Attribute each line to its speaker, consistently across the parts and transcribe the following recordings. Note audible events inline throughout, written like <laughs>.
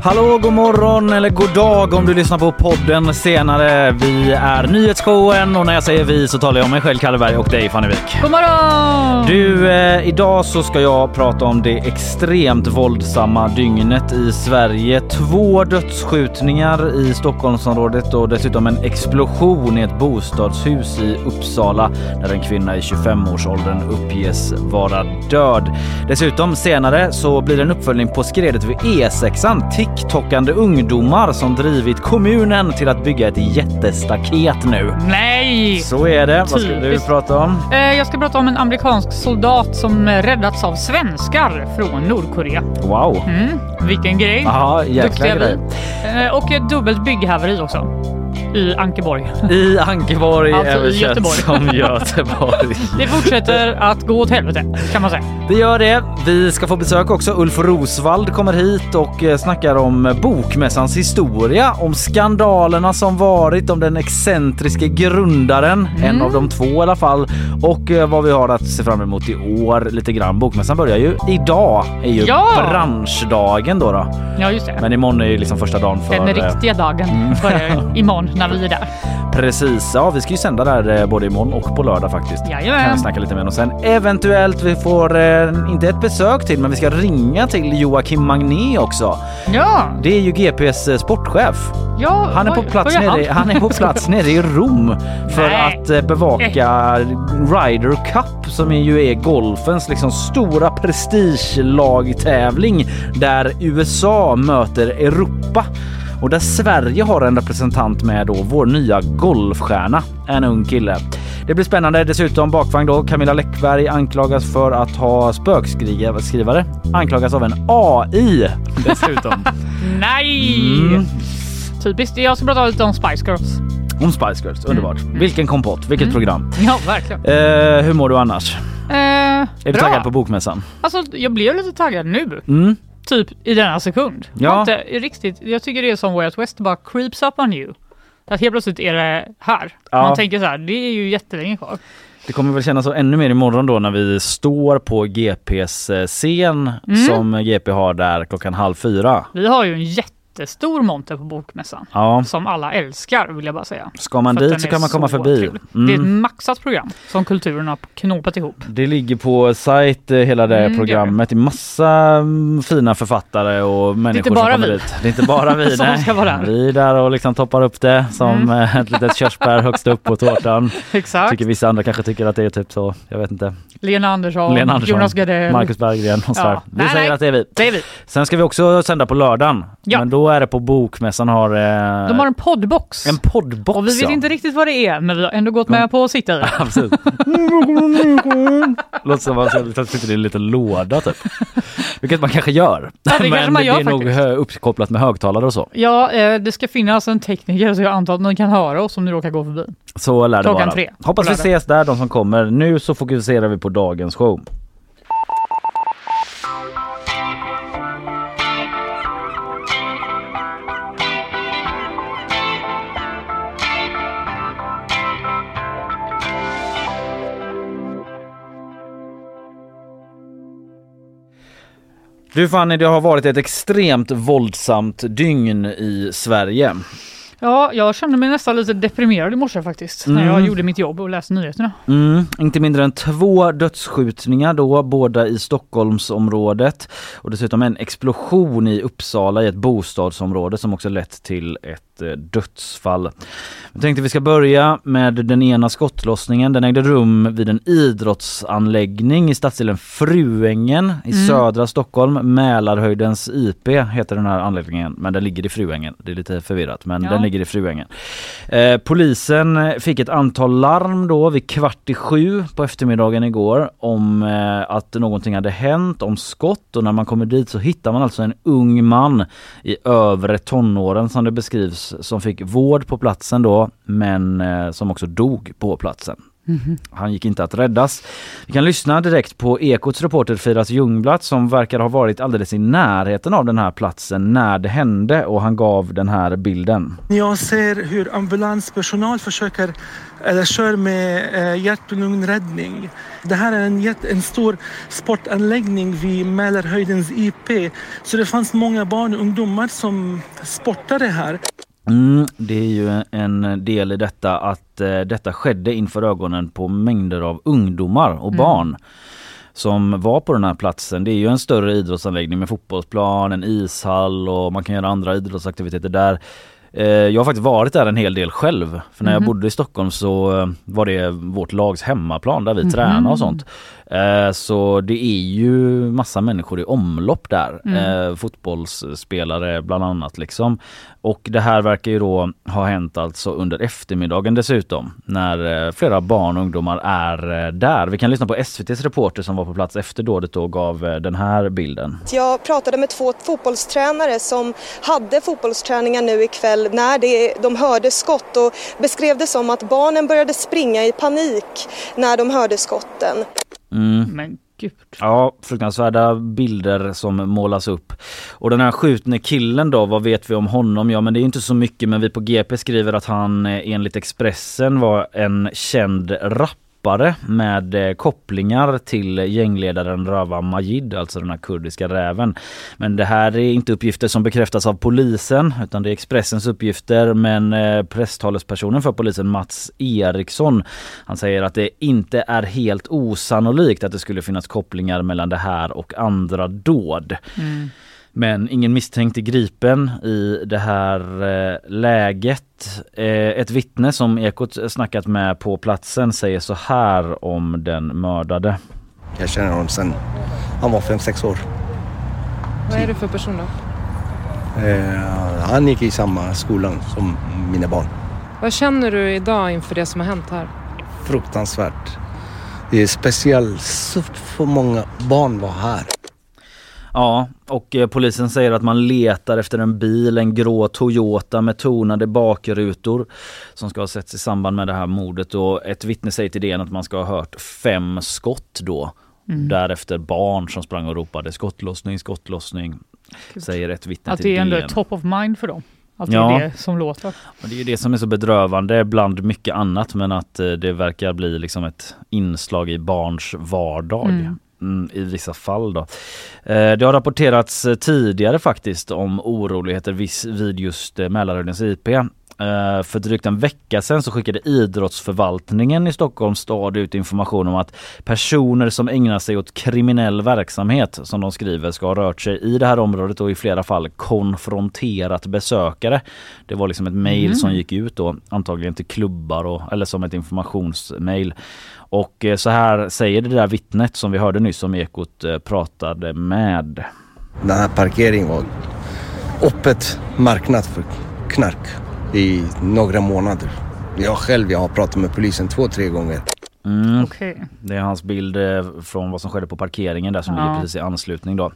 Speaker 1: Hallå, god morgon eller god dag om du lyssnar på podden senare. Vi är nyhetsshowen och när jag säger vi så talar jag om mig själv Kalleberg och dig Fanny Wijk.
Speaker 2: God morgon!
Speaker 1: Du, eh, idag så ska jag prata om det extremt våldsamma dygnet i Sverige. Två dödsskjutningar i Stockholmsområdet och dessutom en explosion i ett bostadshus i Uppsala där en kvinna i 25-årsåldern uppges vara död. Dessutom senare så blir det en uppföljning på skredet vid E6an. TikTokande ungdomar som drivit kommunen till att bygga ett jättestaket nu.
Speaker 2: Nej!
Speaker 1: Så är det. Vad ska du
Speaker 2: Typiskt.
Speaker 1: prata om?
Speaker 2: Eh, Jag ska prata om en amerikansk soldat som räddats av svenskar från Nordkorea.
Speaker 1: Wow.
Speaker 2: Mm, vilken grej!
Speaker 1: Ja, jäkla
Speaker 2: Duktiga vi.
Speaker 1: grej.
Speaker 2: Eh, Och ett dubbelt bygghaveri också. I Ankeborg.
Speaker 1: I Ankeborg,
Speaker 2: Alltså i
Speaker 1: översatt
Speaker 2: Göteborg.
Speaker 1: som Göteborg. <laughs>
Speaker 2: Det fortsätter att gå åt helvete kan man säga.
Speaker 1: Det gör det. Vi ska få besök också. Ulf Rosvald kommer hit och eh, snackar om Bokmässans historia, om skandalerna som varit, om den excentriske grundaren,
Speaker 2: Mm.
Speaker 1: en av de två i alla fall, och eh, vad vi har att se fram emot i år lite grann. Bokmässan börjar ju idag, är ju
Speaker 2: Ja!
Speaker 1: branschdagen då, då.
Speaker 2: Ja just det.
Speaker 1: Men imorgon är ju liksom första dagen för...
Speaker 2: Den
Speaker 1: eh,
Speaker 2: riktiga dagen börjar <laughs> imorgon när vi är där.
Speaker 1: Precis, ja vi ska ju sända där eh, både imorgon och på lördag faktiskt. Kan
Speaker 2: Jajamän.
Speaker 1: vi snacka lite med och sen eventuellt vi får, eh, inte ett besök till, men vi ska ringa till Joakim Magné också.
Speaker 2: Ja,
Speaker 1: Det är ju GPs eh, sportchef.
Speaker 2: ja.
Speaker 1: Han är på plats,
Speaker 2: vad gör
Speaker 1: nere, han är på plats <laughs> nere i Rom för
Speaker 2: Nej.
Speaker 1: att eh, bevaka Ryder Cup som är ju är golfens liksom stora prestigelagtävling där USA möter Europa. Och där Sverige har en representant med då, vår nya golfstjärna, en ung kille. Det blir spännande. Dessutom bakvagn då. Camilla Läckberg anklagas för att ha spökskrivare. Anklagas av en AI dessutom. <laughs>
Speaker 2: Nej!
Speaker 1: Mm.
Speaker 2: Typiskt. Jag ska prata lite om Spice Girls.
Speaker 1: Om Spice Girls, underbart. Vilken kompott, vilket program. <laughs>
Speaker 2: Ja, verkligen.
Speaker 1: Eh, hur mår du annars?
Speaker 2: Eh,
Speaker 1: Är du
Speaker 2: bra.
Speaker 1: taggad på bokmässan?
Speaker 2: Alltså, jag blev lite taggad nu.
Speaker 1: Mm.
Speaker 2: Typ i denna sekund.
Speaker 1: Ja.
Speaker 2: Inte riktigt. Jag tycker det är som Way Out West, bara creeps up on you. Att helt plötsligt är det här.
Speaker 1: Ja.
Speaker 2: Man tänker så här, det är ju jättelänge kvar.
Speaker 1: Det kommer väl kännas så ännu mer imorgon då när vi står på GPs eh, scen
Speaker 2: Mm.
Speaker 1: som GP har där klockan halv fyra.
Speaker 2: Vi har ju en jättestor monter på Bokmässan.
Speaker 1: Ja,
Speaker 2: Som alla älskar vill jag bara säga.
Speaker 1: ska man
Speaker 2: För
Speaker 1: dit så kan man komma
Speaker 2: så
Speaker 1: förbi.
Speaker 2: trevlig. Det är ett
Speaker 1: Mm.
Speaker 2: maxat program som kulturen har knåpat ihop.
Speaker 1: Det ligger på sajt eh, hela det
Speaker 2: Mm,
Speaker 1: programmet. Det är massa mm, fina författare och människor
Speaker 2: inte bara
Speaker 1: som kommer
Speaker 2: vi.
Speaker 1: dit. Det är inte bara vi. <laughs>
Speaker 2: Som
Speaker 1: nej.
Speaker 2: ska vara där.
Speaker 1: Vi är där och liksom toppar upp det som
Speaker 2: Mm.
Speaker 1: eh, ett litet körsbär högst upp på tårtan. <laughs>
Speaker 2: Exakt.
Speaker 1: Tycker vissa andra kanske tycker att det är typ så. Jag vet inte.
Speaker 2: Lena Andersson,
Speaker 1: Lena Andersson,
Speaker 2: Jonas Gardell.
Speaker 1: Marcus Berggren och sådär.
Speaker 2: Ja.
Speaker 1: Vi
Speaker 2: Nej,
Speaker 1: säger
Speaker 2: nej.
Speaker 1: att det är vi.
Speaker 2: Det är vi.
Speaker 1: Sen ska vi också sända på lördagen.
Speaker 2: Ja.
Speaker 1: Men då är det på Bokmässan har eh,
Speaker 2: De har en poddbox.
Speaker 1: en poddbox.
Speaker 2: och vi vet
Speaker 1: ja.
Speaker 2: inte riktigt vad det är, men vi har ändå gått med på att sitta i.
Speaker 1: Absolut. <laughs> <laughs> Låter som att man sitter i en liten låda typ. Vilket man kanske gör.
Speaker 2: Ja, det
Speaker 1: Men
Speaker 2: kanske man gör
Speaker 1: det är nog
Speaker 2: faktiskt.
Speaker 1: hö- uppkopplat med högtalare och så.
Speaker 2: Ja, eh, det ska finnas en tekniker så jag antar att ni kan höra oss om ni råkar gå förbi.
Speaker 1: Så lär det
Speaker 2: Klockan
Speaker 1: vara.
Speaker 2: tre
Speaker 1: Hoppas vi ses där de som kommer. Nu så fokuserar vi på dagens show. Du Fanny, det har varit ett extremt våldsamt dygn i Sverige.
Speaker 2: Ja, jag kände mig nästan lite deprimerad i morse faktiskt. När jag
Speaker 1: Mm.
Speaker 2: gjorde mitt jobb och läste nyheterna.
Speaker 1: Mm, inte mindre än två dödsskjutningar då, båda i Stockholmsområdet och dessutom en explosion i Uppsala i ett bostadsområde som också lett till ett dödsfall. Jag tänkte vi ska börja med den ena skottlossningen. Den ägde rum vid en idrottsanläggning i stadsdelen Fruängen i
Speaker 2: Mm.
Speaker 1: södra Stockholm. Mälarhöjdens IP heter den här anläggningen men den ligger i Fruängen. Det är lite förvirrat men
Speaker 2: Ja.
Speaker 1: den ligger i Fruängen. Eh, polisen fick ett antal larm då vid kvart i sju på eftermiddagen igår om eh, att någonting hade hänt, om skott och när man kommer dit så hittar man alltså en ung man i övre tonåren som det beskrivs som fick vård på platsen då men eh, som också dog på platsen. Mm. Han gick inte att räddas. Vi kan lyssna direkt på Ekots reporter Firas Ljungblatt som verkar ha varit alldeles i närheten av den här platsen när det hände och han gav den här bilden.
Speaker 3: Jag ser hur ambulanspersonal försöker eller kör med eh, hjärt och lungräddning. Det här är en, en stor sportanläggning vid Mälarhöjdens IP så det fanns många barn och ungdomar som sportade här.
Speaker 1: Mm, det är ju en del i detta att eh, detta skedde inför ögonen på mängder av ungdomar och mm. barn som var på den här platsen. Det är ju en större idrottsanläggning med fotbollsplan, en ishall och man kan göra andra idrottsaktiviteter där. Eh, jag har faktiskt varit där en hel del själv. För när jag mhm. bodde i Stockholm så eh, var det vårt lags hemmaplan där vi mm. tränade och sånt. Eh, så det är ju massa människor i omlopp där. Mm. Fotbollsspelare bland annat liksom. Och det här verkar ju då ha hänt alltså under eftermiddagen dessutom när flera barn och ungdomar är där. Vi kan lyssna på SVTs reporter som var på plats efter dådet och gav den här bilden.
Speaker 4: Jag pratade med två fotbollstränare som hade fotbollsträningar nu ikväll när det, de hörde skott och beskrev det som att barnen började springa i panik när de hörde skotten.
Speaker 2: Mm. Men Gud.
Speaker 1: Ja, fruktansvärda bilder som målas upp. Och den här skjutne killen då, vad vet vi om honom? Ja men det är inte så mycket men vi på GP skriver att han eh, enligt Expressen var en känd rappare rappare med eh, kopplingar till gängledaren Rava Majid, alltså den här kurdiska räven. Men det här är inte uppgifter som bekräftas av polisen utan det är Expressens uppgifter men eh, presstalespersonen för polisen Mats Eriksson han säger att det inte är helt osannolikt att det skulle finnas kopplingar mellan det här och andra dåd. Mm. Men ingen misstänkt är gripen i det här eh, läget. Eh, ett vittne som Ekot snackat med på platsen säger så här om den mördade.
Speaker 5: Jag känner honom sen han var 5-6 år.
Speaker 6: Vad är det för person då?
Speaker 5: Eh, han gick i samma skola som mina barn.
Speaker 6: Vad känner du idag inför det som har hänt här?
Speaker 5: Fruktansvärt. Det är speciellt så för många barn var här.
Speaker 1: Ja, och eh, polisen säger att man letar efter en bil, en grå Toyota med tonade bakrutor som ska ha setts i samband med det här mordet och ett vittne säger till DN att man ska ha hört fem skott då. Mm. Därefter barn som sprang och ropade skottlossning, skottlossning. Gud. Säger ett vittne
Speaker 2: att
Speaker 1: till
Speaker 2: DN.
Speaker 1: Att
Speaker 2: det är ändå top of mind för dem. Att det ja. är det som låter.
Speaker 1: Och det är ju det som är så bedrövande bland mycket annat men att eh, det verkar bli liksom ett inslag i barns vardag. Mm. Mm, i vissa fall då. Eh, det har rapporterats eh, tidigare faktiskt om oroligheter vid just eh, Mälarhöjdens IP. För drygt en vecka sedan så skickade idrottsförvaltningen i Stockholms stad ut information om att personer som ägnar sig åt kriminell verksamhet som de skriver ska ha rört sig i det här området och i flera fall konfronterat besökare. Det var liksom ett mejl mm. som gick ut då antagligen till klubbar och, eller som ett informationsmejl. Och eh, så här säger det där vittnet som vi hörde nyss som Ekot eh, pratade med.
Speaker 5: Den här parkeringen var öppet marknad för knark i några månader. Jag själv jag har pratat med polisen två, tre gånger.
Speaker 1: Mm. Okay. Det är hans bild eh, från vad som skedde på parkeringen där som ja. ligger precis i anslutning då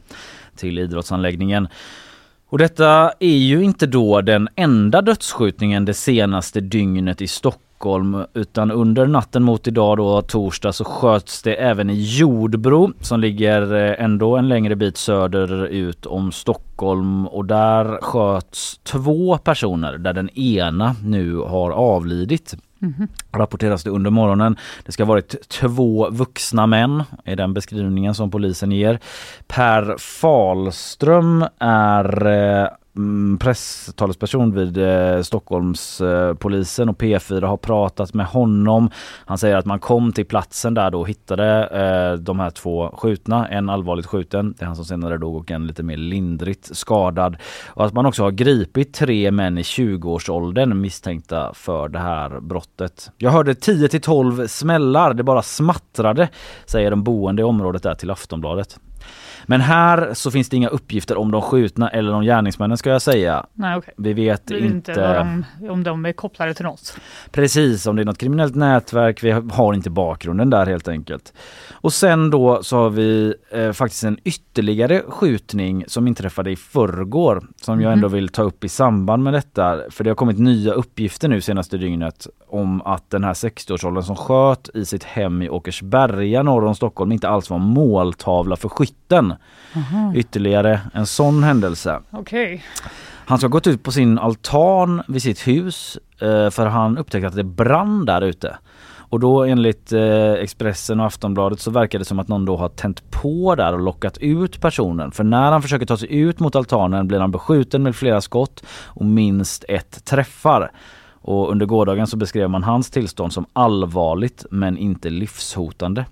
Speaker 1: till idrottsanläggningen. Och detta är ju inte då den enda dödsskjutningen det senaste dygnet i Stockholm Stockholm utan under natten mot idag då torsdag så sköts det även i Jordbro som ligger eh, ändå en längre bit söderut om Stockholm och där sköts två personer där den ena nu har avlidit. Mm -hmm. Rapporteras det under morgonen. Det ska ha varit två vuxna män är den beskrivningen som polisen ger. Per Falström är eh, Mm, presstalesperson vid eh, Stockholmspolisen eh, och P4 har pratat med honom. Han säger att man kom till platsen där då och hittade eh, de här två skjutna. En allvarligt skjuten, det är han som senare dog och en lite mer lindrigt skadad. Och att man också har gripit tre män i 20-årsåldern misstänkta för det här brottet. Jag hörde 10 till 12 smällar, det bara smattrade, säger de boende i området där till Aftonbladet. Men här så finns det inga uppgifter om de skjutna eller om gärningsmännen ska jag säga.
Speaker 2: Nej, okej.
Speaker 1: Vi vet inte,
Speaker 2: inte de, om de är kopplade till något.
Speaker 1: precis om det är något kriminellt nätverk. Vi har inte bakgrunden där helt enkelt. Och sen då så har vi eh, faktiskt en ytterligare skjutning som inträffade i förrgår som jag
Speaker 2: Mhm.
Speaker 1: ändå vill ta upp i samband med detta. För det har kommit nya uppgifter nu senaste dygnet om att den här 60-årsåldern som sköt i sitt hem i Åkersberga norr om Stockholm inte alls var måltavla för skytten. Ytterligare en sån händelse.
Speaker 2: Okej.
Speaker 1: Han ska ha gått ut på sin altan vid sitt hus eh, för han upptäckte att det brann där ute. Och då enligt eh, Expressen och Aftonbladet så verkar det som att någon då har tänt på där och lockat ut personen. För när han försöker ta sig ut mot altanen blir han beskjuten med flera skott och minst ett träffar. Och under gårdagen så beskrev man hans tillstånd som allvarligt men inte livshotande.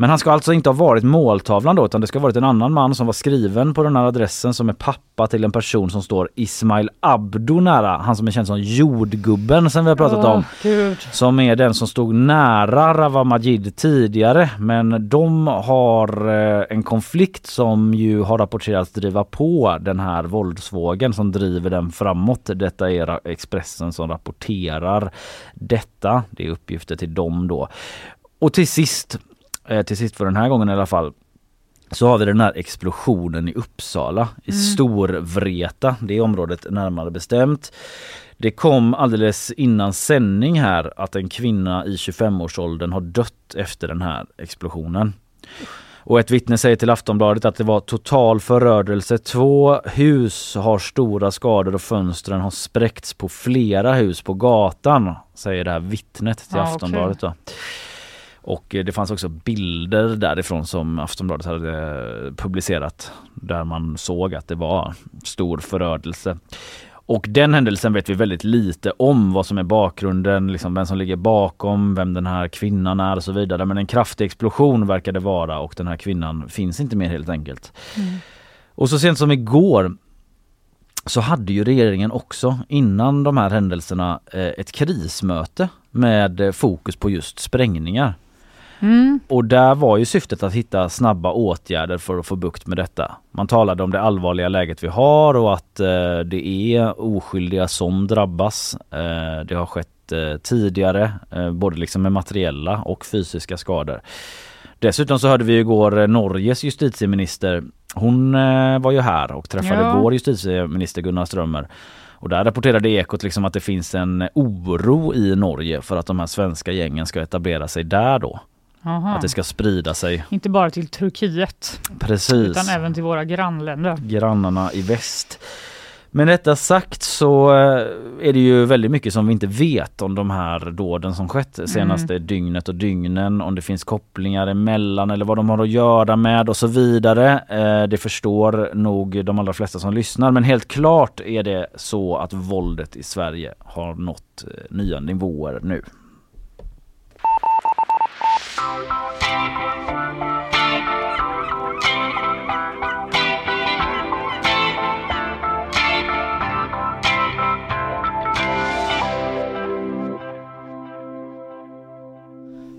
Speaker 1: Men han ska alltså inte ha varit måltavlan då utan det ska ha varit en annan man som var skriven på den här adressen som är pappa till en person som står Ismail Abdo nära. Han som är känd som jordgubben som vi har pratat om.
Speaker 2: Åh, Gud.
Speaker 1: Som är den som stod nära Rawa Majid tidigare men de har eh, en konflikt som ju har rapporterats driva på den här våldsvågen som driver den framåt. Detta är Expressen som rapporterar detta. Det är uppgifter till dem då. Och till sist, eh, till sist för den här gången i alla fall, så har vi den här explosionen i Uppsala, i Storvreta, det är området närmare bestämt. Det kom alldeles innan sändning här att en kvinna i 25-årsåldern har dött efter den här explosionen. Och ett vittne säger till Aftonbladet att det var total förödelse. Två hus har stora skador och fönstren har spräckts på flera hus på gatan, säger det här vittnet till
Speaker 2: Ja.
Speaker 1: Aftonbladet. Då. Och eh, det fanns också bilder därifrån som Aftonbladet hade eh, publicerat där man såg att det var stor förödelse. Och den händelsen vet vi väldigt lite om vad som är bakgrunden, liksom vem som ligger bakom, vem den här kvinnan är och så vidare. Men en kraftig explosion verkar det vara och den här kvinnan finns inte mer helt enkelt. Och så sent som igår så hade ju regeringen också innan de här händelserna eh, ett krismöte med fokus på just sprängningar.
Speaker 2: Mm.
Speaker 1: Och där var ju syftet att hitta snabba åtgärder för att få bukt med detta. Man talade om det allvarliga läget vi har och att eh, det är oskyldiga som drabbas. Eh, det har skett eh, tidigare, eh, både liksom med materiella och fysiska skador. Dessutom så hörde vi igår eh, Norges justitieminister. Hon eh, var ju här och träffade
Speaker 2: Ja.
Speaker 1: vår justitieminister Gunnar Strömmer. Och där rapporterade Ekot liksom att det finns en oro i Norge för att de här svenska gängen ska etablera sig där då.
Speaker 2: Aha.
Speaker 1: Att det ska sprida sig.
Speaker 2: Inte bara till Turkiet
Speaker 1: Precis.
Speaker 2: utan även till våra grannländer.
Speaker 1: Grannarna i väst. Med detta sagt så eh, är det ju väldigt mycket som vi inte vet om de här dåden som skett senaste dygnet och dygnen. Om det finns kopplingar emellan eller vad de har att göra med och så vidare. Eh, Det förstår nog de allra flesta som lyssnar. Men helt klart är det så att våldet i Sverige har nått eh, nya nivåer nu.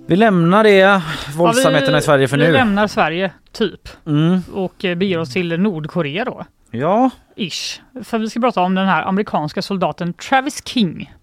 Speaker 1: Vi lämnar det, våldsamheterna
Speaker 2: Ja, vi-
Speaker 1: i Sverige för
Speaker 2: Vi
Speaker 1: nu.
Speaker 2: lämnar Sverige, typ,
Speaker 1: Mm.
Speaker 2: och eh, beger oss till Nordkorea då.
Speaker 1: Ja,
Speaker 2: Ish. För vi ska prata om den här amerikanska soldaten Travis King.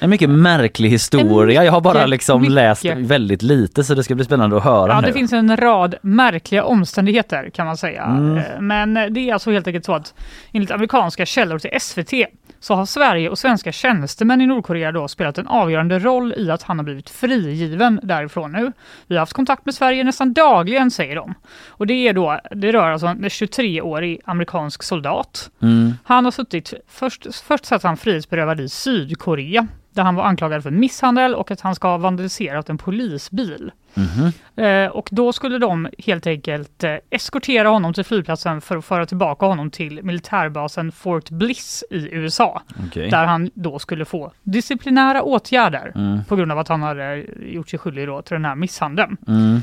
Speaker 1: En mycket märklig historia. Jag har bara liksom
Speaker 2: mycket.
Speaker 1: läst väldigt lite så det ska bli spännande att höra
Speaker 2: Ja,
Speaker 1: nu.
Speaker 2: det finns en rad märkliga omständigheter kan man säga.
Speaker 1: Mm.
Speaker 2: Eh, Men det är alltså helt enkelt så att enligt amerikanska källor till SVT så har Sverige och svenska tjänstemän i Nordkorea då spelat en avgörande roll i att han har blivit frigiven därifrån nu. Vi har haft kontakt med Sverige nästan dagligen säger de. Och det är då, det rör alltså en 23-årig amerikansk soldat.
Speaker 1: Mm.
Speaker 2: Han har suttit, först, först satt han frihetsberövad i Sydkorea där han var anklagad för misshandel och att han ska ha vandaliserat en polisbil.
Speaker 1: Mhm.
Speaker 2: Eh, och då skulle de helt enkelt eh, eskortera honom till flygplatsen för att föra tillbaka honom till militärbasen Fort Bliss i USA.
Speaker 1: Okej.
Speaker 2: Där han då skulle få disciplinära åtgärder
Speaker 1: Mm.
Speaker 2: på grund av att han hade gjort sig skyldig då till den här misshandeln.
Speaker 1: Mm.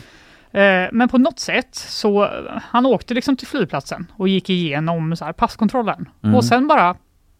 Speaker 2: Eh, men på något sätt så han åkte liksom till flygplatsen och gick igenom så passkontrollen
Speaker 1: Mm.
Speaker 2: och sen bara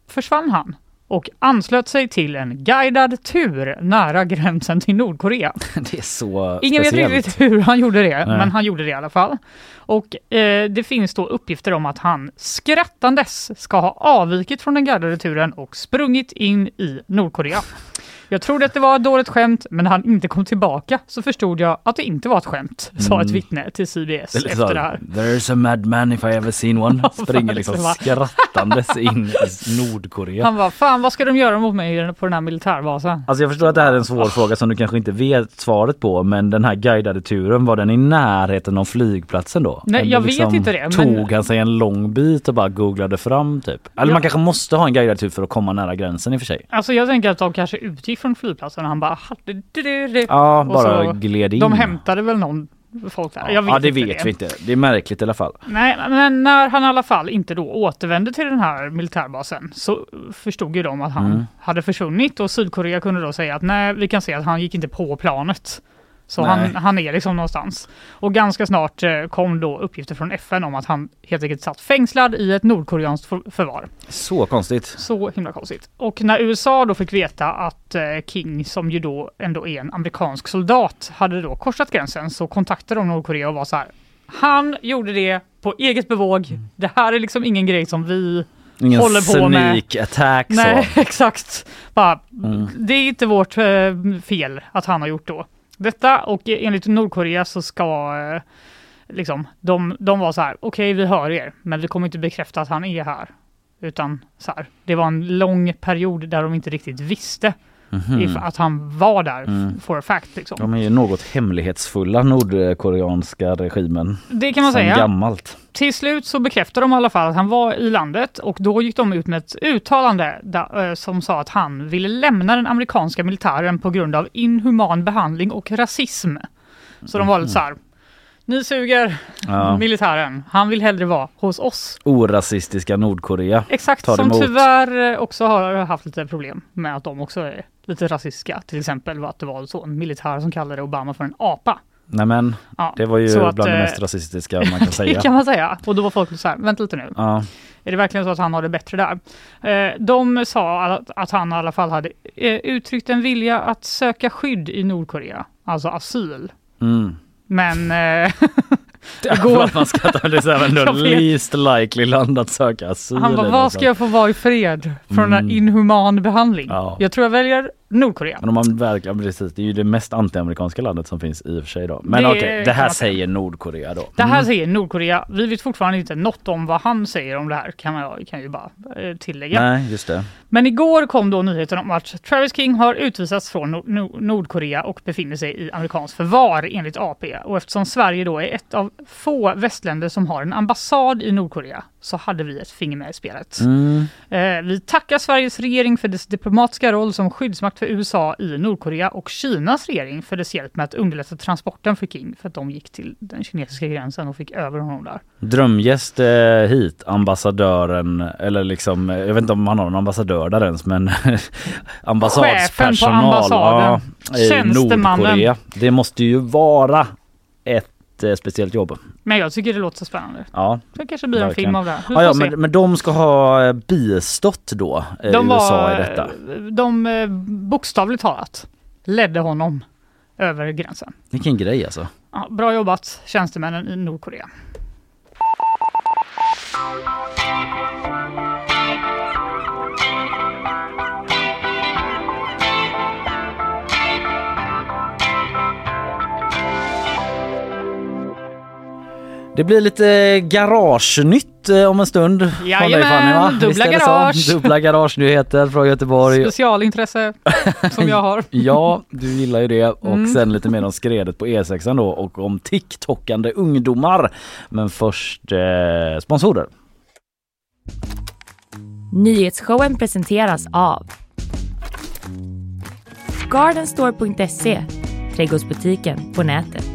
Speaker 2: försvann han. Och anslöt sig till en guidad tur nära gränsen till Nordkorea. <laughs>
Speaker 1: Det är så
Speaker 2: Ingen
Speaker 1: speciellt.
Speaker 2: vet riktigt hur han gjorde det,
Speaker 1: Nej.
Speaker 2: men han gjorde det i alla fall. Och eh, det finns då uppgifter om att han skrattandes ska ha avvikit från den guidade turen och sprungit in i Nordkorea. <laughs> Jag trodde att det var ett dåligt skämt, men när han inte kom tillbaka så förstod jag att det inte var ett skämt, <laughs> sa ett
Speaker 1: Mm.
Speaker 2: vittne till CBS
Speaker 1: Det
Speaker 2: efter
Speaker 1: så
Speaker 2: det
Speaker 1: här. There's a madman if I ever seen one. <laughs> Springer liksom skrattandes in i <laughs> Nordkorea.
Speaker 2: Han var fan vad ska de göra mot mig på den här militärbasen?
Speaker 1: Alltså jag förstår att det här är en svår fråga som du kanske inte vet svaret på men den här guidade turen, var den i närheten av flygplatsen då?
Speaker 2: Nej,
Speaker 1: Eller
Speaker 2: jag vet inte det, men-
Speaker 1: Tog han sig en lång bit och bara googlade fram typ? Eller
Speaker 2: Ja.
Speaker 1: man kanske måste ha en guidad tur för att komma nära gränsen i och för sig.
Speaker 2: Alltså jag tänker att de kanske utgick från flygplatsen och han bara "Ha, det- det- det- det."
Speaker 1: Ja, bara
Speaker 2: så-
Speaker 1: gled in.
Speaker 2: De hämtade väl någon folk där. Vet
Speaker 1: ja det vet vi inte. Det är märkligt i alla fall.
Speaker 2: Nej, men när han i alla fall inte då återvände till den här militärbasen så förstod ju de att han
Speaker 1: Mm.
Speaker 2: hade försvunnit och Sydkorea kunde då säga att nej, vi kan se att han gick inte på planet. Så
Speaker 1: Nej.
Speaker 2: han, han är liksom någonstans. Och ganska snart eh, kom då uppgifter från FN om att han helt enkelt satt fängslad i ett nordkoreanskt för- förvar.
Speaker 1: Så konstigt.
Speaker 2: Så himla konstigt. Och när USA då fick veta att eh, King, som ju då ändå är en amerikansk soldat, hade då korsat gränsen så kontaktade de Nordkorea och var så här. Han gjorde det på eget bevåg. Det här är liksom ingen grej som vi
Speaker 1: Ingen
Speaker 2: Håller på med-
Speaker 1: attack
Speaker 2: Nej,
Speaker 1: så. <laughs>
Speaker 2: exakt. Bara,
Speaker 1: Mm.
Speaker 2: Det är inte vårt eh, fel att han har gjort då. Detta och enligt Nordkorea så ska eh, liksom, de, de var så här, okej vi hör er, men vi kommer inte bekräfta att han är här. Utan så här, det var en lång period där de inte riktigt visste
Speaker 1: Mhm.
Speaker 2: if, att han var där
Speaker 1: Mm.
Speaker 2: for a fact. Liksom.
Speaker 1: De är ju något hemlighetsfulla nordkoreanska regimen.
Speaker 2: Det kan man
Speaker 1: Sen
Speaker 2: säga.
Speaker 1: gammalt.
Speaker 2: Till slut så bekräftade de i alla fall att han var i landet och då gick de ut med ett uttalande där, eh, som sa att han ville lämna den amerikanska militären på grund av inhuman behandling och rasism. Så de var lite så här, ni suger
Speaker 1: Ja.
Speaker 2: militären, han vill hellre vara hos oss.
Speaker 1: Orasistiska Nordkorea.
Speaker 2: Exakt, som
Speaker 1: emot.
Speaker 2: tyvärr också har haft lite problem med att de också är lite rasistiska. Till exempel att det var så en militär som kallade Obama för en apa.
Speaker 1: Nej men,
Speaker 2: Ja,
Speaker 1: det var ju
Speaker 2: att,
Speaker 1: bland det
Speaker 2: eh,
Speaker 1: mest rasistiska man kan
Speaker 2: Det <laughs>
Speaker 1: säga.
Speaker 2: kan man säga. Och då var folk så här, vänta lite nu.
Speaker 1: Ja.
Speaker 2: Är det verkligen så att han har det bättre där? Eh, de sa att, att han i alla fall hade eh, uttryckt en vilja att söka skydd i Nordkorea, alltså asyl.
Speaker 1: Mm.
Speaker 2: Men eh, <laughs> <laughs> går-.
Speaker 1: Att man ska ta det så här, men <laughs>
Speaker 2: Jag
Speaker 1: då
Speaker 2: vet.
Speaker 1: least likely land att söka asyl.
Speaker 2: han bara,
Speaker 1: något
Speaker 2: ska jag få vara i fred från
Speaker 1: Mm.
Speaker 2: en inhuman behandling?
Speaker 1: Ja.
Speaker 2: Jag tror jag väljer Nordkorea.
Speaker 1: Men om man verkligen, precis, det är ju det mest antiamerikanska landet som finns i och för sig då. Men
Speaker 2: Det
Speaker 1: okej, det här säger Nordkorea då.
Speaker 2: Det här
Speaker 1: Mm.
Speaker 2: säger Nordkorea. Vi vet fortfarande inte något om vad han säger om det här, kan jag kan ju bara eh, tillägga.
Speaker 1: Nej, just det.
Speaker 2: Men igår kom då nyheten om att Travis King har utvisats från Nor- Nor- Nordkorea och befinner sig i amerikanskt förvar enligt AP. Och eftersom Sverige då är ett av få västländer som har en ambassad i Nordkorea så hade vi ett finger med i spelet.
Speaker 1: Mm.
Speaker 2: Eh, vi tackar Sveriges regering för dess diplomatiska roll som skyddsmakt för USA i Nordkorea och Kinas regering för dess hjälp med att underlätta transporten för King för att de gick till den kinesiska gränsen och fick över honom där.
Speaker 1: Drömgäst eh, hit, ambassadören, eller liksom, jag vet inte om han har en ambassadör där ens, men <laughs> ambassadspersonal
Speaker 2: ambassaden.
Speaker 1: ja, i. Nordkorea. Det måste ju vara eh, speciellt jobb.
Speaker 2: Men jag tycker det låter så spännande.
Speaker 1: Ja,
Speaker 2: Det kanske blir en film av det. Vi
Speaker 1: ja, ja
Speaker 2: se.
Speaker 1: men, men de ska ha eh, bistått då, eh,
Speaker 2: de
Speaker 1: USA
Speaker 2: var,
Speaker 1: i detta.
Speaker 2: De eh, bokstavligt talat ledde honom över gränsen.
Speaker 1: Vilken grej alltså.
Speaker 2: Ja, bra jobbat tjänstemännen i Nordkorea.
Speaker 1: Det blir lite garagenytt eh, om en stund. från dig,
Speaker 2: Jajamän,
Speaker 1: Fanny, va?
Speaker 2: dubbla garage. <laughs>
Speaker 1: Dubbla garagenyheter från Göteborg.
Speaker 2: Specialintresse som jag har. <laughs>
Speaker 1: Ja, du gillar ju det. Och
Speaker 2: Mm.
Speaker 1: sen lite mer om skredet på E6 då och om TikTokande ungdomar. Men först eh, sponsorer.
Speaker 7: Nyhetsshowen presenteras av Gardenstore.se Trädgårdsbutiken på nätet.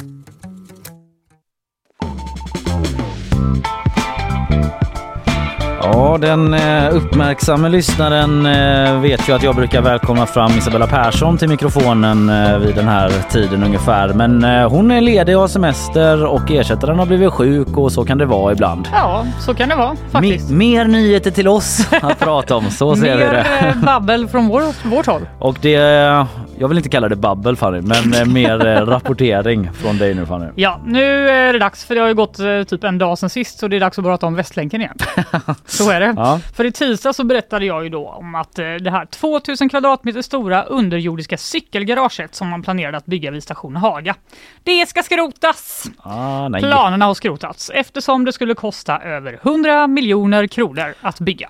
Speaker 1: Ja, den eh, uppmärksamme lyssnaren eh, vet ju att jag brukar välkomna fram Isabella Persson till mikrofonen eh, vid den här tiden ungefär. Men hon är ledig och har semester och ersättaren har blivit sjuk och så kan det vara ibland.
Speaker 2: Ja, så kan det vara
Speaker 1: Me-
Speaker 2: faktiskt.
Speaker 1: mer nyheter till oss <laughs> att prata om, så ser vi
Speaker 2: Mer
Speaker 1: det.
Speaker 2: eh, babbel från vår, vårt håll.
Speaker 1: Och det, jag vill inte kalla det babbel Fanny, men mer rapportering från dig nu Fanny.
Speaker 2: Ja, nu är det dags för det har ju gått typ en dag sedan sist så det är dags att prata om Västlänken igen. <laughs> så är det.
Speaker 1: Ja.
Speaker 2: För i tisdag så berättade jag ju då om att eh, det här 2000 kvadratmeter stora underjordiska cykelgaraget som man planerade att bygga vid station Haga. Det ska skrotas!
Speaker 1: Ah.
Speaker 2: Planerna har skrotats eftersom det skulle kosta över 100 miljoner kronor att bygga.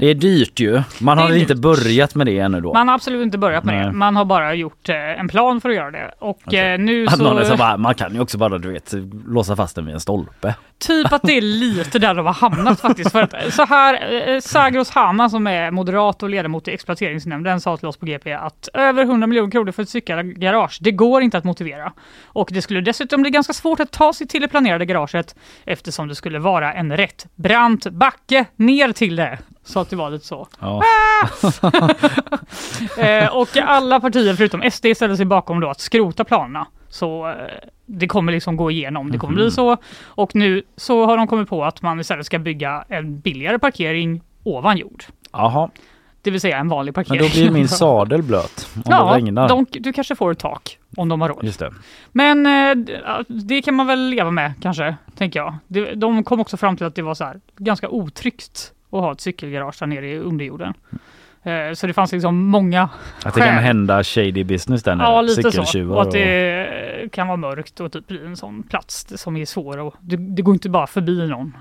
Speaker 1: Det är dyrt ju. Man har inte
Speaker 2: dyrt.
Speaker 1: börjat med det ännu då.
Speaker 2: Man har absolut inte börjat med
Speaker 1: Nej.
Speaker 2: det. Man har bara gjort eh, en plan för att göra det. Och eh, nu
Speaker 1: Att någon är så
Speaker 2: så...
Speaker 1: bara, man kan ju också bara du vet låsa fast den vid en stolpe.
Speaker 2: Typ att det är lite där de har hamnat faktiskt. För att eh, så här, eh, Sagros Hama som är moderat och ledamot i exploateringsnämnden sa till oss på GP att över 100 miljoner kronor för ett cykelgarage, det går inte att motivera. Och det skulle dessutom bli ganska svårt att ta sig till det planerade garaget eftersom det skulle vara en rätt brant backe ner till det. Så att det var lite så.
Speaker 1: Ja. <laughs>
Speaker 2: Eh, och alla partier förutom SD ställer sig bakom då att skrota planerna. Så eh, det kommer liksom gå igenom, det kommer
Speaker 1: Mhm.
Speaker 2: bli så. Och nu så har de kommit på att man istället ska bygga en billigare parkering ovan jord.
Speaker 1: Jaha,
Speaker 2: Det vill säga en vanlig
Speaker 1: men
Speaker 2: parkering.
Speaker 1: då blir min <laughs> sadel blöt om det
Speaker 2: Ja,
Speaker 1: regnar.
Speaker 2: de, du kanske får ett tak om de har råd.
Speaker 1: Just det.
Speaker 2: Men eh, det kan man väl leva med kanske, tänker jag. Det- De kom också fram till att det var så här, ganska otryggt att ha ett cykelgarage där nere i underjorden. Eh, Så det fanns liksom många
Speaker 1: Att det kan hända shady business där.
Speaker 2: Ja, lite så. Och att det kan vara mörkt och typ bli en sån plats som är svår och det, det går inte bara förbi någon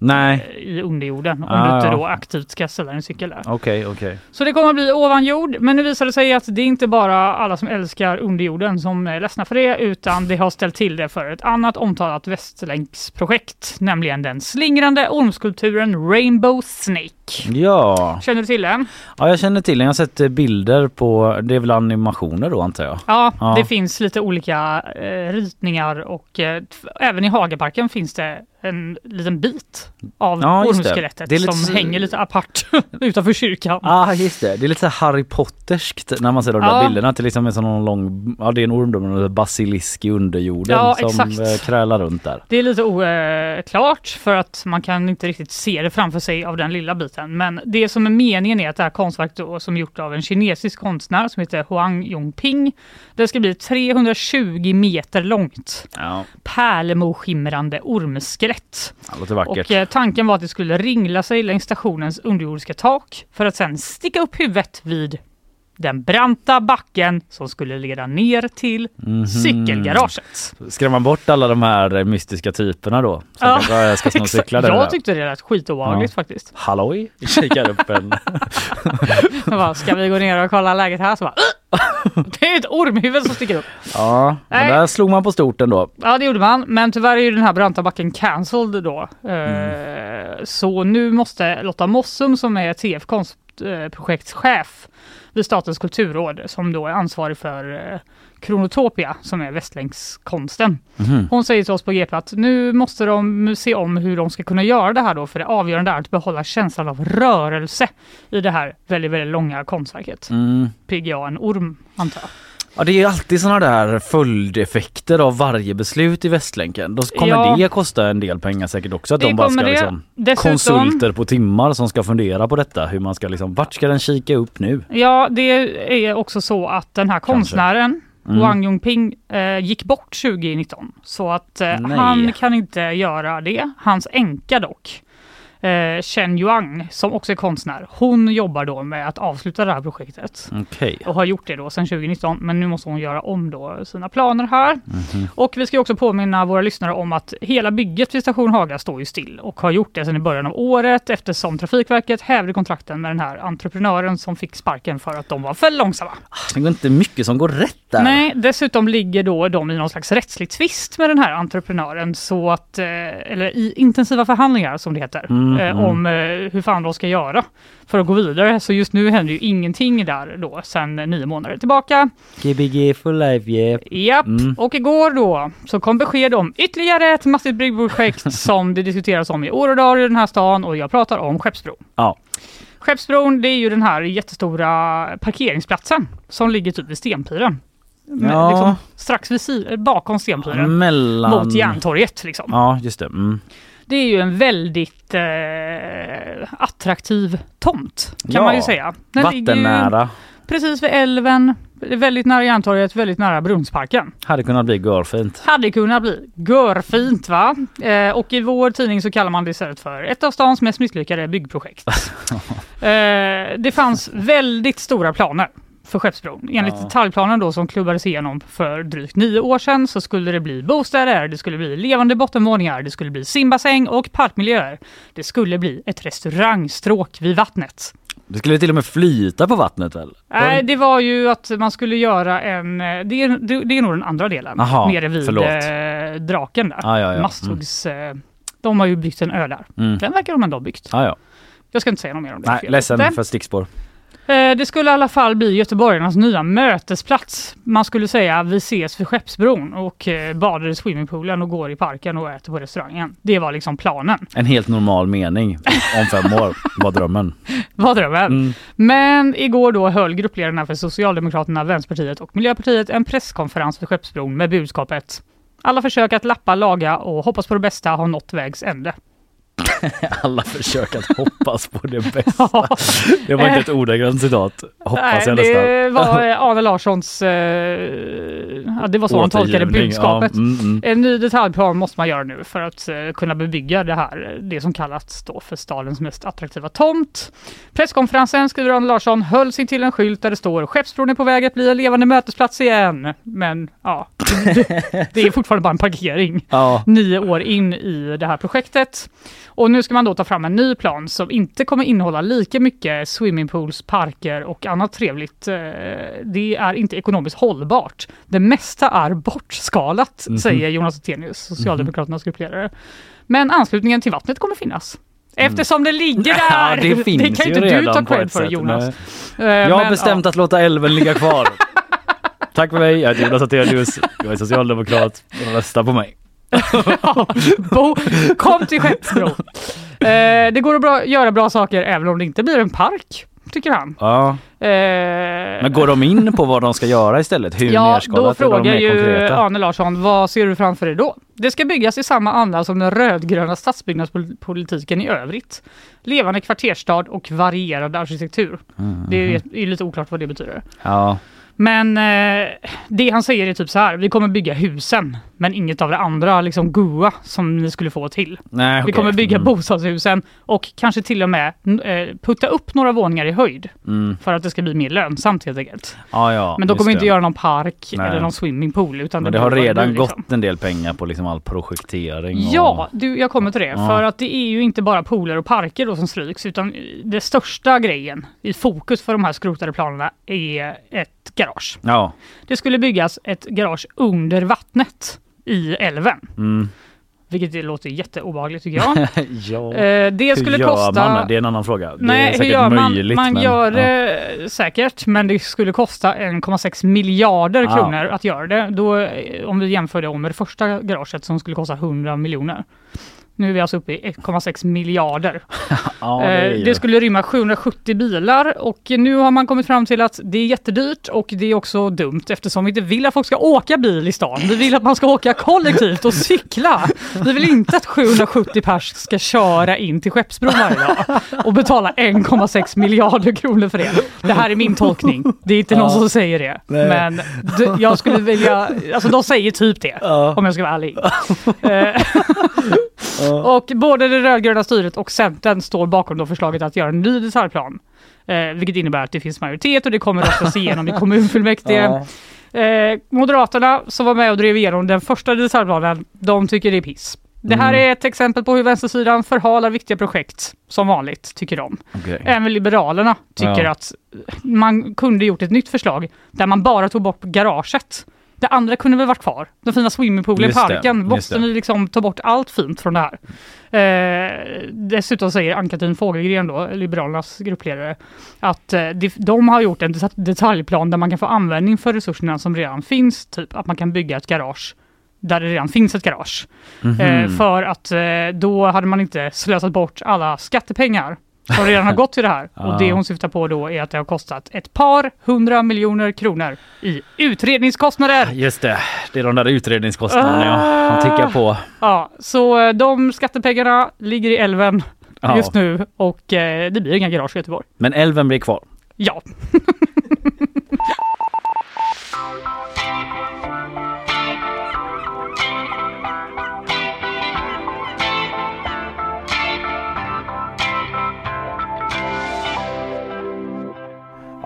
Speaker 1: Nej,
Speaker 2: i underjorden om
Speaker 1: Ah,
Speaker 2: du inte då aktivt ska ställa en cykel där.
Speaker 1: okej, okej.
Speaker 2: Så det kommer att bli ovan jord, men nu visar det sig att det är inte bara alla som älskar underjorden som är ledsna för det, utan det har ställt till det för ett annat omtalat Västlänksprojekt, nämligen den slingrande ormskulpturen Rainbow Snake.
Speaker 1: Ja.
Speaker 2: Känner du till den?
Speaker 1: ja, jag känner till den. Jag har sett eh, bilder på, det är väl animationer då antar jag?
Speaker 2: Ja,
Speaker 1: Ja.
Speaker 2: det finns lite olika eh, ritningar och eh, även i Hagaparken finns det en liten bit av
Speaker 1: Ja, det.
Speaker 2: ormskelettet
Speaker 1: Det är lite
Speaker 2: som
Speaker 1: så-
Speaker 2: hänger lite apart <laughs> utanför kyrkan.
Speaker 1: Ja, ah, just det. Det är lite så Harry Potterskt när man ser de där
Speaker 2: Ja.
Speaker 1: bilderna. Till liksom en sån lång, ja det är en orm då, men basilisk i underjorden
Speaker 2: Ja,
Speaker 1: som
Speaker 2: exakt.
Speaker 1: eh, krälar runt där.
Speaker 2: Det är lite oklart för att man kan inte riktigt se det framför sig av den lilla biten. Men det som är meningen är att det här konstverket då, som är gjort av en kinesisk konstnär som heter Huang Yongping. Det ska bli 320 meter långt.
Speaker 1: Ja,
Speaker 2: Pärlemoskimrande ormskelett.
Speaker 1: Vackert.
Speaker 2: Och eh, tanken var att det skulle ringla sig längs stationens underjordiska tak för att sen sticka upp huvudet vid den branta backen som skulle leda ner till
Speaker 1: Mhm.
Speaker 2: cykelgaraget.
Speaker 1: Skrämma man bort alla de här mystiska typerna då?
Speaker 2: Ja,
Speaker 1: "Ja, ska snå cyklar där.
Speaker 2: Jag tyckte det lät skitobehagligt faktiskt.
Speaker 1: Halloj! Kikar upp en... <laughs>
Speaker 2: Bara, ska vi gå ner och kolla läget här? Så bara, det är ett ormhuvud som sticker upp.
Speaker 1: Ja, men där slog man på stort ändå.
Speaker 2: Ja det gjorde man, men tyvärr är ju den här branta backen cancelled då.
Speaker 1: Mm.
Speaker 2: Eh, Så nu måste Lotta Mossum som är TF konstprojektschef vid Statens kulturråd som då är ansvarig för eh, Kronotopia som är västlänkskonsten.
Speaker 1: Mhm.
Speaker 2: Hon säger till oss på GP att nu måste de se om hur de ska kunna göra det här då för det avgörande är att behålla känslan av rörelse i det här väldigt, väldigt långa konstverket.
Speaker 1: Mm.
Speaker 2: PGA en orm antar jag.
Speaker 1: Ja det är alltid sådana där följdeffekter av varje beslut i Västlänken. Då kommer
Speaker 2: Ja.
Speaker 1: det kosta en del pengar säkert också. Att
Speaker 2: Det
Speaker 1: de bara ska
Speaker 2: det.
Speaker 1: liksom
Speaker 2: Dessutom-
Speaker 1: konsulter på timmar som ska fundera på detta. Hur man ska liksom, vart ska den kika upp nu?
Speaker 2: Ja, det är också så att den här konstnären
Speaker 1: Mm.
Speaker 2: Wang Yongping eh, gick bort 2019 så att eh, han kan inte göra det. Hans änka dock, eh, Chen Yuang som också är konstnär, hon jobbar då med att avsluta det här projektet
Speaker 1: Okej.
Speaker 2: och har gjort det då sedan 2019 men nu måste hon göra om då sina planer här.
Speaker 1: Mhm.
Speaker 2: Och vi ska också påminna våra lyssnare om att hela bygget vid station Haga står ju still och har gjort det sedan i början av året eftersom Trafikverket hävde kontrakten med den här entreprenören som fick sparken för att de var för långsamma.
Speaker 1: Det går inte mycket som går rätt där.
Speaker 2: Nej, dessutom ligger då de i någon slags rättslig tvist med den här entreprenören så att, eh, eller i intensiva förhandlingar som det heter.
Speaker 1: Mm. Mm,
Speaker 2: eh,
Speaker 1: mm.
Speaker 2: om eh, hur fan de ska göra för att gå vidare. Så just nu händer ju ingenting där då sedan nio månader tillbaka.
Speaker 1: Gbg for life yeah.
Speaker 2: Japp,
Speaker 1: Mm.
Speaker 2: och igår då så kom besked om ytterligare ett massivt byggprojekt <laughs> som det diskuteras om i år och dag i den här stan och jag pratar om Skeppsbron.
Speaker 1: Ja.
Speaker 2: Skeppsbron det är ju den här jättestora parkeringsplatsen som ligger typ vid Stenpiren.
Speaker 1: Ja.
Speaker 2: Liksom, strax vid bakom Stenpiren.
Speaker 1: Mellan...
Speaker 2: Mot Järntorget liksom.
Speaker 1: Ja, just det. Mm.
Speaker 2: Det är ju en väldigt eh, attraktiv tomt kan
Speaker 1: Ja,
Speaker 2: man ju säga. Den ligger ju
Speaker 1: Vattennära.
Speaker 2: precis vid älven, väldigt nära Järntorget, väldigt nära Brunnsparken.
Speaker 1: Hade kunnat bli görfint.
Speaker 2: Hade kunnat bli görfint va? Eh, och i vår tidning så kallar man det istället för ett av stans mest misslyckade byggprojekt. <laughs> eh, det fanns väldigt stora planer för Skeppsbron. Enligt
Speaker 1: Ja.
Speaker 2: detaljplanen då som klubbades igenom för drygt nio år sedan så skulle det bli bostäder, det skulle bli levande bottenvåningar, det skulle bli simbassäng och parkmiljöer. Det skulle bli ett restaurangstråk vid vattnet.
Speaker 1: Det skulle till och med flyta på vattnet väl?
Speaker 2: Nej, det var ju att man skulle göra en... eh, Det är, det, det är nog den andra delen.
Speaker 1: Aha,
Speaker 2: nere vid
Speaker 1: förlåt.
Speaker 2: eh, draken där.
Speaker 1: Ja, ja, ja.
Speaker 2: Masthuggs... Eh, de har ju byggt en ö där.
Speaker 1: Mm.
Speaker 2: Den verkar de ändå ha byggt.
Speaker 1: Ja, ja.
Speaker 2: Jag ska inte säga något mer om det.
Speaker 1: Nej, ledsen för stickspår.
Speaker 2: Eh, Det skulle i alla fall bli göteborgarnas nya mötesplats. Man skulle säga vi ses vid Skeppsbron och eh, badar i swimmingpoolen och går i parken och äter på restaurangen. Det var liksom planen.
Speaker 1: En helt normal mening om fem år <laughs> var drömmen.
Speaker 2: Var drömmen.
Speaker 1: Mm.
Speaker 2: Men igår då höll gruppledarna för Socialdemokraterna, Vänsterpartiet och Miljöpartiet en presskonferens för Skeppsbron med budskapet alla försök att lappa, laga och hoppas på det bästa har nått vägs ände. <laughs>
Speaker 1: Alla försök att hoppas på det bästa. Det var inte ett ordagrant citat, hoppas jag
Speaker 2: Nej,
Speaker 1: nästan.
Speaker 2: det var eh, Arne Larssons, eh, ja, det var så han tolkade budskapet.
Speaker 1: Ja, mm, mm.
Speaker 2: En ny detaljplan måste man göra nu för att eh, kunna bebygga det här, det som kallas då för stadens mest attraktiva tomt. Presskonferensen, skriver Arne Larsson, höll sig till en skylt där det står Skeppsbron är på väg att bli en levande mötesplats igen. Men ja, det, det är fortfarande bara en parkering
Speaker 1: Ja,
Speaker 2: nio år in i det här projektet. Och nu ska man då ta fram en ny plan som inte kommer innehålla lika mycket swimmingpools, parker och annat trevligt. Eh, Det är inte ekonomiskt hållbart. Det mesta är bortskalat,
Speaker 1: Mhm.
Speaker 2: säger Jonas Attenius, Socialdemokraternas gruppledare. Men anslutningen till vattnet kommer finnas. Eftersom det ligger där!
Speaker 1: ja <laughs> det finns
Speaker 2: det kan
Speaker 1: ju
Speaker 2: inte du ta cred för
Speaker 1: sätt.
Speaker 2: Jonas.
Speaker 1: Nej.
Speaker 2: Eh,
Speaker 1: Jag har
Speaker 2: men,
Speaker 1: bestämt att låta älven ligga kvar. <laughs> Tack för mig, jag heter Jonas Attelius. Jag är socialdemokrat. Rösta på mig. <laughs>
Speaker 2: Bo, kom till Skeppsbro. Eh, det går att bra, göra bra saker även om det inte blir en park, tycker han.
Speaker 1: Ja.
Speaker 2: Eh,
Speaker 1: Men går de in på vad de ska göra istället? Hur
Speaker 2: ja,
Speaker 1: nerskalat?
Speaker 2: då
Speaker 1: eller var de
Speaker 2: frågar
Speaker 1: mer
Speaker 2: ju
Speaker 1: konkreta?
Speaker 2: Arne Larsson, vad ser du framför dig då? Det ska byggas i samma anda som den rödgröna stadsbyggnadspolitiken i övrigt. Levande kvarterstad och varierad arkitektur.
Speaker 1: Mm,
Speaker 2: Det är, är lite oklart vad det betyder.
Speaker 1: Ja.
Speaker 2: Men eh, det han säger är typ så här, vi kommer bygga husen, men inget av det andra, liksom GUA, som ni skulle få till.
Speaker 1: Nej,
Speaker 2: Vi
Speaker 1: okej.
Speaker 2: kommer bygga
Speaker 1: Mm.
Speaker 2: bostadshusen och kanske till och med eh, putta upp några våningar i höjd
Speaker 1: Mm.
Speaker 2: för att det ska bli mer lönsamt helt enkelt.
Speaker 1: Ja, ja,
Speaker 2: Men
Speaker 1: just
Speaker 2: kommer inte
Speaker 1: det.
Speaker 2: göra någon park
Speaker 1: Nej.
Speaker 2: eller någon swimmingpool. Utan
Speaker 1: Men det har redan
Speaker 2: liksom.
Speaker 1: gått en del pengar på liksom all projektering. Och...
Speaker 2: Ja, du, jag kommer till det.
Speaker 1: Ja.
Speaker 2: För att det är ju inte bara pooler och parker då som stryks utan det största grejen i fokus för de här skrotade planerna är ett garage.
Speaker 1: Ja.
Speaker 2: Det skulle byggas ett garage under vattnet i älven.
Speaker 1: Mm.
Speaker 2: Vilket det låter jätteobehagligt tycker jag. <laughs>
Speaker 1: ja.
Speaker 2: Eh, det skulle
Speaker 1: hur gör
Speaker 2: kosta...
Speaker 1: man? Det är en annan fråga.
Speaker 2: Nej, hur gör man?
Speaker 1: möjligt.
Speaker 2: man
Speaker 1: men,
Speaker 2: gör
Speaker 1: ja.
Speaker 2: det säkert, men det skulle kosta 1,6 miljarder
Speaker 1: Ja.
Speaker 2: kronor att göra det. Då, eh, om vi jämför det med det första garaget som skulle kosta 100 miljoner. Nu är vi alltså uppe i 1,6 miljarder. <laughs>
Speaker 1: Ja,
Speaker 2: Eh,
Speaker 1: det, är
Speaker 2: det, skulle rymma 770 bilar och nu har man kommit fram till att det är jättedyrt och det är också dumt eftersom vi inte vill att folk ska åka bil i stan. Vi vill att man ska åka kollektivt och cykla. Vi vill inte att 770 pers ska köra in till Skeppsbron varje dag och betala 1,6 miljarder kronor för det. Det här är min tolkning. Det är inte någon som säger det.
Speaker 1: Nej.
Speaker 2: Men jag skulle vilja, alltså de säger typ det
Speaker 1: Ja.
Speaker 2: om jag ska vara ärlig. <laughs> Och både det rödgröna styret och Centern står bakom då förslaget att göra en ny detaljplan. Eh, vilket innebär att det finns majoritet och det kommer röstas igenom i <laughs> kommunfullmäktige. Eh, Moderaterna som var med och drev igenom den första detaljplanen, de tycker det är piss. Det här
Speaker 1: Mm.
Speaker 2: är ett exempel på hur vänstersidan förhalar viktiga projekt, som vanligt, tycker de.
Speaker 1: Okej.
Speaker 2: Även Liberalerna tycker
Speaker 1: Ja.
Speaker 2: att man kunde gjort ett nytt förslag där man bara tog bort garaget Det andra kunde väl varit kvar. Den fina swimmingpoolen i parken. Måste ni liksom ta bort allt fint från det här? Eh, dessutom säger Ann-Katrin Fågelgren, då, Liberalernas gruppledare, att eh, de, har gjort en det- detaljplan där man kan få användning för resurserna som redan finns. Typ att man kan bygga ett garage där det redan finns ett garage.
Speaker 1: Mhm.
Speaker 2: Eh, för att eh, då hade man inte slösat bort alla skattepengar som redan har gått till det här. <laughs> Och det hon syftar på då är att det har kostat ett par hundra miljoner kronor i utredningskostnader.
Speaker 1: Just det, det är de där utredningskostnaderna ja. Han tickar på.
Speaker 2: Ja, så eh, de skattepengarna ligger i älven just nu och eh, det blir inga garage i Göteborg.
Speaker 1: Men älven blir kvar.
Speaker 2: Ja, <laughs>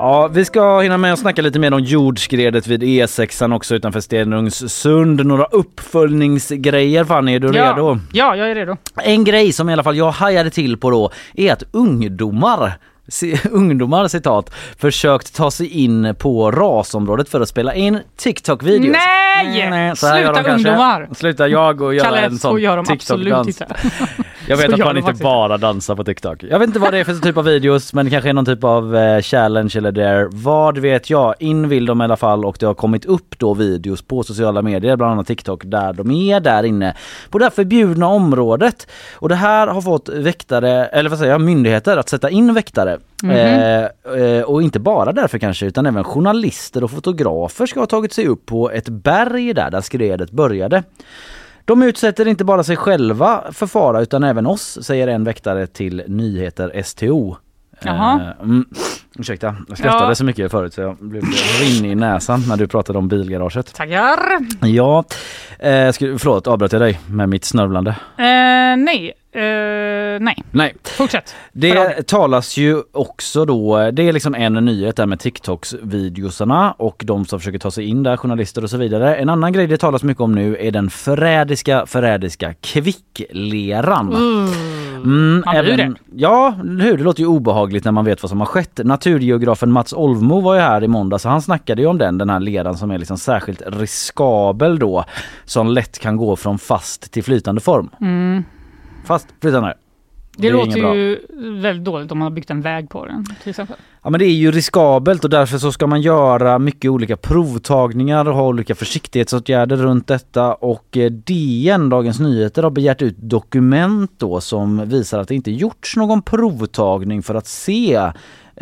Speaker 1: Ja, vi ska hinna med att snacka lite mer om jordskredet vid E6 också utanför Stenungssund. Några uppföljningsgrejer Fanny, är du
Speaker 2: ja.
Speaker 1: redo?
Speaker 2: Ja, jag är redo.
Speaker 1: En grej som i alla fall jag hajade till på då är att ungdomar <laughs> ungdomar citat försökt ta sig in på rasområdet för att spela in TikTok-videos.
Speaker 2: Nej!
Speaker 1: gör
Speaker 2: Sluta
Speaker 1: de kanske.
Speaker 2: ungdomar!
Speaker 1: Sluta jag och göra en
Speaker 2: så
Speaker 1: sån
Speaker 2: gör de absolut
Speaker 1: TikTok-dans. <laughs> Jag vet
Speaker 2: Så
Speaker 1: att man inte
Speaker 2: faktiskt
Speaker 1: bara dansar på TikTok. Jag vet inte vad det är för typ av videos men det kanske är någon typ av eh, challenge eller dare. Vad vet jag? In vill de i alla fall och det har kommit upp då videos på sociala medier, bland annat TikTok, där de är där inne på det här förbjudna området. Och det här har fått väktare, eller vad säger jag, myndigheter att sätta in väktare. Eh, eh, och inte bara därför kanske utan även journalister och fotografer ska ha tagit sig upp på ett berg där, där skredet började. De utsätter inte bara sig själva för fara utan även oss, säger en väktare till Nyheter STO.
Speaker 2: Jaha.
Speaker 1: Eh, mm, ursäkta, jag skrattade
Speaker 2: Ja.
Speaker 1: så mycket förut så jag blev rinnig i näsan när du pratade om bilgaraget.
Speaker 2: Tackar!
Speaker 1: Ja, eh, skulle, förlåt avbröt jag dig med mitt snörvlande?
Speaker 2: Eh, nej, eh, nej.
Speaker 1: Nej,
Speaker 2: Fortsätt.
Speaker 1: det talas ju också då, det är liksom en nyhet där med TikToks videosarna och de som försöker ta sig in där, journalister och så vidare. En annan grej det talas mycket om nu är den förrädiska, förrädiska kvickleran. Mm,
Speaker 2: Man blir det.
Speaker 1: Ja, hur? Det låter ju obehagligt när man vet vad som har skett. Naturgeografen Mats Olvmo var ju här i måndags så han snackade ju om den, den här leran som är liksom särskilt riskabel då. Som lätt kan gå från fast till flytande form. Fast flytande.
Speaker 2: Det,
Speaker 1: är
Speaker 2: låter ju väldigt dåligt om man har byggt en väg på den till exempel.
Speaker 1: Ja men det är ju riskabelt och därför så ska man göra mycket olika provtagningar och ha olika försiktighetsåtgärder runt detta och eh, DN, Dagens Nyheter, har begärt ut dokument då som visar att det inte gjorts någon provtagning för att se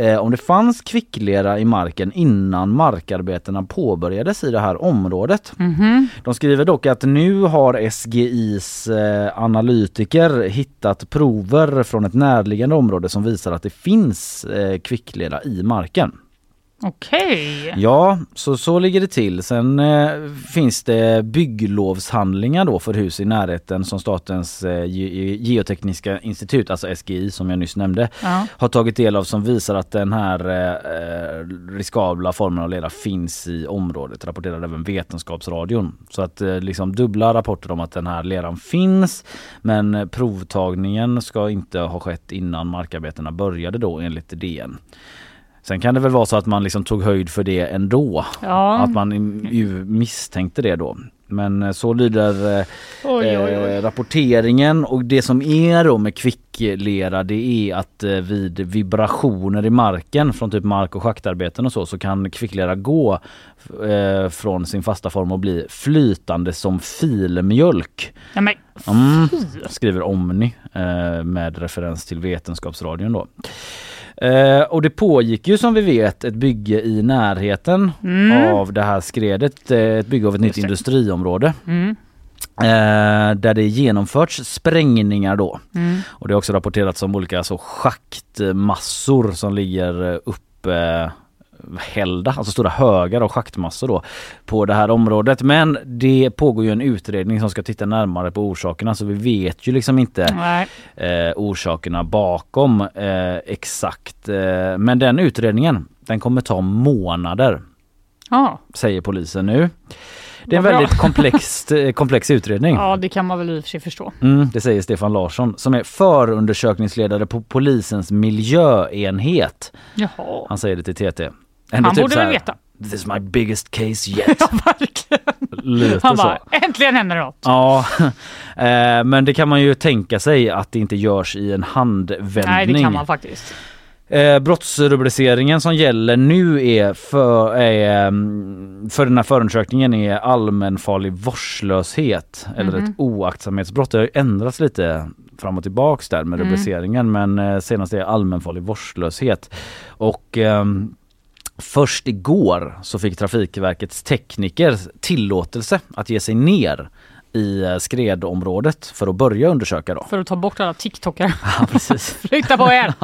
Speaker 1: eh, om det fanns kvicklera i marken innan markarbetena påbörjades i det här området. De skriver dock att nu har SGIs eh, analytiker hittat prover från ett närliggande område som visar att det finns eh, kvicklera i marken.
Speaker 2: Okej.
Speaker 1: Ja, så så ligger det till. Sen eh, finns det bygglovshandlingar då för hus i närheten som Statens eh, ge- geotekniska institut, alltså SGI som jag nyss nämnde,
Speaker 2: Ja.
Speaker 1: har tagit del av som visar att den här eh, eh, riskabla formen av lera finns i området, rapporterar även Vetenskapsradion. Så att eh, liksom dubbla rapporter om att den här leran finns men provtagningen ska inte ha skett innan markarbetena började då enligt DN. Sen kan det väl vara så att man liksom tog höjd för det ändå.
Speaker 2: Ja.
Speaker 1: Att man ju misstänkte det då. Men eh, så lyder eh,
Speaker 2: Oj, oj, oj.
Speaker 1: eh, rapporteringen och det som är då med kvicklera det är att eh, vid vibrationer i marken från typ mark och schaktarbeten och så så kan kvicklera gå eh, från sin fasta form och bli flytande som filmjölk.
Speaker 2: Ja, men,
Speaker 1: Mm, skriver Omni eh, med referens till Vetenskapsradion då. Eh, och det pågick ju som vi vet ett bygge i närheten av det här skredet. Eh, ett bygge av ett nytt
Speaker 2: Mm. Det.
Speaker 1: industriområde.
Speaker 2: mm,
Speaker 1: Eh, där det genomförts sprängningar då.
Speaker 2: mm.
Speaker 1: Och det har också rapporterats om olika alltså, schaktmassor som ligger eh, upp eh, hällda, alltså stora högar av schaktmassor då på det här området. Men det pågår ju en utredning som ska titta närmare på orsakerna så vi vet ju liksom inte eh, orsakerna bakom eh, exakt. Eh, men den utredningen den kommer ta månader
Speaker 2: Ja.
Speaker 1: säger polisen nu. Det är en väldigt komplex, <laughs> eh, komplex utredning.
Speaker 2: ja, det kan man väl i och för sig förstå.
Speaker 1: Mm, det säger Stefan Larsson som är förundersökningsledare på polisens miljöenhet.
Speaker 2: Jaha.
Speaker 1: Han säger det till TT.
Speaker 2: Han
Speaker 1: typ
Speaker 2: borde
Speaker 1: så
Speaker 2: väl veta.
Speaker 1: this is my biggest case yet. <laughs>
Speaker 2: Ja, verkligen.
Speaker 1: Lite
Speaker 2: Han
Speaker 1: så.
Speaker 2: bara, äntligen händer det något.
Speaker 1: Ja, <laughs> eh, men det kan man ju tänka sig att det inte görs i en handvändning.
Speaker 2: Nej, det kan man faktiskt.
Speaker 1: Eh, brottsrubriceringen som gäller nu är för, mm, för den här förundersökningen är allmänfarlig vårdslöshet eller
Speaker 2: Mhm.
Speaker 1: ett oaktsamhetsbrott. Det har ändrats lite fram och tillbaks där med
Speaker 2: Mm.
Speaker 1: rubriceringen men eh, senast är allmänfarlig vårdslöshet. Och ehm, Först igår så fick Trafikverkets tekniker tillåtelse att ge sig ner i eh, skredområdet för att börja undersöka då.
Speaker 2: För att ta bort alla TikTokare. <laughs>
Speaker 1: Ja, precis. <laughs>
Speaker 2: Flytta på er!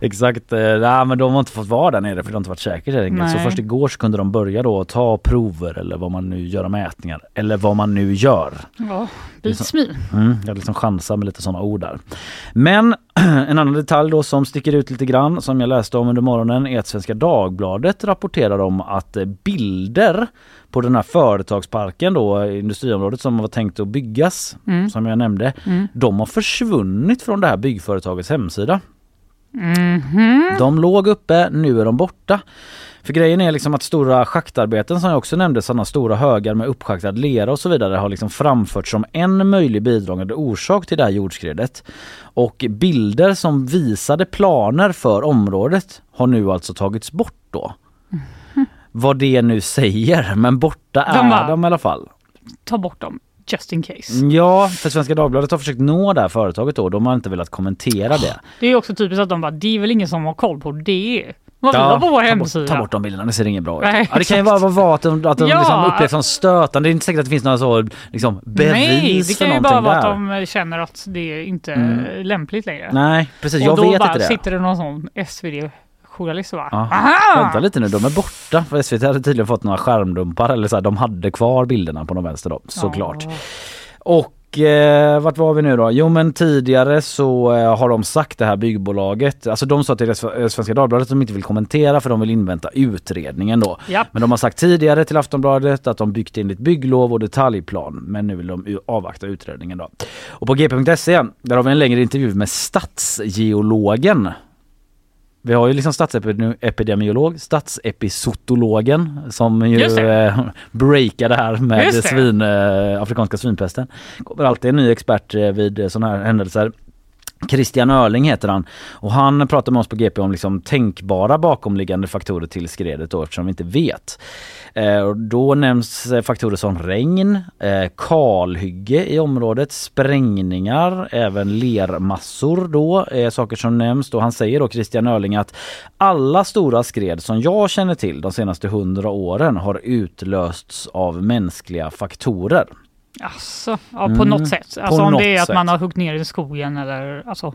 Speaker 1: Exakt, eh, nej, men de har inte fått vara där nere för det har inte varit enkelt. Så först igår så kunde de börja då ta prover eller vad man nu gör mätningar eller vad man nu gör.
Speaker 2: Ja, me.
Speaker 1: Mm, jag liksom chansar med lite sådana ord där. Men <clears throat> en annan detalj då som sticker ut lite grann som jag läste om under morgonen är att Svenska Dagbladet rapporterar om att eh, bilder på den här företagsparken då, industriområdet som var tänkt att byggas,
Speaker 2: Mm.
Speaker 1: som jag nämnde,
Speaker 2: Mm.
Speaker 1: de har försvunnit från det här byggföretagets hemsida.
Speaker 2: Mhm.
Speaker 1: De låg uppe, nu är de borta. För grejen är liksom att stora schaktarbeten som jag också nämnde, sådana stora högar med uppschaktad lera och så vidare har liksom framförts som en möjlig bidragande orsak till det här jordskredet. Och bilder som visade planer för området har nu alltså tagits bort då. Vad det nu säger, men borta är
Speaker 2: De bara-
Speaker 1: de i alla fall.
Speaker 2: Ta bort dem, just in case.
Speaker 1: Ja, för Svenska Dagbladet har försökt nå det här företaget då. De har inte velat kommentera det. <gasps>
Speaker 2: Det är också typiskt att de bara, det är väl ingen som har koll på det. Vad
Speaker 1: Ja,
Speaker 2: på vår
Speaker 1: ta bort,
Speaker 2: hemsida.
Speaker 1: ta bort de bilderna, det ser inget bra ut.
Speaker 2: Nej,
Speaker 1: ja, det kan ju vara, vara att de, att de
Speaker 2: Ja.
Speaker 1: liksom upplevs som stötande. Det är inte säkert att det finns några så liksom, bevis
Speaker 2: Nej, det kan ju bara vara
Speaker 1: där.
Speaker 2: att de känner att det inte är
Speaker 1: Mm.
Speaker 2: lämpligt längre.
Speaker 1: Nej, precis.
Speaker 2: och
Speaker 1: Jag
Speaker 2: då
Speaker 1: vet inte det.
Speaker 2: sitter det någon sån SvD-journalist och bara,
Speaker 1: Ja.
Speaker 2: aha!
Speaker 1: Vänta lite nu, de är borta. För SVT hade tydligen fått några skärmdumpar eller så här, de hade kvar bilderna på de vänster då, såklart.
Speaker 2: Ja.
Speaker 1: Och eh, vart var vi nu då? Jo men tidigare så eh, har de sagt det här byggbolaget, alltså de sa till Sve- Svenska Dagbladet att de inte vill kommentera för de vill invänta utredningen då.
Speaker 2: Japp.
Speaker 1: Men de har sagt tidigare till Aftonbladet att de byggt enligt bygglov och detaljplan men nu vill de avvakta utredningen då. Och på gp.se där har vi en längre intervju med stadsgeologen vi har ju liksom statsepidemiolog, statsepisotologen som ju
Speaker 2: det.
Speaker 1: eh, breakade här med
Speaker 2: det.
Speaker 1: svin, eh, afrikanska svinpesten. Kommer alltid en ny expert eh, vid sådana här händelser. Christian Örling heter han och han pratar med oss på GP om liksom tänkbara bakomliggande faktorer till skredet då eftersom vi inte vet. Eh, och då nämns eh, faktorer som regn, eh, kalhygge i området, sprängningar, även lermassor då är saker som nämns. Då han säger då Christian Örling att alla stora skred som jag känner till de senaste hundra åren har utlösts av mänskliga faktorer.
Speaker 2: Alltså, ja, på
Speaker 1: Mm,
Speaker 2: något sätt.
Speaker 1: på
Speaker 2: Alltså om
Speaker 1: något
Speaker 2: det är att
Speaker 1: sätt.
Speaker 2: man har huggit ner i skogen eller alltså.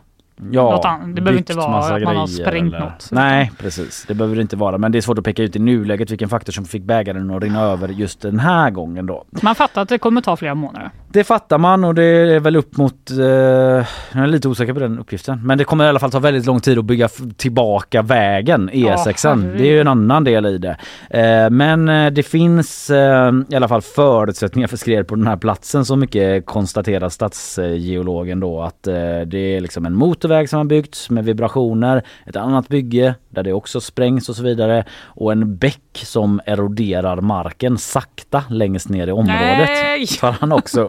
Speaker 1: Ja,
Speaker 2: Något annat. Det behöver inte vara att man har sprängt
Speaker 1: eller-
Speaker 2: något.
Speaker 1: Nej precis, det behöver det inte vara. Men det är svårt att peka ut i nuläget vilken faktor som fick bägaren att rinna över just den här gången då.
Speaker 2: Man fattar att det kommer ta flera månader.
Speaker 1: Det fattar man och det är väl upp mot, eh, jag är lite osäker på den uppgiften. Men det kommer i alla fall ta väldigt lång tid att bygga tillbaka vägen, E6.
Speaker 2: herregud.
Speaker 1: det är ju en annan del i det. Eh, men eh, det finns eh, i alla fall förutsättningar för skred på den här platsen. Så mycket konstaterar stadsgeologen då att eh, det är liksom en motorväg som har byggts med vibrationer, ett annat bygge där det också sprängs och så vidare och en bäck som eroderar marken sakta längst ner i området
Speaker 2: Nej!
Speaker 1: tar han också.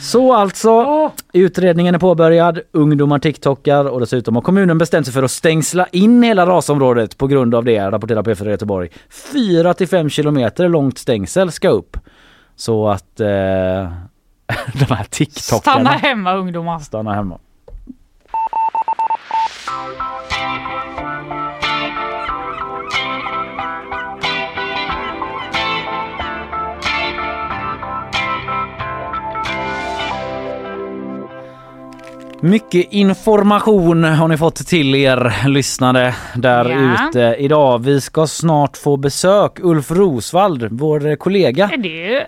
Speaker 1: Så alltså, utredningen är påbörjad, ungdomar tiktokar och dessutom har kommunen bestämt sig för att stängsla in hela rasområdet på grund av det, rapporterar P4 Göteborg. 4 till 5 kilometer långt stängsel ska upp. Så att eh, <laughs> de här tiktokarna
Speaker 2: Stanna hemma ungdomar.
Speaker 1: stannar hemma. Mycket information har ni fått till er lyssnare där
Speaker 2: Ja.
Speaker 1: ute idag. Vi ska snart få besök. Ulf Rosvald, vår kollega.
Speaker 2: Det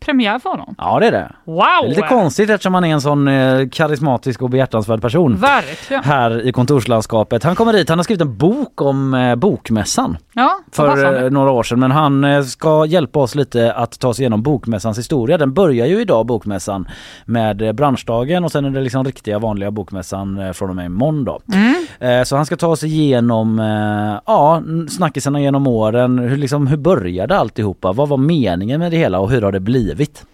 Speaker 2: premiär för honom.
Speaker 1: Ja det är det.
Speaker 2: Wow!
Speaker 1: Det är lite konstigt eftersom han är en sån eh, karismatisk och behjärtansvärd person.
Speaker 2: Verkligen.
Speaker 1: Här i kontorslandskapet. Han kommer hit, han har skrivit en bok om eh, bokmässan
Speaker 2: Ja,
Speaker 1: för eh, några år sedan. Men han eh, ska hjälpa oss lite att ta oss igenom bokmässans historia. Den börjar ju idag bokmässan med eh, branschdagen och sen är det liksom riktiga vanliga bokmässan eh, från och med imorgon då. Eh, Så han ska ta oss igenom eh, ja, snackisarna genom åren. Hur, liksom, hur började alltihopa? Vad var meningen med det hela och hur har det blivit?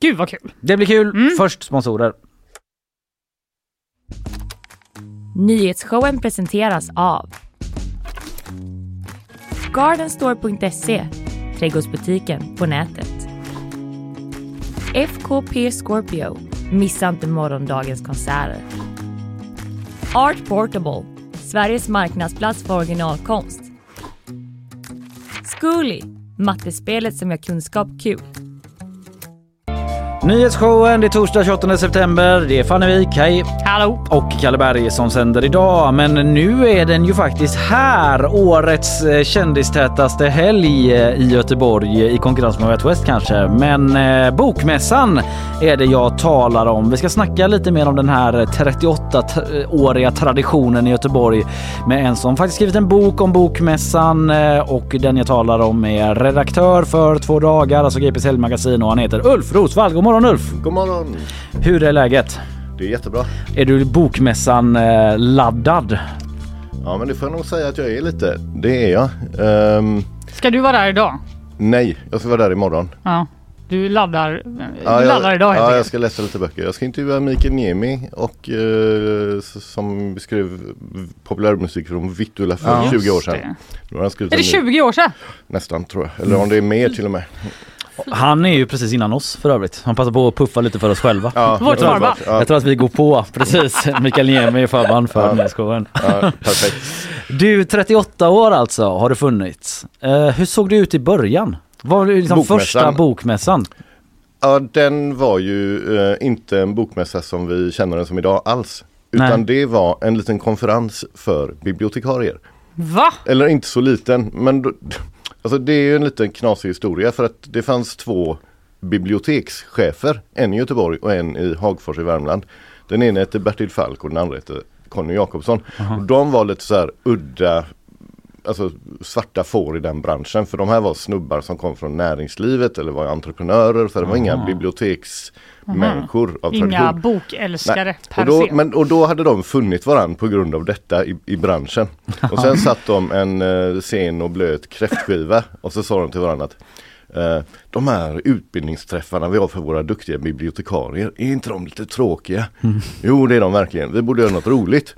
Speaker 2: Gud vad kul.
Speaker 1: Det blir kul. Först sponsorer.
Speaker 7: Nyhetsshowen presenteras av Gardenstore.se Trädgårdsbutiken på nätet. FKP Scorpio Missa inte morgondagens konserter. Art Portable Sveriges marknadsplats för originalkonst. Zcooly Mattespelet som gör kunskap kul.
Speaker 1: Nyhetsshowen, det är torsdag 28 september. Det är Fannevik, hej!
Speaker 2: Hallå!
Speaker 1: Och Kalle Berg som sänder idag. Men nu är den ju faktiskt här. Årets eh, kändistätaste helg eh, i Göteborg i konkurrens med West kanske. Men eh, Bokmässan är det jag talar om. Vi ska snacka lite mer om den här 38-åriga traditionen i Göteborg med en som faktiskt skrivit en bok om Bokmässan eh, och den jag talar om är redaktör för två dagar, alltså GPs helgmagasin och han heter Ulf Rosvall. God morgon Ulf!
Speaker 8: God morgon!
Speaker 1: Hur är läget?
Speaker 8: Det är jättebra.
Speaker 1: Är du bokmässan eh, laddad?
Speaker 8: Ja men det får jag nog säga att jag är lite. Det är jag. Ehm,
Speaker 2: Ska du vara där idag?
Speaker 8: nej, jag ska vara där imorgon.
Speaker 2: Ja. Du laddar, du
Speaker 8: Ja, jag,
Speaker 2: laddar idag helt
Speaker 8: ja, jag ska läsa lite böcker. Jag ska intervjua Mikael Niemi och eh, som skrev populärmusik från Vittula för
Speaker 1: Ja.
Speaker 8: 20 år sedan.
Speaker 2: det.
Speaker 8: Nu har han
Speaker 2: Är det
Speaker 8: en ny-
Speaker 2: 20 år sedan?
Speaker 8: Nästan tror jag. Eller om det är mer till och med.
Speaker 1: Han är ju precis innan oss för övrigt. Han passar på att puffa lite för oss själva.
Speaker 8: Ja,
Speaker 2: Vårt förband.
Speaker 8: att- Ja,
Speaker 1: Jag tror att vi går på precis. <laughs> Mikael Niemi är förband för
Speaker 8: Ja.
Speaker 1: nyhetsshowen.
Speaker 8: ja, perfekt.
Speaker 1: Du, 38 år alltså har det funnits. Eh, hur såg det ut i början? Vad var det liksom
Speaker 8: Bokmässan.
Speaker 1: första bokmässan?
Speaker 8: Ja, den var ju eh, inte en bokmässa som vi känner den som idag alls. Utan
Speaker 1: Nej.
Speaker 8: det var en liten konferens för bibliotekarier.
Speaker 2: Va?
Speaker 8: Eller inte så liten, men då, alltså det är ju en liten knasig historia för att det fanns två bibliotekschefer, en i Göteborg och en i Hagfors i Värmland. Den ena hette Bertil Falk och den andra hette Conny Jakobsson. Och de var lite så här udda Alltså svarta får i den branschen för de här var snubbar som kom från näringslivet eller var entreprenörer så det var inga biblioteksmänniskor av
Speaker 2: Inga
Speaker 8: tradition.
Speaker 2: bokälskare
Speaker 8: Nej.
Speaker 2: per
Speaker 8: och, då,
Speaker 2: se.
Speaker 8: men, och då hade de funnit varandra på grund av detta i, i branschen. Och sen satt de en eh, sen och blöt kräftskiva och så sa de till varandra att eh, de här utbildningsträffarna vi har för våra duktiga bibliotekarier, är inte de lite tråkiga? Jo det är de verkligen, vi borde göra något roligt.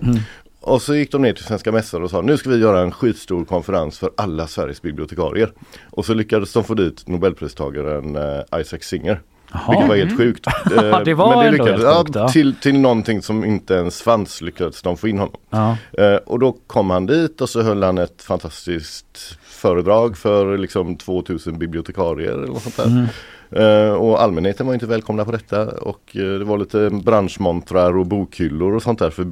Speaker 8: Och så gick de ner till Svenska Mässor och sa nu ska vi göra en skitstor konferens för alla Sveriges bibliotekarier. Och så lyckades de få dit Nobelpristagaren eh, Isaac Singer. Vilket var helt sjukt. <laughs> Eh,
Speaker 1: Det var
Speaker 8: men
Speaker 1: ändå
Speaker 8: lyckades,
Speaker 1: helt sjukt, ja.
Speaker 8: till, till någonting som inte ens fanns lyckades de få in honom.
Speaker 1: Ja.
Speaker 8: Eh, och då kom han dit och så höll han ett fantastiskt föredrag för liksom 2000 bibliotekarier eller något sånt där.
Speaker 1: Mm.
Speaker 8: Och allmänheten var inte välkomna på detta och det var lite branschmontrar och bokhyllor och sånt där för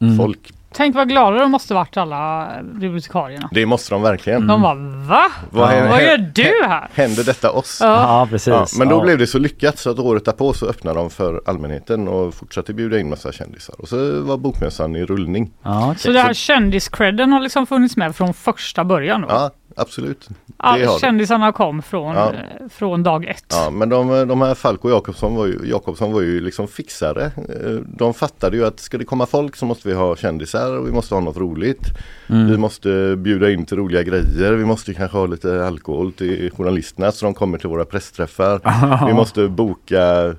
Speaker 8: biblioteksfolk.
Speaker 2: Tänk vad glada de måste varit alla bibliotekarierna.
Speaker 8: Det måste de verkligen.
Speaker 2: De bara va?
Speaker 8: Vad händer-
Speaker 2: Vad gör du här?
Speaker 8: Händer detta oss?
Speaker 2: Ja.
Speaker 1: Ja, precis.
Speaker 8: Ja, men då
Speaker 1: Ja.
Speaker 8: blev det så lyckat så att året därpå så öppnade de för allmänheten och fortsatte bjuda in massa kändisar. Och så var bokmässan i rullning.
Speaker 1: Ja, okej.
Speaker 2: Så det här kändiscredden har liksom funnits med från första början då?
Speaker 8: Ja, absolut.
Speaker 2: All,
Speaker 8: det
Speaker 2: kändisarna kom från,
Speaker 8: Ja.
Speaker 2: eh, från dag ett.
Speaker 8: Ja, men de, de här Falk och Jakobsson var, ju, Jakobsson var ju liksom fixare. Eh, De fattade ju att ska det komma folk så måste vi ha kändisar och vi måste ha något roligt. Vi måste bjuda in till roliga grejer. Vi måste kanske ha lite alkohol till journalisterna så de kommer till våra pressträffar. <laughs> Vi måste boka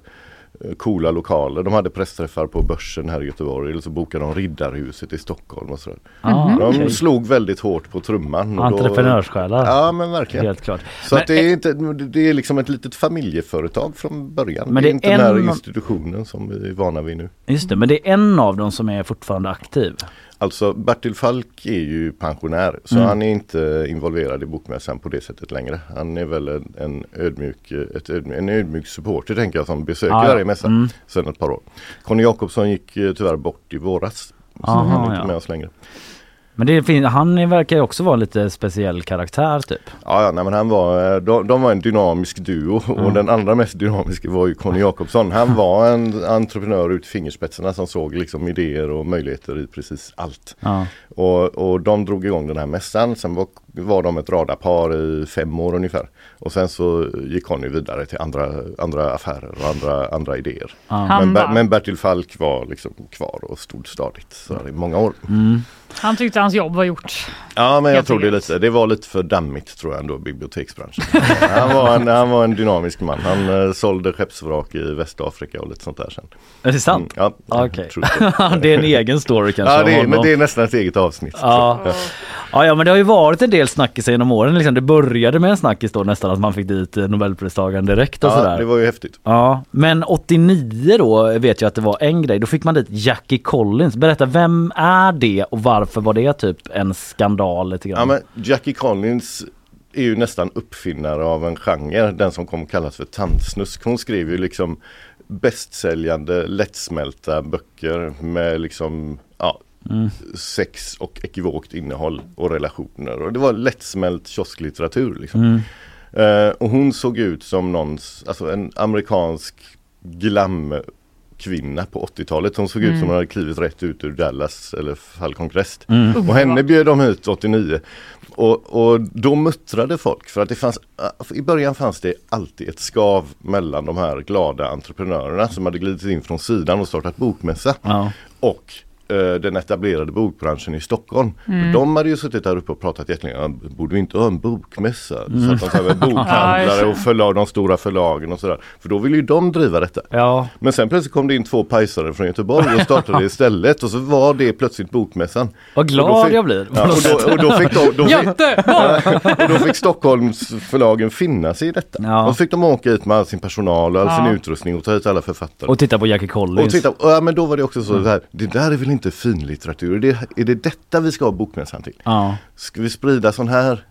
Speaker 8: coola lokaler. De hade pressträffar på Börsen här i Göteborg eller så bokade de Riddarhuset i Stockholm och sådär.
Speaker 1: Ja,
Speaker 8: De slog väldigt hårt på trumman. och
Speaker 1: Entreprenörssjälar.
Speaker 8: Ja men verkligen.
Speaker 1: Helt klart.
Speaker 8: Så
Speaker 1: Men
Speaker 8: att det är, inte, det är liksom ett litet familjeföretag från början.
Speaker 1: Men
Speaker 8: det
Speaker 1: det
Speaker 8: är inte
Speaker 1: är
Speaker 8: den här
Speaker 1: en-
Speaker 8: institutionen som vi är vana vid nu.
Speaker 1: Just det, men det är en av dem som är fortfarande aktiv.
Speaker 8: Alltså Bertil Falk är ju pensionär så
Speaker 1: Mm.
Speaker 8: han är inte involverad i bokmässan på det sättet längre. Han är väl en, en, ödmjuk, ett ödmjuk, en ödmjuk supporter tänker jag som besöker
Speaker 1: ja.
Speaker 8: varje mässa
Speaker 1: Mm.
Speaker 8: sedan ett par år. Conny Jakobsson gick eh, tyvärr bort i våras. Så
Speaker 1: Aha,
Speaker 8: han är inte
Speaker 1: ja.
Speaker 8: med oss längre.
Speaker 1: Men det fin- han verkar ju också vara en lite speciell karaktär typ.
Speaker 8: Ja, ja nej, men han var, eh, de, de var en dynamisk duo och den allra mest dynamiska var ju Conny Jakobsson. Han <laughs> var en entreprenör ut i fingerspetsarna som såg liksom idéer och möjligheter i precis allt.
Speaker 1: Ja.
Speaker 8: Och, och de drog igång den här mässan. Sen var, var de ett radarpar i fem år ungefär. Och sen så gick Conny vidare till andra, andra affärer och andra, andra idéer.
Speaker 1: Ja.
Speaker 2: Han
Speaker 8: Men, men Bertil Falk var liksom kvar och stod stadigt så här i många år.
Speaker 1: Mm.
Speaker 2: Han tyckte hans jobb var gjort.
Speaker 8: Ja men jag tror det lite, det var lite för dammigt tror jag ändå biblioteksbranschen. <laughs> han, var en, han var en dynamisk man. Han eh, sålde skeppsvrak i Västafrika och lite sånt där sen.
Speaker 1: Är det sant?
Speaker 8: Mm, ja,
Speaker 1: Okej.
Speaker 8: tror det. <laughs>
Speaker 1: det är en egen story kanske.
Speaker 8: ja det är, men det är nästan ett eget avsnitt.
Speaker 1: Ja. Ja, ja men det har ju varit en del snackisar genom åren. Liksom. Det började med en snackis då nästan att man fick dit eh, Nobelpristagaren direkt och
Speaker 8: Ja,
Speaker 1: sådär.
Speaker 8: det var ju häftigt.
Speaker 1: Ja, men 89 då vet jag att det var en grej. Då fick man dit Jackie Collins. Berätta, vem är det och varför var det typ en skandal lite grann?
Speaker 8: Ja, men Jackie Collins är ju nästan uppfinnare av en genre, den som kommer kallas för tandsnusk. Hon skrev ju liksom bästsäljande lättsmälta böcker med liksom ja,
Speaker 1: Mm.
Speaker 8: sex och ekivokt innehåll och relationer. Och det var lättsmält kiosklitteratur. Liksom.
Speaker 1: Mm.
Speaker 8: Eh, och hon såg ut som någons, alltså en amerikansk glam kvinna på 80-talet. Hon såg ut som hon hade klivit rätt ut ur Dallas eller Falcon Crest.
Speaker 1: Mm.
Speaker 8: Och henne bjöd de ut 89. Och, och då muttrade folk för att det fanns, i början fanns det alltid ett skav mellan de här glada entreprenörerna som hade glidit in från sidan och startat bokmässa
Speaker 1: Ja.
Speaker 8: och den etablerade bokbranschen i Stockholm.
Speaker 2: Mm.
Speaker 8: De hade ju suttit där uppe och pratat jättelänge. "Ja, Borde vi inte ha en bokmässa?
Speaker 1: Mm.
Speaker 8: Så att de "Men <laughs> bokhandlare och förlag, de stora förlagen och sådär. För då ville ju de driva detta.
Speaker 1: Ja,
Speaker 8: Men sen plötsligt kom det in två pajsare från Göteborg och startade <laughs> istället och så var det plötsligt bokmässan.
Speaker 1: vad glad
Speaker 8: fick-
Speaker 1: jag blir.
Speaker 8: Ja, och, då, och då fick de, då <laughs> och då fick Stockholms förlagen finna sig i detta.
Speaker 1: Ja.
Speaker 8: Och så fick de åka hit med all sin personal och all sin utrustning och ta hit alla författare.
Speaker 1: Och titta på Jackie Collins.
Speaker 8: Och titta, ja, men då var det också så här, det där är väl inte finlitteratur? Är det, är det detta vi ska ha bokmässan till?
Speaker 1: Ja,
Speaker 8: Ska vi sprida sån här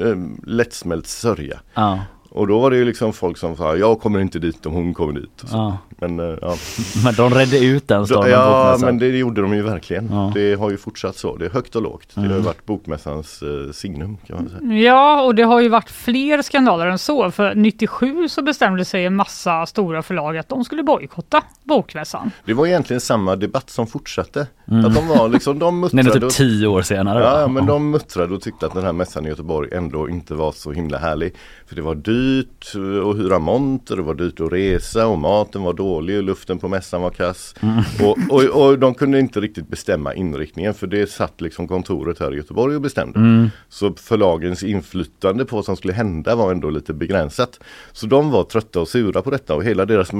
Speaker 8: eh, lättsmält sörja?
Speaker 1: ja,
Speaker 8: Och då var det ju liksom folk som sa, jag kommer inte dit om hon kommer dit. Och så.
Speaker 1: ja.
Speaker 8: Men eh, ja, <laughs>
Speaker 1: Men de redde ut den stormen
Speaker 8: ja men det gjorde de ju verkligen.
Speaker 1: Ja.
Speaker 8: Det har ju fortsatt så. Det är högt och lågt. Det har
Speaker 1: Mm.
Speaker 8: ju varit bokmässans eh, signum kan man säga.
Speaker 2: Ja, och det har ju varit fler skandaler än så. För 97 så bestämde sig en massa stora förlag att de skulle bojkotta bokmässan.
Speaker 8: Det var egentligen samma debatt som fortsatte. Att de var liksom, de
Speaker 1: Det är nog
Speaker 8: muttrade
Speaker 1: typ tio år senare.
Speaker 8: Ja, men de muttrade och tyckte att den här mässan i Göteborg ändå inte var så himla härlig. För det var dyrt att hyra monter, det var dyrt att resa och maten var dålig och luften på mässan var kass.
Speaker 1: Mm.
Speaker 8: Och, och, och de kunde inte riktigt bestämma inriktningen för det satt liksom kontoret här i Göteborg och bestämde.
Speaker 1: Mm.
Speaker 8: Så förlagens inflytande på vad som skulle hända var ändå lite begränsat. Så de var trötta och sura på detta och hela deras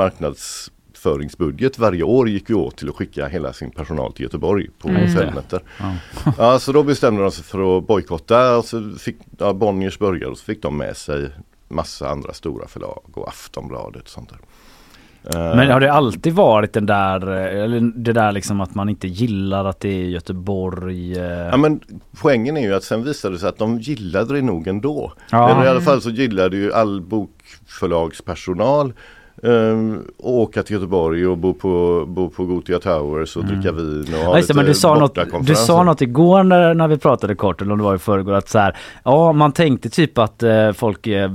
Speaker 8: marknadsföringsbudget varje år gick ju åt till att skicka hela sin personal till Göteborg på
Speaker 2: Mm.
Speaker 8: hotellnätter. Ja, så då bestämde de sig för att bojkotta och så fick ja, Bonniers började och så fick de med sig massa andra stora förlag och Aftonbladet och sånt där. Eh,
Speaker 1: Men har det alltid varit den där, eh, eller det där liksom att man inte gillar att det är Göteborg? eh,
Speaker 8: Ja men poängen är ju att sen visade det sig att de gillade det nog ändå.
Speaker 1: Ja.
Speaker 8: Eller i alla fall så gillade ju all bokförlagspersonal Um, åka till Göteborg och bo på, bo på Gothia Towers och dricka vin och ha
Speaker 1: Ja,
Speaker 8: lite
Speaker 1: men du sa, något, du sa något igår när, när vi pratade kort, eller om det var i förrgår, att så här, ja man tänkte typ att eh, folk, eh,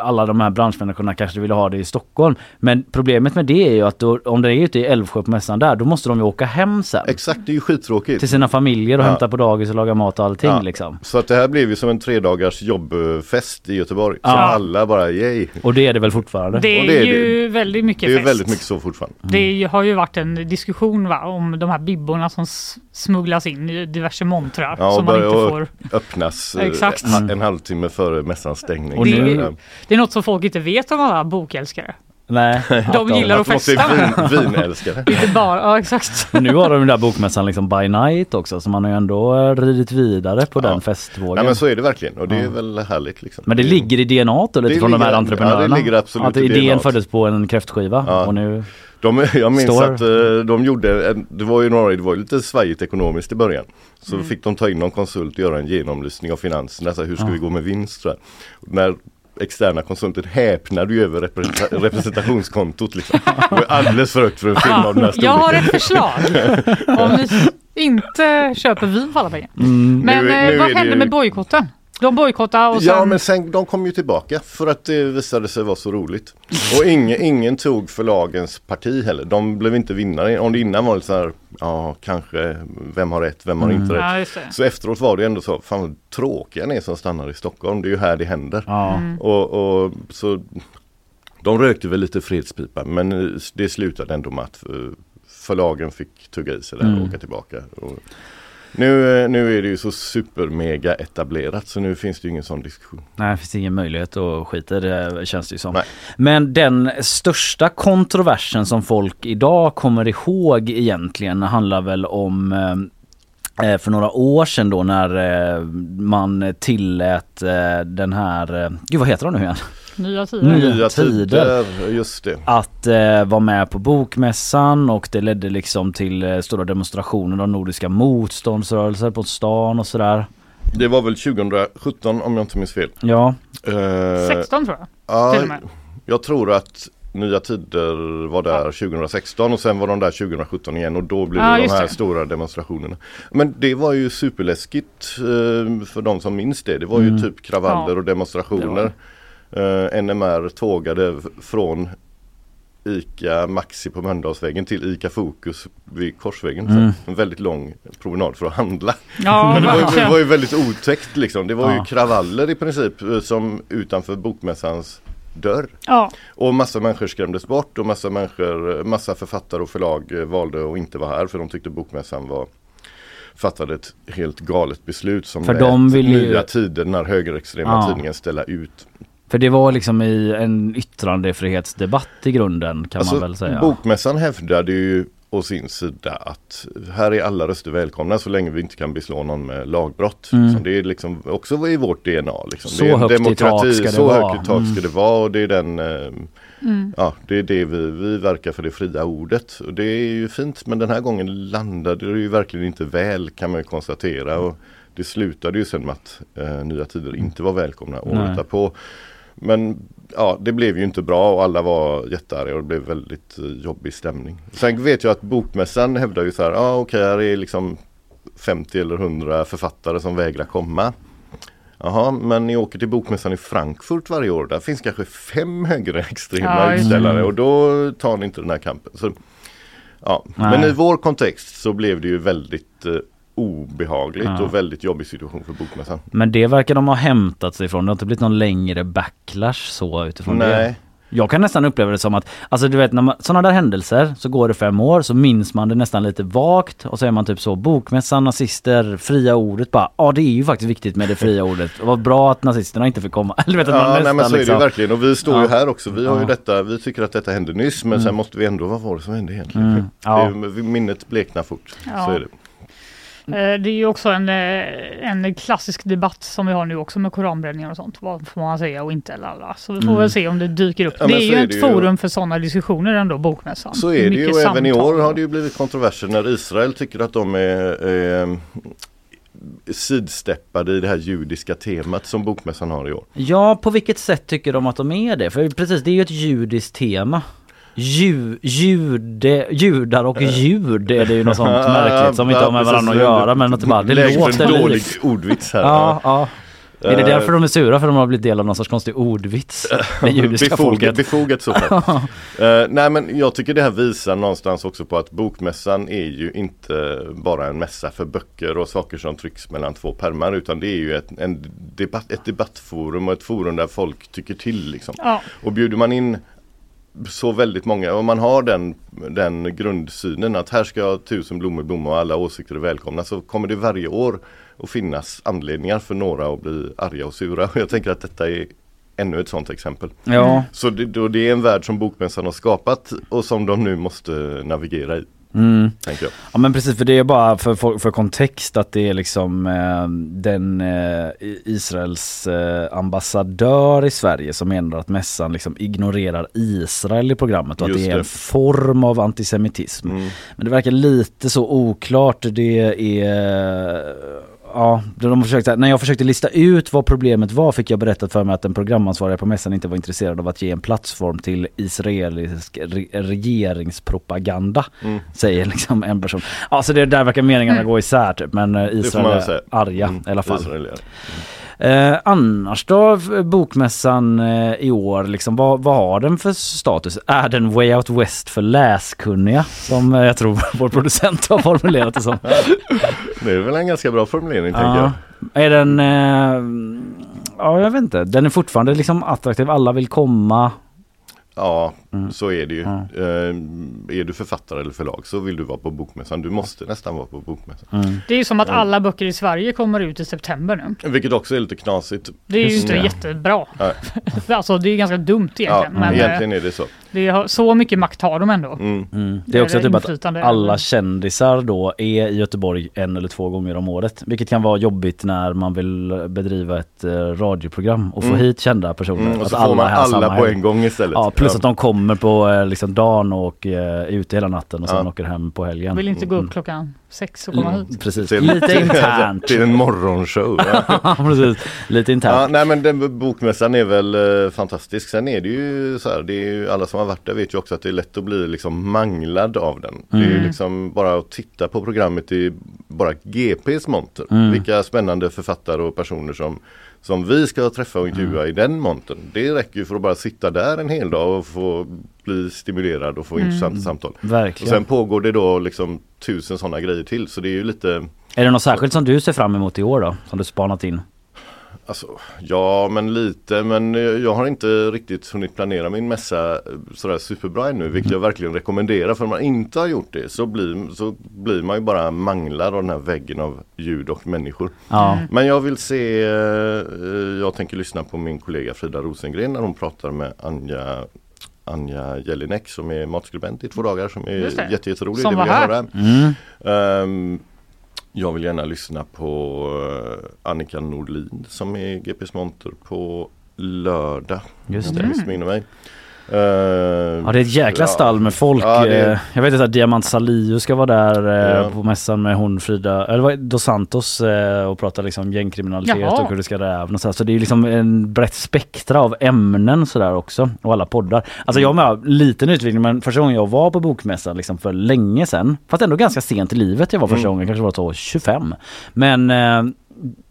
Speaker 1: alla de här branschmänniskorna kanske ville ha det i Stockholm. Men problemet med det är ju att då, om det är ute i Älvsjö på mässan där, då måste de ju åka hem sen.
Speaker 8: Exakt, det är ju skittråkigt.
Speaker 1: Till sina familjer och
Speaker 8: Ja.
Speaker 1: hämta på dagis och laga mat och allting
Speaker 8: Ja.
Speaker 1: liksom.
Speaker 8: Så att det här blev ju som en tre dagars jobbfest i Göteborg.
Speaker 1: Ja.
Speaker 8: Så alla bara yay.
Speaker 1: Och det är det väl fortfarande?
Speaker 2: Det
Speaker 8: det är
Speaker 2: ju väldigt mycket
Speaker 8: Det är
Speaker 2: fest.
Speaker 8: väldigt mycket så fortfarande.
Speaker 2: Det är ju- har ju varit en diskussion va, om de här bibborna som smugglas in i diverse montrar
Speaker 8: Ja,
Speaker 2: som man inte får.
Speaker 8: Öppnas eh,
Speaker 2: Exakt.
Speaker 8: en halvtimme före mässans stängning.
Speaker 1: Och
Speaker 2: Det, är, det är något som folk inte vet om alla bokälskare.
Speaker 1: Nej. <laughs>
Speaker 2: De gillar att festa.
Speaker 8: är vin, vinälskare. <laughs>
Speaker 2: Inte bara, ja exakt. <laughs>
Speaker 1: Men nu har de den där bokmässan liksom by night också så man har ju ändå eh, ridit vidare på
Speaker 8: Ja.
Speaker 1: den festvågen.
Speaker 8: Nej men så är det verkligen och det är
Speaker 1: Ja.
Speaker 8: väl härligt liksom.
Speaker 1: Men det ligger i DNA då lite
Speaker 8: Det
Speaker 1: från de här
Speaker 8: ligger-
Speaker 1: entreprenörerna?
Speaker 8: ja, det ligger absolut
Speaker 1: att
Speaker 8: i
Speaker 1: idén
Speaker 8: DNA.
Speaker 1: föddes på en kräftskiva
Speaker 8: Ja.
Speaker 1: och nu...
Speaker 8: De, jag minns
Speaker 1: Står-
Speaker 8: att eh, de gjorde, det var ju några, det var lite svajigt ekonomiskt i början. Så fick de ta in någon konsult och göra en genomlysning av finanserna, så här, hur ska
Speaker 1: Ja.
Speaker 8: vi gå med vinst? Så här. När externa konsulten häpnade ju över representa- <laughs> representationskontot liksom. Det var alldeles för högt för en film av den här
Speaker 2: Jag har
Speaker 8: storleken.
Speaker 2: ett förslag. <laughs> Om ni inte köper vin för alla pengar.
Speaker 1: Mm.
Speaker 2: Men
Speaker 8: Nu
Speaker 2: eh,
Speaker 8: nu
Speaker 2: vad hände
Speaker 8: ju-
Speaker 2: med bojkotten? De bojkottade och sen...
Speaker 8: Ja men sen, de kom ju tillbaka för att det visade sig vara så roligt. Och ingen, ingen tog förlagens parti heller. De blev inte vinnare. Om det innan var det så här, ja kanske, vem har rätt, vem har inte rätt.
Speaker 2: Ja.
Speaker 8: Så efteråt var det ändå så, fan vad tråkiga ni är som stannar i Stockholm. Det är ju här det händer.
Speaker 1: Ja.
Speaker 2: Mm.
Speaker 8: Och, och så De rökte väl lite fredspipa men eh, det slutade ändå med att eh, förlagen fick tugga i sig där och
Speaker 1: Mm.
Speaker 8: åka tillbaka. Och nu, eh, nu är det ju så supermega etablerat så nu finns det ju ingen sån diskussion.
Speaker 1: Nej, det finns ingen möjlighet att skita i det känns det ju som.
Speaker 8: Nej.
Speaker 1: Men den största kontroversen som folk idag kommer ihåg egentligen handlar väl om eh, för några år sedan då när eh, man tillät eh, den här, eh, gud vad heter de nu igen?
Speaker 2: Nya tider.
Speaker 1: Nya tider.
Speaker 8: just det.
Speaker 1: Att eh, vara med på bokmässan och det ledde liksom till eh, stora demonstrationer av nordiska motståndsrörelser på stan och sådär.
Speaker 8: Det var väl 2017 om jag inte minns fel.
Speaker 1: Ja,
Speaker 8: Eh,
Speaker 2: 16 tror jag.
Speaker 8: ja,
Speaker 2: till och med.
Speaker 8: Jag tror att Nya Tider var där 2016 och sen var de där 2017 igen och då blev det de här
Speaker 2: det.
Speaker 8: stora demonstrationerna. Men det var ju superläskigt eh, för de som minns det. Det var ju
Speaker 1: Mm.
Speaker 8: typ kravaller
Speaker 2: Ja.
Speaker 8: och demonstrationer. Eh, NMR tågade från ICA Maxi på Mölndalsvägen till ICA Fokus vid Korsvägen.
Speaker 1: Mm.
Speaker 8: En väldigt lång promenad för att handla.
Speaker 2: Ja, <laughs>
Speaker 8: Men det var, ju, det var ju väldigt otäckt liksom. Det var
Speaker 1: Ja.
Speaker 8: ju kravaller i princip eh, som utanför bokmässans dörr.
Speaker 2: Ja,
Speaker 8: Och massa människor skrämdes bort och massa människor, massa författare och förlag eh, valde att inte vara här för de tyckte bokmässan var fattade ett helt galet beslut som
Speaker 1: För
Speaker 8: lät
Speaker 1: de ville ju-
Speaker 8: nya tider när högerextrema
Speaker 1: Ja.
Speaker 8: tidningen ställa ut.
Speaker 1: För det var liksom i en yttrandefrihetsdebatt i grunden kan
Speaker 8: Alltså,
Speaker 1: man väl säga.
Speaker 8: Bokmässan hävdade ju å sin sida att här är alla röster välkomna så länge vi inte kan beslå någon med lagbrott.
Speaker 1: Mm.
Speaker 8: Så det är liksom också i vårt DNA. Liksom.
Speaker 1: Så
Speaker 8: det är
Speaker 1: högt i tak ska det
Speaker 8: så
Speaker 1: vara.
Speaker 8: högt i tak
Speaker 1: Mm.
Speaker 8: ska det vara och det är den eh,
Speaker 2: mm.
Speaker 8: Ja, det är det vi, vi verkar för det fria ordet. Och det är ju fint men den här gången landade det ju verkligen inte väl kan man ju konstatera. Och det slutade ju sen med att eh, Nya Tider inte var välkomna året därpå. Men ja, det blev ju inte bra och alla var jättearga och det blev väldigt eh, jobbig stämning. Sen vet jag att Bokmässan hävdar ju så här, ja ah, okej här är liksom 50 eller 100 författare som vägrar komma. Jaha, men ni åker till Bokmässan i Frankfurt varje år. Där finns kanske fem högerextrema
Speaker 2: Ja,
Speaker 8: utställare och då tar ni inte den här kampen. Så, ja.
Speaker 1: Nej.
Speaker 8: Men i vår kontext så blev det ju väldigt eh, obehagligt
Speaker 1: Ja.
Speaker 8: och väldigt jobbig situation för Bokmässan.
Speaker 1: Men det verkar de ha hämtat sig ifrån. Det har inte blivit någon längre backlash så utifrån det.
Speaker 8: Nej,
Speaker 1: Jag kan nästan uppleva det som att, alltså du vet när man, sådana där händelser så går det fem år så minns man det nästan lite vagt och så är man typ så bokmässan, nazister, fria ordet bara, ja det är ju faktiskt viktigt med det fria ordet. Vad bra att nazisterna inte fick komma. <laughs> Eller vet att man
Speaker 8: ja, nej, men så är det
Speaker 1: liksom,
Speaker 8: ju verkligen och vi står ju
Speaker 1: Ja.
Speaker 8: här också. Vi har ju
Speaker 1: Ja.
Speaker 8: detta, vi tycker att detta hände nyss men sen måste vi ändå, vad var det som hände egentligen?
Speaker 1: Mm. <laughs> Ja.
Speaker 8: Det ju- minnet bleknar fort.
Speaker 2: Ja.
Speaker 8: Så är det.
Speaker 2: Eh, Det är ju också en, eh, en klassisk debatt som vi har nu också med koranbränningar och sånt. Vad får man säga och inte alla. Så vi får
Speaker 1: Mm.
Speaker 2: väl se om det dyker upp.
Speaker 8: Ja,
Speaker 2: det är ju
Speaker 8: är
Speaker 2: ett
Speaker 8: det ju.
Speaker 2: forum för sådana diskussioner ändå, Bokmässan.
Speaker 8: Så är det ju och även i år har det ju blivit kontroverser när Israel tycker att de är eh, sidsteppade i det här judiska temat som Bokmässan har i år.
Speaker 1: Ja, på vilket sätt tycker de att de är det? För precis, det är ju ett judiskt tema. Ju, jude, judar och ljud är det ju något sånt <laughs> märkligt som inte har med varandra att göra men att det bara, det
Speaker 8: för en
Speaker 1: låter
Speaker 8: dålig
Speaker 1: likt.
Speaker 8: ordvits här.
Speaker 1: Ja, ja. Är det
Speaker 8: Eh,
Speaker 1: därför de är sura? För de har blivit del av någon sorts konstig ordvits? <laughs> Det judiska
Speaker 8: befogat,
Speaker 1: folket.
Speaker 8: befogat så. <laughs> Eh, nej men jag tycker det här visar någonstans också på att Bokmässan är ju inte bara en mässa för böcker och saker som trycks mellan två pärmar utan det är ju ett, en debatt, ett debattforum och ett forum där folk tycker till. Liksom.
Speaker 2: Ja,
Speaker 8: Och bjuder man in så väldigt många, och man har den, den grundsynen att här ska tusen blommor blomma och alla åsikter är välkomna så kommer det varje år att finnas anledningar för några att bli arga och sura. Jag tänker att detta är ännu ett sådant exempel.
Speaker 1: Ja.
Speaker 8: Så det, det är en värld som Bokmässan har skapat och som de nu måste navigera i,
Speaker 1: Mm.
Speaker 8: tänker jag.
Speaker 1: Ja men precis för det är bara för, för, kontext att det är liksom eh, den eh, Israels eh, ambassadör i Sverige som menar att mässan liksom ignorerar Israel i programmet och att
Speaker 8: Just
Speaker 1: det är
Speaker 8: det.
Speaker 1: en form av antisemitism.
Speaker 8: Mm.
Speaker 1: Men det verkar lite så oklart. Det är ja, de försökte, när jag försökte lista ut vad problemet var fick jag berättat för mig att den programansvariga på mässan inte var intresserad av att ge en plattform till israelisk re regeringspropaganda.
Speaker 8: Mm.
Speaker 1: Säger liksom en person. Alltså det där verkar meningarna gå isär typ men eh, Israel är arga
Speaker 8: Mm,
Speaker 1: i alla fall. Eh, annars då, bokmässan eh, i år, liksom, vad, vad har den för status? Är den way out west för läskunniga? Som eh, jag tror <laughs> vår producent har formulerat det som. <laughs>
Speaker 8: Det är väl en ganska bra formulering tänker jag.
Speaker 1: Ja. Är den, eh, ja jag vet inte, den är fortfarande liksom attraktiv, alla vill komma.
Speaker 8: Ja,
Speaker 1: Mm.
Speaker 8: så är det ju.
Speaker 1: Ja.
Speaker 8: Eh, är du författare eller förlag så vill du vara på bokmässan. Du måste nästan vara på bokmässan.
Speaker 1: Mm.
Speaker 2: Det är ju som att
Speaker 8: Mm.
Speaker 2: alla böcker i Sverige kommer ut i september nu.
Speaker 8: Vilket också är lite knasigt.
Speaker 2: Det är ju inte jättebra. <laughs> Alltså det är ganska dumt
Speaker 8: Ja,
Speaker 2: egentligen. men eh,
Speaker 8: egentligen är det så.
Speaker 2: det har, så mycket makt har de ändå.
Speaker 8: Mm.
Speaker 1: Mm. Det är också typ att alla kändisar då är i Göteborg en eller två gånger om året. Vilket kan vara jobbigt när man vill bedriva ett eh, radioprogram och få
Speaker 8: Mm.
Speaker 1: hit kända personer.
Speaker 8: Mm. Och
Speaker 1: Att
Speaker 8: så får man alla på en gång istället.
Speaker 1: Ja, plus att de kommer på eh, liksom dagen och eh, är ute hela natten och sen
Speaker 8: Ja.
Speaker 1: åker hem på helgen.
Speaker 2: Vill inte gå upp
Speaker 1: Mm.
Speaker 2: klockan sex och komma hit.
Speaker 1: Precis,
Speaker 8: Till-
Speaker 1: lite internt.
Speaker 8: Till en morgonshow. Ja. <laughs>
Speaker 1: Ja, precis. Lite
Speaker 8: Ja,
Speaker 1: internt.
Speaker 8: nej men den bokmässan är väl eh, fantastisk. Sen är det ju så här, det är ju alla som har varit där vet ju också att det är lätt att bli liksom manglad av den. Det är ju
Speaker 1: Mm.
Speaker 8: liksom bara att titta på programmet i bara GPs monter.
Speaker 1: Mm.
Speaker 8: Vilka spännande författare och personer som, som vi ska träffa och intervjua
Speaker 1: Mm.
Speaker 8: i den montern. Det räcker ju för att bara sitta där en hel dag och få bli stimulerad och få
Speaker 2: Mm.
Speaker 8: intressanta samtal. Och
Speaker 1: Verkligen.
Speaker 8: sen pågår det då liksom tusen sådana grejer till så det är ju lite
Speaker 1: Är det något särskilt som du ser fram emot i år då? Som du spanat in?
Speaker 8: Alltså, ja men lite men jag har inte riktigt hunnit planera min mässa eh, sådär superbra ännu vilket jag verkligen rekommenderar för om man inte har gjort det så blir, så blir man ju bara manglad av den här väggen av ljud och människor.
Speaker 1: Ja.
Speaker 8: Men jag vill se, eh, jag tänker lyssna på min kollega Frida Rosengren när hon pratar med Anja Anja Jelinek som är matskribent i två dagar som är
Speaker 2: det.
Speaker 8: jätte, jätterolig.
Speaker 2: Som
Speaker 8: det
Speaker 2: var
Speaker 8: jag
Speaker 2: här.
Speaker 8: höra.
Speaker 1: Mm.
Speaker 8: Ehm, jag vill gärna lyssna på eh, Annika Nordlin som är GPs monter på lördag.
Speaker 1: Just det.
Speaker 8: jag missminner mig. Ehm,
Speaker 1: Ja det är ett jäkla stall med folk.
Speaker 8: Ja, det
Speaker 1: Eh, Jag vet inte att Diamant Salihu ska vara där eh,
Speaker 8: Ja.
Speaker 1: på mässan med hon Frida, eller vad- Dos Santos och prata liksom gängkriminalitet
Speaker 2: Jaha.
Speaker 1: och Kurdiska räven och så, så det är liksom en brett spektra av ämnen sådär också och alla poddar. Alltså jag har med liten utvikning men första gången jag var på bokmässan liksom för länge sedan, fast ändå ganska sent i livet jag var första
Speaker 8: Mm.
Speaker 1: gången, kanske var så 25. Men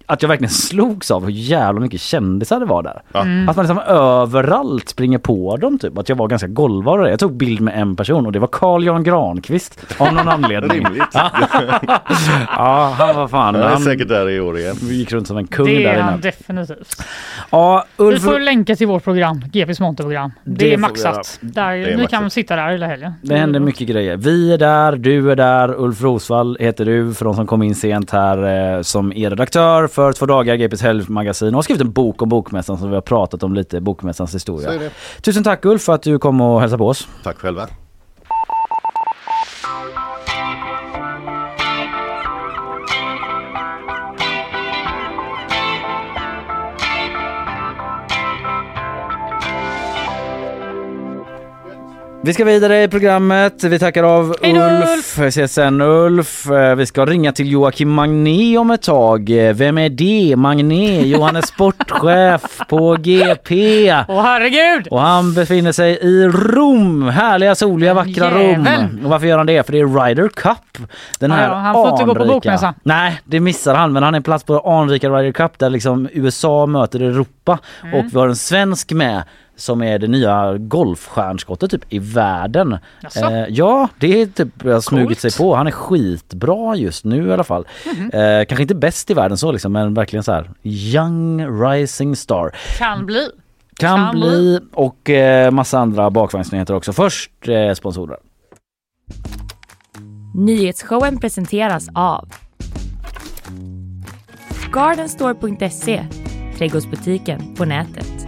Speaker 1: att jag verkligen slogs av hur jävla mycket kändisar det var där.
Speaker 2: Mm.
Speaker 1: Att man liksom överallt springer på dem typ. Att jag var ganska golvad det. Jag tog bild med en person och det var Carl Jan Granqvist av någon anledning.
Speaker 8: Rimligt.
Speaker 1: ja <laughs> han var fan.
Speaker 8: Jag är
Speaker 1: Han
Speaker 8: säkert där i år igen.
Speaker 1: gick runt som en kung
Speaker 2: Det
Speaker 1: där
Speaker 2: är han
Speaker 1: inne.
Speaker 2: definitivt.
Speaker 1: Ja
Speaker 2: Vi
Speaker 1: Ulf.
Speaker 2: får länka till vårt program, GPs monterprogram. Det,
Speaker 1: Det
Speaker 2: är
Speaker 1: vi
Speaker 2: maxat. Där,
Speaker 8: Det är
Speaker 2: ni kan
Speaker 8: maxat.
Speaker 2: sitta där hela helgen.
Speaker 1: Det händer mycket grejer. Vi är där, du är där, Ulf Rosvall heter du för de som kom in sent här eh, som är redaktör för två dagar GPs helgmagasin och har skrivit en bok om bokmässan som vi har pratat om lite, bokmässans historia. Tusen tack Ulf för att du kom och hälsade på oss.
Speaker 8: Tack själva.
Speaker 1: Vi ska vidare i programmet. Vi tackar av Ulf. Vi ses sen Ulf. Eh, Vi ska ringa till Joakim Magné om ett tag. Eh, Vem är det? Magné? Jo, han är sportchef på GP.
Speaker 2: Åh herregud!
Speaker 1: Och han befinner sig i Rom. Härliga, soliga, vackra Rom. Och varför gör han det? För det är Ryder Cup. Den här
Speaker 2: ja, han får inte gå på
Speaker 1: anrika-
Speaker 2: bokmässan.
Speaker 1: Nej, det missar han. Men han är plats på anrika Ryder Cup där liksom USA möter Europa.
Speaker 2: Mm.
Speaker 1: Och vi har en svensk med som är det nya golfstjärnskottet typ i världen. Eh, ja, det är typ har smugit sig
Speaker 2: Coolt.
Speaker 1: På. Han är skitbra just nu i alla fall. Eh, kanske inte bäst i världen så liksom, men verkligen så här young rising star.
Speaker 2: Kan bli.
Speaker 1: Kan,
Speaker 2: Kan
Speaker 1: bli och eh, massa andra bakvagnsnyheter också. Först eh, sponsorer.
Speaker 7: Nyhetsshowen presenteras av Gardenstore.se Trädgårdsbutiken på nätet.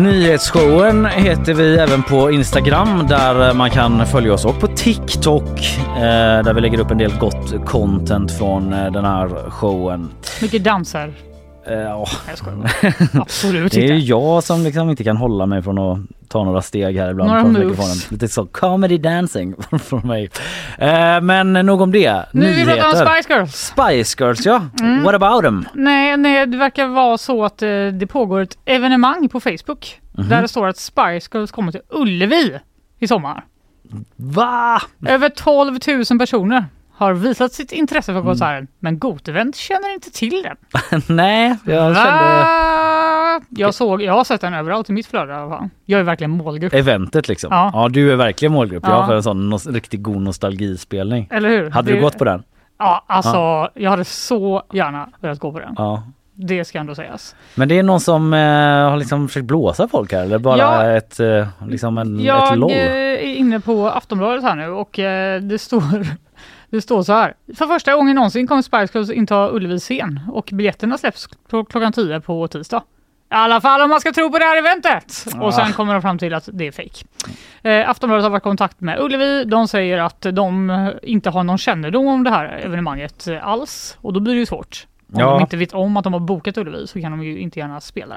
Speaker 1: Nyhetsshowen heter vi även på Instagram där eh, man kan följa oss och på TikTok eh, där vi lägger upp en del gott content från eh, den här showen.
Speaker 2: Mycket danser.
Speaker 1: Eh, ja,
Speaker 2: jag. <laughs> Absolut
Speaker 1: det är ju jag som liksom inte kan hålla mig från att ta några steg här ibland.
Speaker 2: Några
Speaker 1: från
Speaker 2: moves.
Speaker 1: mikrofonen. Lite så comedy dancing <laughs> från mig. Eh, men nog om det.
Speaker 2: Nu vill vi prata om Spice Girls.
Speaker 1: Spice Girls ja.
Speaker 2: Mm.
Speaker 1: What about them?
Speaker 2: Nej, nej, det verkar vara så att eh, det pågår ett evenemang på Facebook
Speaker 1: Mhm.
Speaker 2: där det står att Spice Girls kommer till Ullevi i sommar.
Speaker 1: Va?
Speaker 2: Över 12 000 personer har visat sitt intresse
Speaker 1: Mm.
Speaker 2: för konserten, men Gotevent känner inte till den. <laughs>
Speaker 1: Nej, jag kände
Speaker 2: Va? Jag, såg, jag har sett den överallt i mitt flöde i alla fall. Jag är verkligen målgrupp.
Speaker 1: eventet liksom. Ja.
Speaker 2: Ja.
Speaker 1: du är verkligen målgrupp. Jag
Speaker 2: Ja.
Speaker 1: har för en sån nos- riktigt god nostalgispelning.
Speaker 2: Eller hur?
Speaker 1: Hade
Speaker 2: Det-
Speaker 1: du gått på den?
Speaker 2: Ja, alltså jag hade så gärna velat gå på den.
Speaker 1: Ja.
Speaker 2: Det ska ändå sägas.
Speaker 1: Men det är någon som eh, har liksom försökt blåsa folk här eller bara
Speaker 2: Ja.
Speaker 1: ett, eh, liksom en, ett
Speaker 2: Jag
Speaker 1: LOL?
Speaker 2: eh, är inne på Aftonbladet här nu och eh, det står det står så här. För första gången någonsin kommer Spice Girls inta Ullevi scen och biljetterna släpps klockan 10 på tisdag. I alla fall om man ska tro på det här eventet.
Speaker 1: Ah.
Speaker 2: Och sen kommer de fram till att det är fejk. Eh, Aftonbladet har varit i kontakt med Ullevi. De säger att de eh, inte har någon kännedom om det här evenemanget eh, alls. Och då blir det ju svårt. Om
Speaker 1: Ja.
Speaker 2: de inte vet om att de har bokat Ullevi så kan de ju inte gärna spela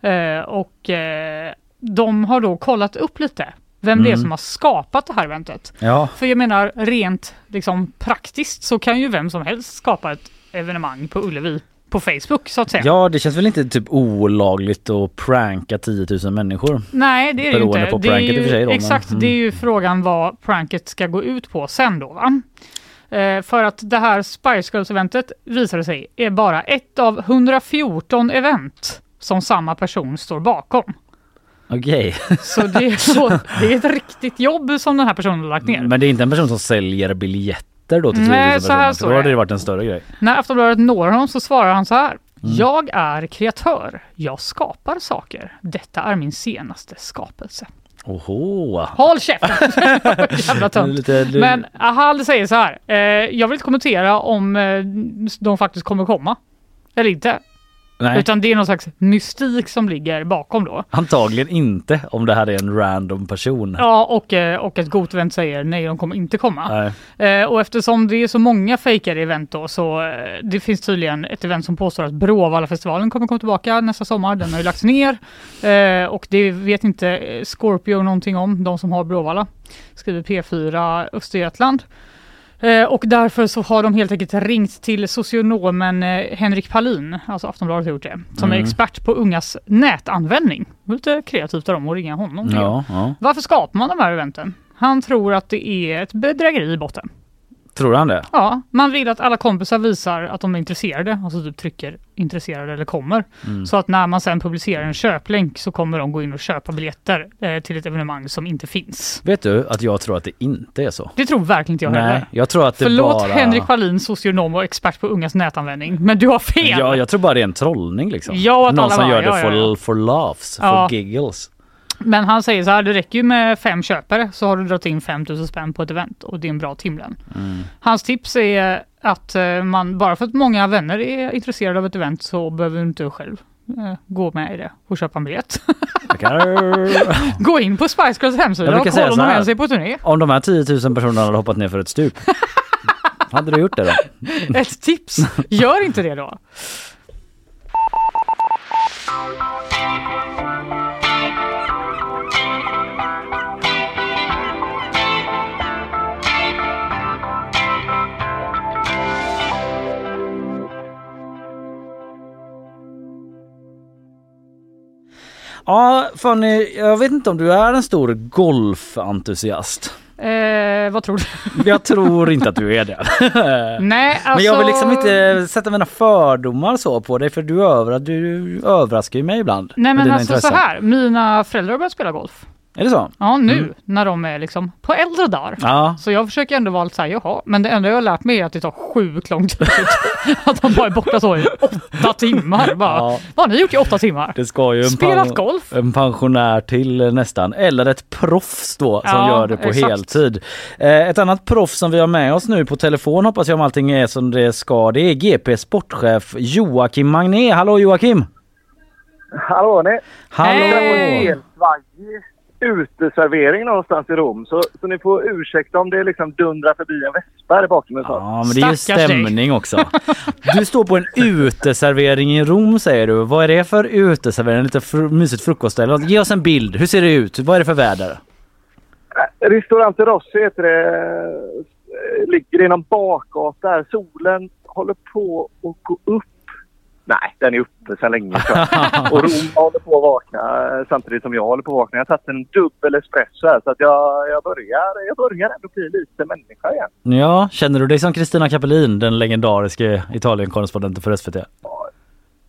Speaker 2: där. Eh, och eh, de har då kollat upp lite vem det är
Speaker 1: Mm.
Speaker 2: som har skapat det här eventet.
Speaker 1: Ja,
Speaker 2: För jag menar rent liksom, praktiskt så kan ju vem som helst skapa ett evenemang på Ullevi på Facebook så att säga.
Speaker 1: ja, det känns väl inte typ olagligt att pranka 10 000 människor?
Speaker 2: Nej det är det ju inte.
Speaker 1: på
Speaker 2: det är ju,
Speaker 1: sig då, men-
Speaker 2: exakt,
Speaker 1: mm.
Speaker 2: det är ju frågan vad pranket ska gå ut på sen då va? Eh, för att det här Spice Girls-eventet visade sig är bara ett av 114 event som samma person står bakom.
Speaker 1: Okej. <laughs>
Speaker 2: Så det är, så, det är ett riktigt jobb som den här personen har lagt ner.
Speaker 1: Men det är inte en person som säljer biljetter då till 10 000
Speaker 2: Nej, så här står
Speaker 1: Då hade
Speaker 2: det.
Speaker 1: varit en större grej.
Speaker 2: När Aftonbladet når honom så svarar han så här.
Speaker 1: Mm.
Speaker 2: Jag är kreatör. Jag skapar saker. Detta är min senaste skapelse.
Speaker 1: Oho!
Speaker 2: Håll käften! <laughs> Jävla tönt. Men Ahal säger så här. Eh, jag vill inte kommentera om eh, de faktiskt kommer komma. Eller inte.
Speaker 1: Nej,
Speaker 2: Utan det är någon slags mystik som ligger bakom då.
Speaker 1: antagligen inte om det här är en random person.
Speaker 2: Ja, och, eh, och ett Gotvent säger nej, de kommer inte komma.
Speaker 1: Nej.
Speaker 2: Eh, och eftersom det är så många fejkade event då så eh, det finns tydligen ett event som påstår att Bråvalla-festivalen kommer komma tillbaka nästa sommar. Den har ju lagts ner och det vet inte Scorpio någonting om, de som har Bråvalla. Skriver P4 Östergötland. Eh, och därför så har de helt enkelt ringt till socionomen eh, Henrik Palin, alltså Aftonbladet har gjort det, som är
Speaker 1: Mm.
Speaker 2: expert på ungas nätanvändning. Lite kreativt av dem att ringa honom.
Speaker 1: Ja, ja.
Speaker 2: Varför skapar man de här eventen? Han tror att det är ett bedrägeri i botten.
Speaker 1: Tror han det?
Speaker 2: Ja, man vill att alla kompisar visar att de är intresserade, alltså typ trycker intresserade eller kommer.
Speaker 1: Mm.
Speaker 2: Så att när man sen publicerar en köplänk så kommer de gå in och köpa biljetter eh, till ett evenemang som inte finns.
Speaker 1: Vet du att jag tror att det inte är så?
Speaker 2: Det tror verkligen inte jag
Speaker 1: Nej,
Speaker 2: heller.
Speaker 1: jag tror att det
Speaker 2: Förlåt
Speaker 1: bara...
Speaker 2: Henrik Wallin, socionom och expert på ungas nätanvändning, men du har fel!
Speaker 1: Ja, jag tror bara det är en trollning liksom.
Speaker 2: Ja, att
Speaker 1: Någon
Speaker 2: alla
Speaker 1: som
Speaker 2: bara,
Speaker 1: gör det
Speaker 2: ja, ja,
Speaker 1: for,
Speaker 2: ja.
Speaker 1: for laughs, for giggles.
Speaker 2: Men han säger så här, det räcker ju med fem köpare så har du dragit in 5000 spänn på ett event och det är en bra timlön.
Speaker 1: Mm.
Speaker 2: Hans tips är att eh, man, bara för att många vänner är intresserade av ett event så behöver du inte själv eh, gå med i det och köpa en biljett. <laughs> Gå in på Spice Girls hemsida och kolla om de
Speaker 1: här.
Speaker 2: ens är på turné.
Speaker 1: Om de här 10 000 personerna hade hoppat ner för ett stup. <laughs> hade du gjort det då?
Speaker 2: Ett tips, gör inte det då. <laughs>
Speaker 1: Ja, Fanny, jag vet inte om du är en stor golfentusiast.
Speaker 2: Eh, vad tror du? <laughs>
Speaker 1: Jag tror inte att du är det. <laughs>
Speaker 2: Nej, alltså...
Speaker 1: Men jag vill liksom inte sätta mina fördomar så på dig för du, över, du överraskar ju mig ibland.
Speaker 2: Nej men alltså
Speaker 1: intressen.
Speaker 2: så här, mina föräldrar har börjat spela golf.
Speaker 1: Är det så?
Speaker 2: Ja nu
Speaker 1: Mm.
Speaker 2: när de är liksom på äldre dagar.
Speaker 1: Ja.
Speaker 2: Så jag försöker ändå vara lite såhär, jaha, men det enda jag har lärt mig är att det tar sjukt lång tid. <laughs> att de bara är borta så i åtta timmar. Bara,
Speaker 1: ja.
Speaker 2: Vad har ni gjort i åtta timmar?
Speaker 1: Det ska ju en,
Speaker 2: Spelat golf?
Speaker 1: en pensionär till eh, nästan. Eller ett proffs då som
Speaker 2: Ja,
Speaker 1: gör det på
Speaker 2: exakt.
Speaker 1: heltid. Eh, ett annat proffs som vi har med oss nu på telefon hoppas jag om allting är som det ska. Det är GP sportchef Joakim Magné. Hallå Joakim!
Speaker 9: Hallå ni!
Speaker 1: Hallå!
Speaker 2: Hej!
Speaker 9: Uteservering någonstans i Rom. Så, så ni får ursäkta om det liksom dundrar förbi en vespa där bakom.
Speaker 1: Ja, men det är ju
Speaker 2: Stackars dig.
Speaker 1: stämning också. <laughs> Du står på en uteservering i Rom säger du. Vad är det för uteservering? Lite fr- mysigt frukostställe? Ge oss en bild. Hur ser det ut? Vad är det för väder?
Speaker 9: Ristorante Rossi heter det. Eh, Ligger i någon bakgata. Solen håller på att gå upp. Nej, den är uppe sedan länge. <laughs> Och Rom håller på att vakna eh, samtidigt som jag håller på att vakna. Jag har tagit en dubbel espresso här så att jag, jag, börjar, jag börjar ändå bli lite människa igen.
Speaker 1: Ja, känner du dig som Kristina Kapelin, den legendariska Italien-korrespondenten för SVT?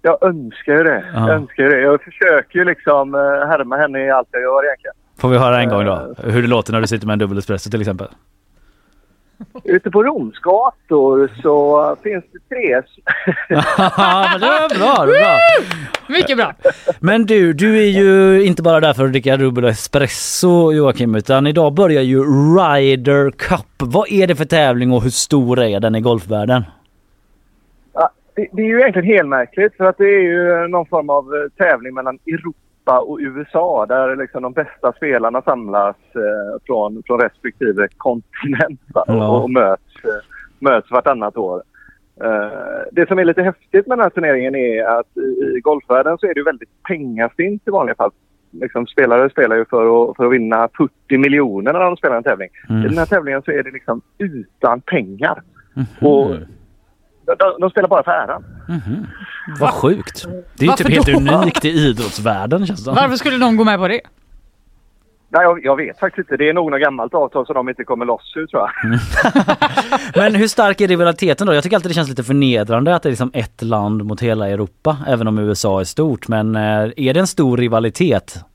Speaker 9: Jag önskar ju det.
Speaker 1: Ja.
Speaker 9: Jag önskar det. Jag försöker ju liksom eh, härma henne i allt jag gör egentligen.
Speaker 1: Får vi höra en gång då? Hur det låter när du sitter med en dubbel espresso till exempel?
Speaker 9: Ute på Roms gator så finns det tre... <laughs>
Speaker 1: Men det var bra, det var bra.
Speaker 2: Mycket bra.
Speaker 1: Men du, du är ju inte bara där för att dricka dubbel espresso Joakim, utan idag börjar ju Ryder Cup. Vad är det för tävling och hur stor är den i golfvärlden?
Speaker 9: Ja, det, det är ju egentligen helt märkligt för att det är ju någon form av eh, tävling mellan Europa och USA där liksom de bästa spelarna samlas eh, från, från respektive kontinent?
Speaker 1: Ja.
Speaker 9: och, och möts, eh, möts vartannat år. Eh, det som är lite häftigt med den här turneringen är att i, i golfvärlden så är det väldigt pengastint i vanliga fall. Liksom, spelare spelar ju för att, för att vinna 40 miljoner när de spelar en tävling. I den här tävlingen så är det liksom utan pengar. Och de, de spelar bara för äran.
Speaker 1: Vad sjukt. Det är ju typ helt
Speaker 2: då?
Speaker 1: unikt i idrottsvärlden känns det.
Speaker 2: Varför skulle någon gå med på det?
Speaker 9: Nej, jag, jag vet faktiskt inte. Det är nog något gammalt avtal som de inte kommer loss ur tror jag. <laughs>
Speaker 1: Men hur stark är rivaliteten då? Jag tycker alltid det känns lite förnedrande att det är liksom ett land mot hela Europa, även om USA är stort. Men eh, är det en stor rivalitet?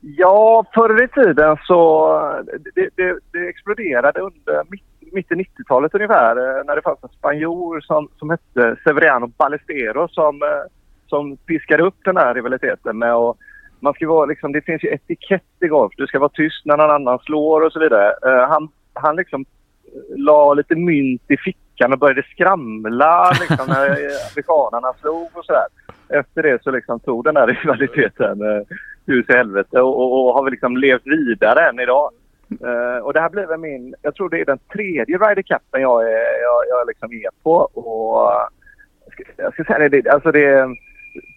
Speaker 9: Ja, förr i tiden så det, det, det exploderade under mitt, mitt i 90-talet ungefär eh, när det fanns en spanjor som, som hette Severiano Ballesteros som, eh, som piskade upp den här rivaliteten med att man ska vara liksom, det finns ju etikett i golf. Du ska vara tyst när någon annan slår och så vidare. Eh, han, han liksom la lite mynt i fickan och började skramla liksom, när amerikanerna slog och sådär. Efter det så liksom tog den här <laughs> rivaliteten hus i helvete och, och, och har väl liksom levt vidare än idag. Eh, och det här väl min, jag tror det är den tredje Ryder Cupen jag är, jag, jag liksom är på. Och eh, jag ska, jag ska säga det, alltså det är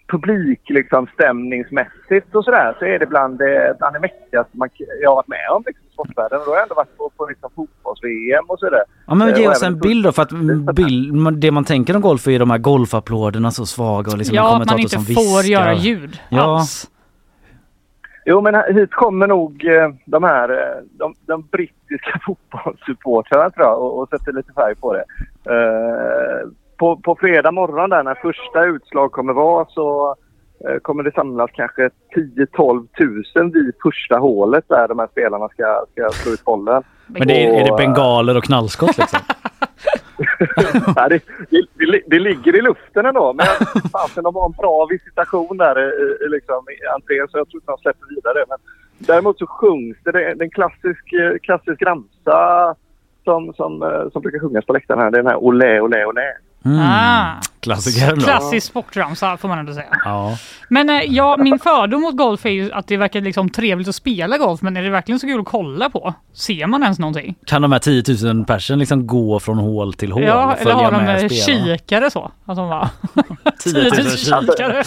Speaker 9: publik liksom stämningsmässigt och sådär så är det bland det, bland det mäktigaste man, jag har varit med om liksom, i sportvärlden. Och då har jag ändå varit på, på liksom, fotbolls-VM och sådär.
Speaker 1: Ja men
Speaker 9: Eh,
Speaker 1: ge
Speaker 9: och
Speaker 1: oss en bild då för att bild, det man tänker om golf är ju de här golfapplåderna så svaga och liksom en
Speaker 2: ja, att man inte
Speaker 1: som
Speaker 2: får
Speaker 1: viskar.
Speaker 2: göra ljud
Speaker 1: Ja.
Speaker 2: alls.
Speaker 9: Jo, men hit kommer nog eh, de här eh, de, de brittiska <laughs> fotbollssupportrarna tror jag och, och sätter lite färg på det. Eh, på, på fredag morgon där när första utslag kommer vara så eh, kommer det samlas kanske 10-12 tusen vid första hålet där de här spelarna ska, ska slå ut bollen.
Speaker 1: Men det är, är det bengaler och knallskott liksom? <laughs> <laughs>
Speaker 9: Det, det, det, ligger i luften ändå. Men fasen, de har en bra visitation där i, i, liksom, i entrén så jag tror inte de släpper vidare. Men däremot så sjungs det. Det är en klassisk, eh, klassisk ramsa som, som, som brukar sjungas på läktaren här. Det är den här Olé, olé, olé.
Speaker 1: Mm.
Speaker 2: Ah.
Speaker 1: Klassiker då.
Speaker 2: Klassisk sportramsa får man ändå säga.
Speaker 1: Ja.
Speaker 2: Men eh, ja, min fördom mot golf är ju att det verkar liksom trevligt att spela golf, men är det verkligen så kul att kolla på? Ser man ens någonting?
Speaker 1: Kan de här 10 000 personen liksom gå från hål till hål
Speaker 2: ja,
Speaker 1: och
Speaker 2: eller har de
Speaker 1: med
Speaker 2: kikare så? Att de bara... <laughs>
Speaker 1: 10 000 <laughs>
Speaker 2: kikare.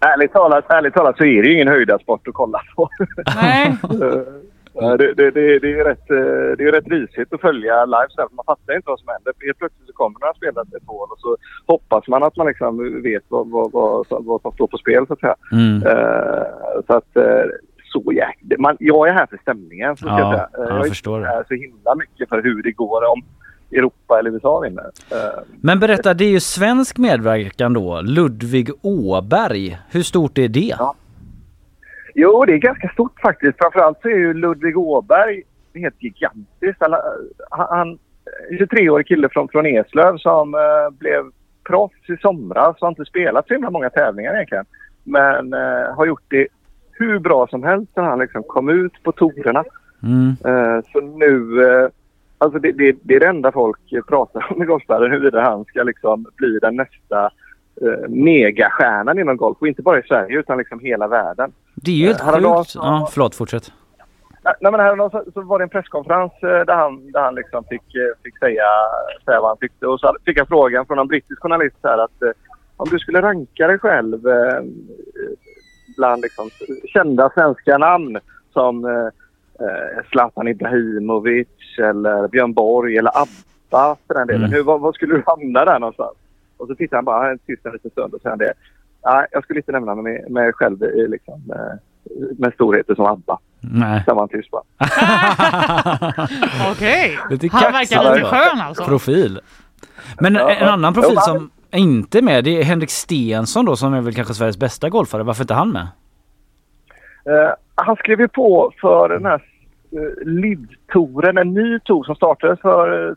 Speaker 9: Ärligt talat, ärligt talat så är det ju ingen höjdarsport att kolla på.
Speaker 2: Nej. <laughs>
Speaker 9: Eh, det, det, det, det, är rätt, eh, det är rätt risigt att följa live för Man fattar inte vad som händer. Helt plötsligt så kommer några spelare till ett hål och så hoppas man att man liksom vet vad, vad, vad, vad som står på spel så att säga.
Speaker 1: Mm.
Speaker 9: Eh, så att så jäkla... Man, jag är här för stämningen. Så
Speaker 1: Ja,
Speaker 9: jag, säga.
Speaker 1: jag
Speaker 9: jag är
Speaker 1: förstår
Speaker 9: inte
Speaker 1: det.
Speaker 9: här så himla mycket för hur det går om Europa eller USA vinner.
Speaker 1: Men berätta, det är ju svensk medverkan då. Ludvig Åberg. Hur stort är det?
Speaker 9: Ja. Jo, det är ganska stort faktiskt. Framförallt så är ju Ludvig Åberg helt gigantisk. Han, han 23-årig kille från, från Eslöv som eh, blev proffs i somras och har inte spelat så himla många tävlingar egentligen. Men eh, har gjort det hur bra som helst när han liksom kom ut på torerna.
Speaker 1: Mm.
Speaker 9: Eh, så nu, eh, alltså det, det, det är det enda folk pratar om i golfvärlden huruvida han ska liksom bli den nästa eh, megastjärnan inom golf. Och inte bara i Sverige utan liksom hela världen.
Speaker 1: Det är ju helt
Speaker 9: häromdagen
Speaker 1: sjukt.
Speaker 9: så-
Speaker 1: Ja, förlåt, fortsätt.
Speaker 9: Nej, men häromdagen så, så var det en presskonferens eh, där han, där han liksom fick, eh, fick säga, säga vad han tyckte. Och så fick jag frågan från en brittisk journalist här att eh, om du skulle ranka dig själv bland liksom, kända svenska namn som eh, Zlatan Ibrahimovic eller Björn Borg eller ABBA för den delen.
Speaker 1: Mm.
Speaker 9: Hur, vad, vad skulle du hamna där någonstans? Och så tittade han bara en tyst en liten stund och han det. Nej, jag skulle inte nämna mig, mig själv i, liksom, eh, med storheter som ABBA.
Speaker 1: Nej.
Speaker 9: Sen var han tyst bara.
Speaker 2: Okej,
Speaker 1: Lite
Speaker 2: han verkar lite skön alltså.
Speaker 1: Profil. Men
Speaker 9: Ja,
Speaker 1: en annan profil
Speaker 9: ja.
Speaker 1: som inte är med det är Henrik Stensson då som är väl kanske Sveriges bästa golfare. Varför inte han med?
Speaker 9: Eh, han skrev ju på för den här uh, LIV-touren, en ny tour som startades för eh,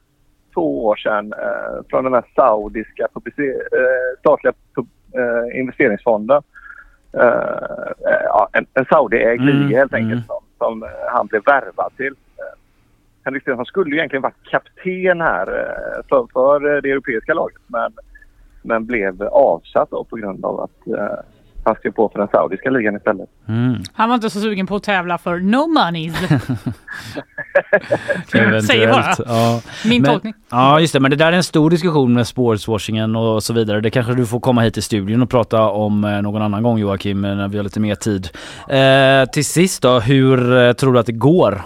Speaker 9: två år sedan eh, från den här saudiska publice- eh, statliga pub- eh, investeringsfonden. Eh, eh, ja, en, en Saudi-ägd
Speaker 1: Mm,
Speaker 9: liga helt enkelt
Speaker 1: mm.
Speaker 9: som, som han blev värvad till. Eh, Henrik Stenson skulle ju egentligen varit kapten här eh, för, för det europeiska laget men, men blev avsatt på grund av att han skrev på för den saudiska ligan istället.
Speaker 1: Mm.
Speaker 2: Han var inte så sugen på att tävla för no money. <laughs>
Speaker 1: Eventuellt.
Speaker 2: Säger bara.
Speaker 1: Ja.
Speaker 2: Min
Speaker 1: Men-
Speaker 2: tolkning.
Speaker 1: Ja just det, men det där är en stor diskussion med sportswashingen och så vidare. Det kanske du får komma hit till studion och prata om eh, någon annan gång Joakim eh, när vi har lite mer tid. Eh, till sist då, hur eh, tror du att det går?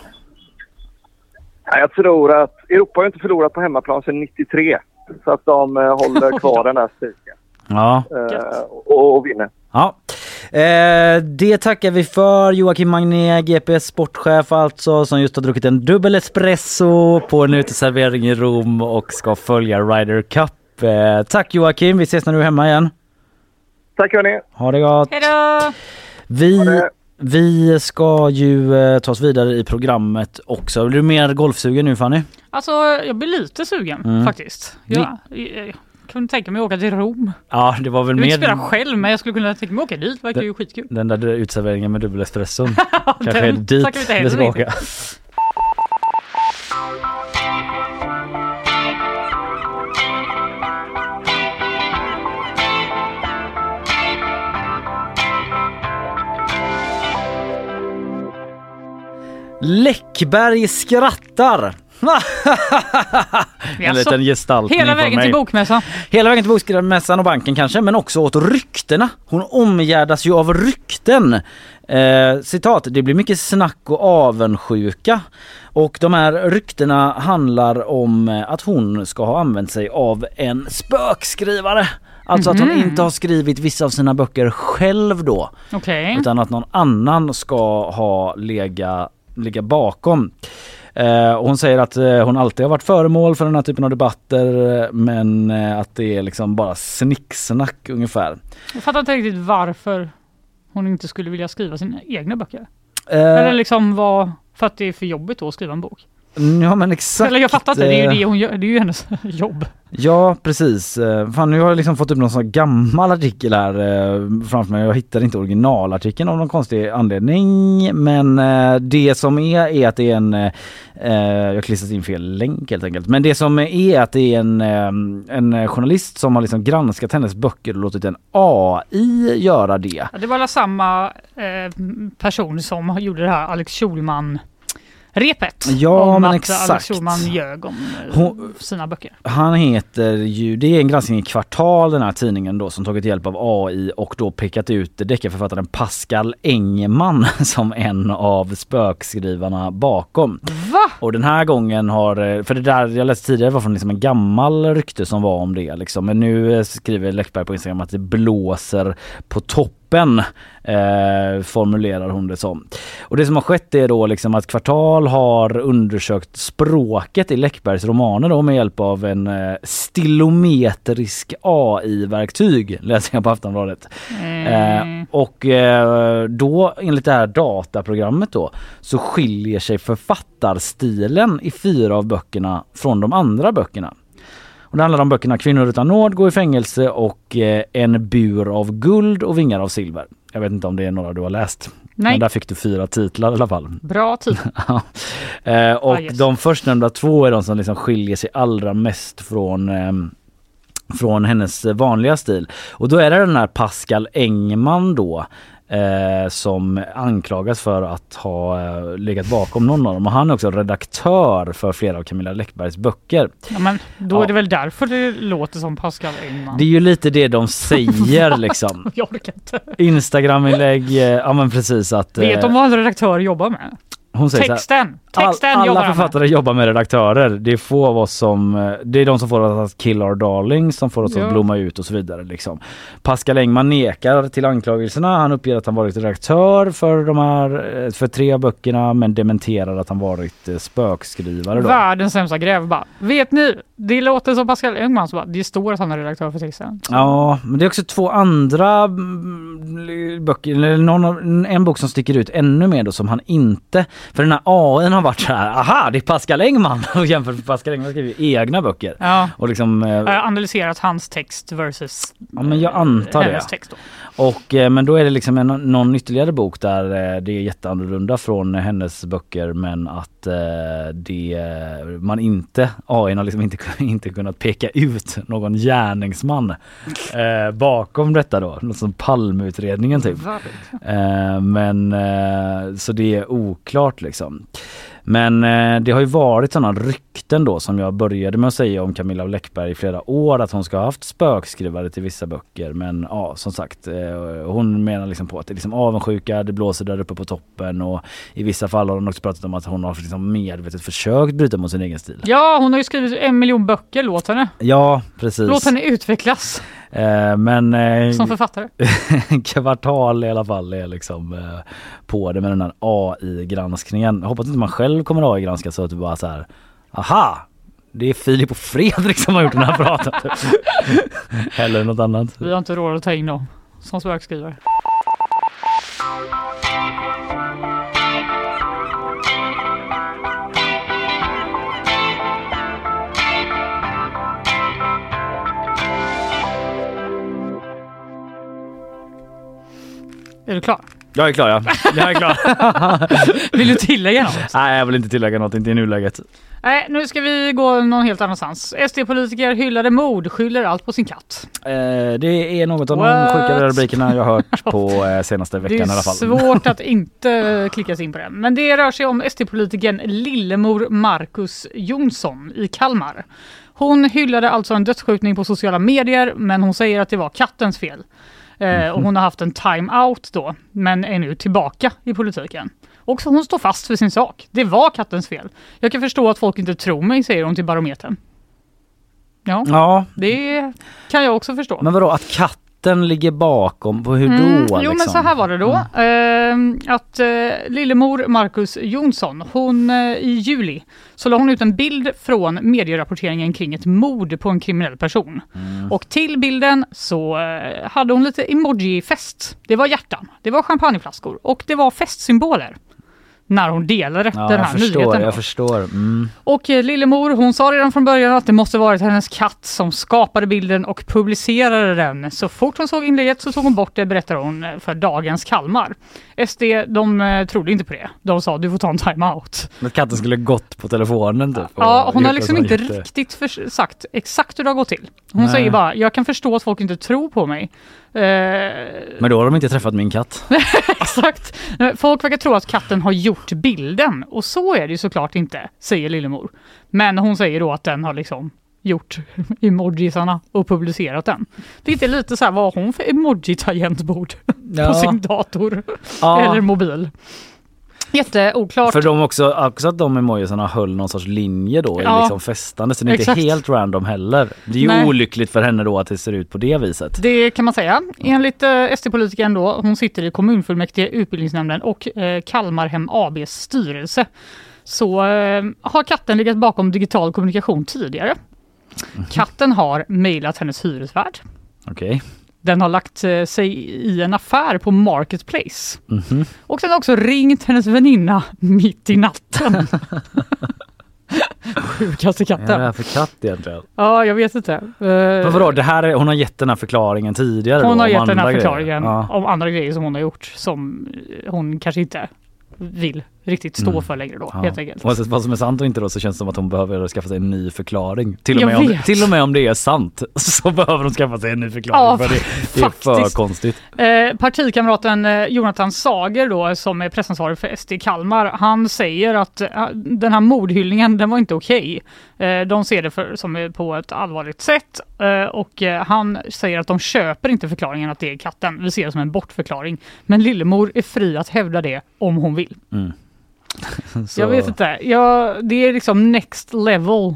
Speaker 9: Ja, Jag tror att Europa har ju inte förlorat på hemmaplan sedan 93. Så att de håller <laughs> kvar den där spiken
Speaker 1: Ja.
Speaker 9: eh, och, och vinner.
Speaker 1: Ja. Eh, det tackar vi för. Joakim Magné, GPS sportchef alltså, som just har druckit en dubbel espresso på en uteservering i Rom och ska följa Ryder Cup. Eh, tack Joakim, vi ses när du är hemma igen.
Speaker 9: Tack hörni!
Speaker 1: Ha det gott!
Speaker 2: Hejdå!
Speaker 1: Vi, vi ska ju eh, ta oss vidare i programmet också. Blir du mer golfsugen nu Fanny?
Speaker 2: Alltså jag blir lite sugen
Speaker 1: Mm.
Speaker 2: faktiskt. Jag kunde tänka mig att åka till Rom.
Speaker 1: Ja, det var väl
Speaker 2: Jag vill
Speaker 1: mer
Speaker 2: spela själv men jag skulle kunna tänka mig att åka dit. Verkar ju skitkul.
Speaker 1: den där uteserveringen med dubbel espresson. <laughs> Kanske är
Speaker 2: Den
Speaker 1: dit
Speaker 2: tackar vi
Speaker 1: ska åka. Läckberg skrattar! <laughs> en liten gestaltning
Speaker 2: Hela vägen
Speaker 1: mig.
Speaker 2: till bokmässan.
Speaker 1: Hela vägen till Bokmässan och banken kanske, men också åt ryktena. Hon omgärdas ju av rykten. Eh, citat, det blir mycket snack och avundsjuka. Och de här ryktena handlar om eh, att hon ska ha använt sig av en spökskrivare. Alltså att hon
Speaker 2: Mhm.
Speaker 1: inte har skrivit vissa av sina böcker själv då.
Speaker 2: Okej.
Speaker 1: Utan att någon annan ska ha lega, ligga bakom. Eh, och hon säger att eh, hon alltid har varit föremål för den här typen av debatter men eh, att det är liksom bara snicksnack ungefär.
Speaker 2: Jag fattar inte riktigt varför hon inte skulle vilja skriva sina egna böcker. Eller liksom vad, för att det är för jobbigt då att skriva en bok.
Speaker 1: Ja men exakt.
Speaker 2: Eller jag fattar inte, det är
Speaker 1: eh,
Speaker 2: ju det hon gör, det är ju hennes <laughs> jobb.
Speaker 1: Ja precis. Eh, Fan nu har jag liksom fått upp någon sån gammal artikel här eh, framför mig. Jag hittar inte originalartikeln av någon konstig anledning. Men eh, det som är är att det är en, eh, eh, jag klistrat in fel länk helt enkelt. Men det som är att det är en, eh, en journalist som har liksom granskat hennes böcker och låtit en AI göra det.
Speaker 2: Ja, Det var alla samma eh, person som gjorde det här Alex Schulman repet.
Speaker 1: Ja,
Speaker 2: om
Speaker 1: men
Speaker 2: att
Speaker 1: exakt.
Speaker 2: Alex Schulman ljög om eh,
Speaker 1: Hon-
Speaker 2: sina böcker.
Speaker 1: Han heter ju, det är en granskning i Kvartal den här tidningen då som tagit hjälp av AI och då pekat ut deckarförfattaren Pascal Engman <laughs> som en av spökskrivarna bakom.
Speaker 2: Va?
Speaker 1: Och den här gången har, eh, för det där jag läste tidigare var från liksom en gammal rykte som var om det liksom. Men nu eh, skriver Läckberg på Instagram att det blåser på toppen eh, formulerar hon det som. Och det som har skett är då liksom att Kvartal har undersökt språket i Läckbergs romaner då med hjälp av en eh, stilometrisk AI-verktyg läser jag på Aftonbladet. Eh, och eh, då enligt det här dataprogrammet då så skiljer sig författarstilen i fyra av böckerna från de andra böckerna. Och det handlar om böckerna Kvinnor utan nåd, Gå i fängelse och eh, En bur av guld och Vingar av silver. Jag vet inte om det är några du har läst.
Speaker 2: Nej.
Speaker 1: Men där fick du fyra titlar i alla fall.
Speaker 2: Bra tid. <laughs>
Speaker 1: Ja. eh, och
Speaker 2: Ah,
Speaker 1: de förstnämnda två är de som liksom skiljer sig allra mest från ehm, från hennes vanliga stil. Och då är det den här Pascal Engman då eh, som anklagas för att ha eh, legat bakom någon av dem. Och han är också redaktör för flera av Camilla Läckbergs böcker.
Speaker 2: Ja, men då
Speaker 1: Ja.
Speaker 2: är det väl därför det låter som Pascal Engman.
Speaker 1: Det är ju lite det de säger <laughs> liksom.
Speaker 2: Jag orkar inte.
Speaker 1: Instagraminlägg, eh, ja men precis att...
Speaker 2: Vet de vad en redaktör jobbar med?
Speaker 1: hon säger
Speaker 2: Texten! Texten
Speaker 1: All, alla
Speaker 2: han med.
Speaker 1: författare jobbar med redaktörer. Det är få av oss som, eh, det är de som får oss att kill our darlings, som får oss
Speaker 2: Ja.
Speaker 1: att blomma ut och så vidare. Liksom. Pascal Engman nekar till anklagelserna. Han uppger att han varit redaktör för de här, eh, för tre av böckerna men dementerar att han varit eh, spökskrivare. Då.
Speaker 2: Världens sämsta gräv bara. Vet ni? Det låter som Pascal Engman. Så bara, det står att han är redaktör för texten.
Speaker 1: Ja, men det är också två andra mm, böcker, någon, en bok som sticker ut ännu mer då som han inte, för den här AIn har varit så här, aha det är Pascal Engman <laughs> och jämfört med Pascal Engman skriver egna böcker.
Speaker 2: Ja.
Speaker 1: Och liksom, eh,
Speaker 2: Jag har analyserat hans text versus
Speaker 1: ja men jag antar
Speaker 2: hennes
Speaker 1: det.
Speaker 2: text. Då.
Speaker 1: Och, eh, men då är det liksom en, någon ytterligare bok där eh, det är jätteannorlunda från hennes böcker men att eh, det, man inte, AI har liksom inte, <laughs> inte kunnat peka ut någon gärningsman eh, bakom detta då. Något som Palmeutredningen typ. Eh, men eh, så det är oklart liksom. Men eh, det har ju varit sådana ryck rykten då som jag började med att säga om Camilla Läckberg i flera år att hon ska ha haft spökskrivare till vissa böcker. Men ja, som sagt, eh, hon menar liksom på att det är liksom avundsjuka, det blåser där uppe på toppen och i vissa fall har hon också pratat om att hon har liksom medvetet försökt bryta mot sin egen stil.
Speaker 2: Ja, hon har ju skrivit en miljon böcker. Låt henne.
Speaker 1: Ja, precis.
Speaker 2: Låt henne utvecklas
Speaker 1: Eh, men eh,
Speaker 2: som författare. <laughs>
Speaker 1: kvartal i alla fall är liksom eh, på det med den här AI-granskningen. Jag hoppas inte man själv kommer AI-granska så att du bara så här, aha, det är Filip och Fredrik som har gjort den här praten. <laughs> Eller något annat.
Speaker 2: Vi har inte råd att ta in dem som spökskrivare. Är du klar?
Speaker 1: Jag är klar ja. <laughs> Jag är klar. <laughs>
Speaker 2: Vill du tillägga något?
Speaker 1: Nej jag vill inte tillägga något, inte i nuläget.
Speaker 2: Nej, nu ska vi gå någon helt annanstans. SD-politiker hyllade mord, skyller allt på sin katt.
Speaker 1: Eh, det är något av de sjukare rubrikerna jag hört <laughs> på eh, senaste
Speaker 2: Det
Speaker 1: veckan i alla
Speaker 2: är
Speaker 1: fall.
Speaker 2: svårt att inte klicka sig in på den. Men det rör sig om SD-politikern Lillemor Marcus Jonsson i Kalmar. Hon hyllade alltså en dödsskjutning på sociala medier men hon säger att det var kattens fel. Eh, och hon har haft en time-out då men är nu tillbaka i politiken. Och hon står fast för sin sak. Det var kattens fel. Jag kan förstå att folk inte tror mig, säger hon till Barometern. Ja,
Speaker 1: Ja,
Speaker 2: det kan jag också förstå.
Speaker 1: men vadå att katten ligger bakom, på hur då?
Speaker 2: Mm, jo
Speaker 1: liksom?
Speaker 2: men så här var det då. Ehm, att eh, lillemor Marcus Jonsson, hon eh, i juli så la hon ut en bild från medierapporteringen kring ett mord på en kriminell person.
Speaker 1: Mm.
Speaker 2: Och till bilden så eh, hade hon lite emoji-fest. Det var hjärtan, det var champagneflaskor och det var festsymboler. När hon delade
Speaker 1: Ja,
Speaker 2: den
Speaker 1: jag
Speaker 2: här
Speaker 1: förstår,
Speaker 2: nyheten.
Speaker 1: jag förstår. Mm.
Speaker 2: Och eh, Lillemor hon sa redan från början att det måste varit hennes katt som skapade bilden och publicerade den. Så fort hon såg inlägget så tog hon bort det berättar hon eh, för Dagens Kalmar. SD de eh, trodde inte på det. De sa du får ta en time-out.
Speaker 1: Men att katten skulle gått på telefonen typ.
Speaker 2: Ja, hon har liksom inte riktigt för- sagt exakt hur det har gått till. Hon
Speaker 1: Nej.
Speaker 2: säger bara jag kan förstå att folk inte tror på mig. Eh,
Speaker 1: Men då har de inte träffat min katt. <laughs>
Speaker 2: Exakt. Folk verkar tro att katten har gjort bilden och så är det ju såklart inte, säger Lillemor. Men hon säger då att den har liksom gjort emojisarna och publicerat den. Det är lite så här, vad har hon för emoji-tangentbord på
Speaker 1: Ja.
Speaker 2: sin dator
Speaker 1: Ja.
Speaker 2: eller mobil? Jätteoklart.
Speaker 1: För de också, också att de emojisarna höll någon sorts linje då
Speaker 2: Ja.
Speaker 1: i liksom festande så det är
Speaker 2: Exakt.
Speaker 1: inte helt random heller. Det är ju
Speaker 2: Nej.
Speaker 1: olyckligt för henne då att det ser ut på det viset.
Speaker 2: Det kan man säga. Enligt eh, SD-politikern då, hon sitter i kommunfullmäktige, utbildningsnämnden och eh, Kalmarhem ABs styrelse. Så eh, har katten legat bakom digital kommunikation tidigare. Katten har mejlat hennes hyresvärd.
Speaker 1: Okej.
Speaker 2: Den har lagt eh, sig i en affär på Marketplace.
Speaker 1: Mhm.
Speaker 2: Och sen har också ringt hennes väninna mitt i natten. <laughs> Sjukaste
Speaker 1: Vad är det
Speaker 2: katten.
Speaker 1: här för katt egentligen?
Speaker 2: Ja, jag vet inte. Eh,
Speaker 1: Men vadå, det här är, hon har gett den här förklaringen tidigare
Speaker 2: Hon
Speaker 1: då,
Speaker 2: har gett den här förklaringen
Speaker 1: Ja.
Speaker 2: om andra grejer som hon har gjort som hon kanske inte vill riktigt stå
Speaker 1: Mm.
Speaker 2: för längre då
Speaker 1: Ja.
Speaker 2: helt enkelt.
Speaker 1: Oavsett vad som är sant och inte då så känns det som att hon behöver skaffa sig en ny förklaring. Till och,
Speaker 2: Jag
Speaker 1: med om, till och med om det är sant <laughs> så behöver hon skaffa sig en ny förklaring.
Speaker 2: Ja,
Speaker 1: för det, <laughs> det är för konstigt.
Speaker 2: Eh, partikamraten eh, Jonathan Sager då som är pressansvarig för SD Kalmar, han säger att eh, den här mordhyllningen den var inte okej. Eh, de ser det för, som eh, på ett allvarligt sätt eh, och han säger att de köper inte förklaringen att det är katten. Vi ser det som en bortförklaring. Men Lillemor är fri att hävda det om hon vill.
Speaker 1: Mm. Så- <laughs>
Speaker 2: Jag vet inte. Ja, det är liksom next level.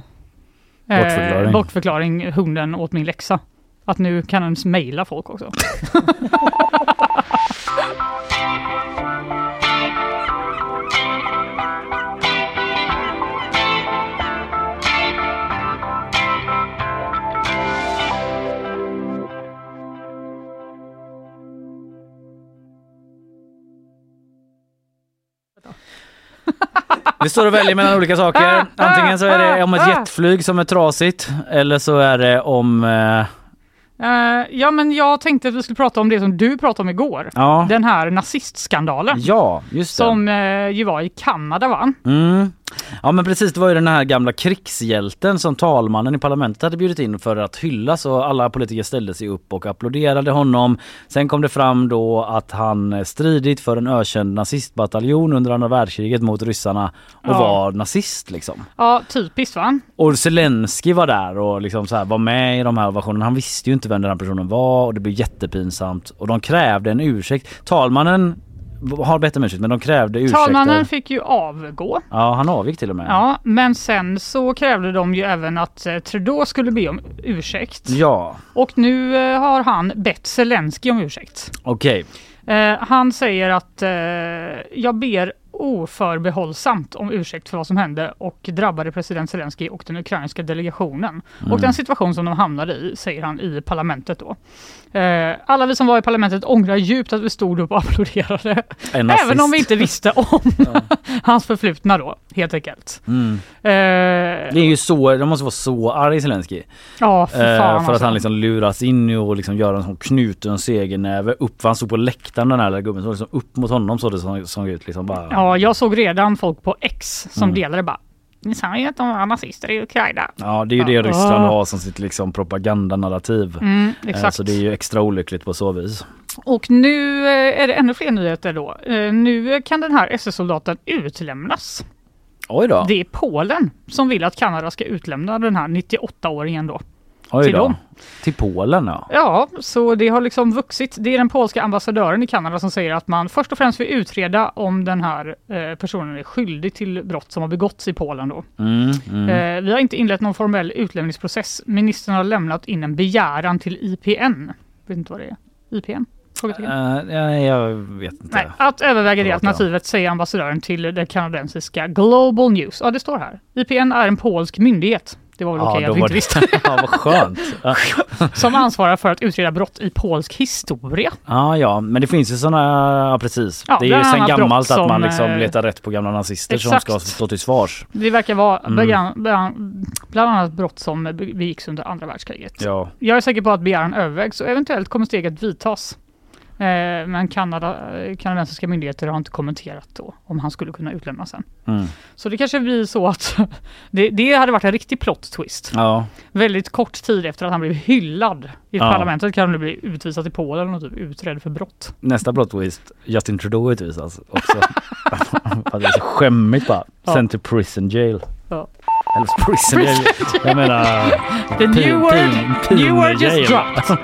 Speaker 2: eh,
Speaker 1: Bortförklaring.
Speaker 2: bortförklaring, hunden åt min läxa. Att nu kan den mejla folk också. <laughs> <laughs>
Speaker 1: Vi står och väljer mellan olika saker. Antingen så är det om ett <laughs> jetflyg som är trasigt eller så är det om... Eh,
Speaker 2: Eh, ja, men jag tänkte att vi skulle prata om det som du pratade om igår.
Speaker 1: ja,
Speaker 2: Den här nazistskandalen.
Speaker 1: ja, just det.
Speaker 2: Som eh, ju var i Kanada va?
Speaker 1: Mm. Ja men precis, det var ju den här gamla krigshjälten som talmannen i parlamentet hade bjudit in för att hyllas och alla politiker ställde sig upp och applåderade honom. Sen kom det fram då att han stridit för en ökänd nazistbataljon under andra världskriget mot ryssarna och
Speaker 2: Ja.
Speaker 1: var nazist liksom.
Speaker 2: Ja, typiskt va?
Speaker 1: Och Zelensky var där och liksom så här var med i de här ovationerna. Han visste ju inte vem den här personen var och det blev jättepinsamt och de krävde en ursäkt. Talmannen har bett om ursäkt men de krävde ursäkter.
Speaker 2: Talmannen fick ju avgå.
Speaker 1: Ja han avgick till och med.
Speaker 2: Ja, men sen så krävde de ju även att eh, Trudeau skulle be om ursäkt.
Speaker 1: Ja,
Speaker 2: Och nu eh, har han bett Zelensky om ursäkt.
Speaker 1: okej.
Speaker 2: Eh, han säger att eh, jag ber oförbehållsamt om ursäkt för vad som hände och drabbade president Zelensky och den ukrainska delegationen.
Speaker 1: Mm.
Speaker 2: Och den situation som de hamnade i, säger han i parlamentet då. Eh, alla vi som var i parlamentet ångrar djupt att vi stod upp och <laughs> applåderade. Även om vi inte visste om <laughs> hans förflutna då, helt enkelt.
Speaker 1: Mm.
Speaker 2: Eh,
Speaker 1: Det är ju så, de måste vara så arg Zelensky.
Speaker 2: ja, för
Speaker 1: Eh, för att
Speaker 2: alltså.
Speaker 1: han liksom luras in och liksom göra en sån knuten segernäve upp. för Han stod på läktaren den här lilla gubben, så liksom upp mot honom så det såg, såg ut liksom bara.
Speaker 2: Ja, jag såg redan folk på X som
Speaker 1: Mm.
Speaker 2: delade bara Ni sa ju att de var nazister i Ukraina.
Speaker 1: Ja det är ju det. Ryssland har som sitt liksom propagandanarrativ.
Speaker 2: Mm,
Speaker 1: Eh,
Speaker 2: exakt.
Speaker 1: Så det är ju extra olyckligt på så vis.
Speaker 2: Och nu eh, är det ännu fler nyheter då. Eh, Nu kan den här SS-soldaten utlämnas.
Speaker 1: Oj då.
Speaker 2: Det är Polen som vill att Kanada ska utlämna den här 98-åringen då.
Speaker 1: Oj
Speaker 2: till
Speaker 1: då.
Speaker 2: dem.
Speaker 1: Till Polen ja.
Speaker 2: Ja, så det har liksom vuxit. Det är den polska ambassadören i Kanada som säger att man först och främst vill utreda om den här eh, personen är skyldig till brott som har begåtts i Polen då.
Speaker 1: Mm, mm.
Speaker 2: Eh, vi har inte inlett någon formell utlämningsprocess. Ministern har lämnat in en begäran till IPN. Vet inte vad det är? IPN? Frågetecken.
Speaker 1: Eh, ja, jag vet inte.
Speaker 2: Nej, att överväga det alternativet säger ambassadören till det kanadensiska Global News. Ja, det står här. IPN är en polsk myndighet. Det var väl okej
Speaker 1: då
Speaker 2: att vi inte
Speaker 1: det-
Speaker 2: visste. <laughs>
Speaker 1: ja, vad skönt. Ja. <laughs>
Speaker 2: Som ansvarar för att utreda brott i polsk historia.
Speaker 1: Ja, ja, men det finns ju sådana, ja precis.
Speaker 2: Ja,
Speaker 1: det är ju sen
Speaker 2: brott
Speaker 1: gammalt att man
Speaker 2: som,
Speaker 1: liksom
Speaker 2: eh,
Speaker 1: letar rätt på gamla nazister som
Speaker 2: exakt.
Speaker 1: ska stå till svars.
Speaker 2: Det verkar vara
Speaker 1: Mm.
Speaker 2: bland annat brott som begicks under andra världskriget.
Speaker 1: Ja,
Speaker 2: Jag är säker på att begäran övervägs och eventuellt kommer steget vidtas. Eh, men Kanada, kanadensiska myndigheter har inte kommenterat då om han skulle kunna utlämnas sen.
Speaker 1: mm.
Speaker 2: Så det kanske blir så att <laughs> det, det hade varit en riktig plot twist.
Speaker 1: ja.
Speaker 2: Väldigt kort tid efter att han blev hyllad i
Speaker 1: Ja.
Speaker 2: parlamentet kan han bli utvisad till Polen och typ utredd för brott.
Speaker 1: Nästa plot twist, Justin Trudeau utvisas också. <laughs> Det är så skämmigt bara.
Speaker 2: Ja.
Speaker 1: Sent to prison jail.
Speaker 2: Ja.
Speaker 1: Eller prison jail. Jag menar... <laughs>
Speaker 2: The new word, new word just dropped.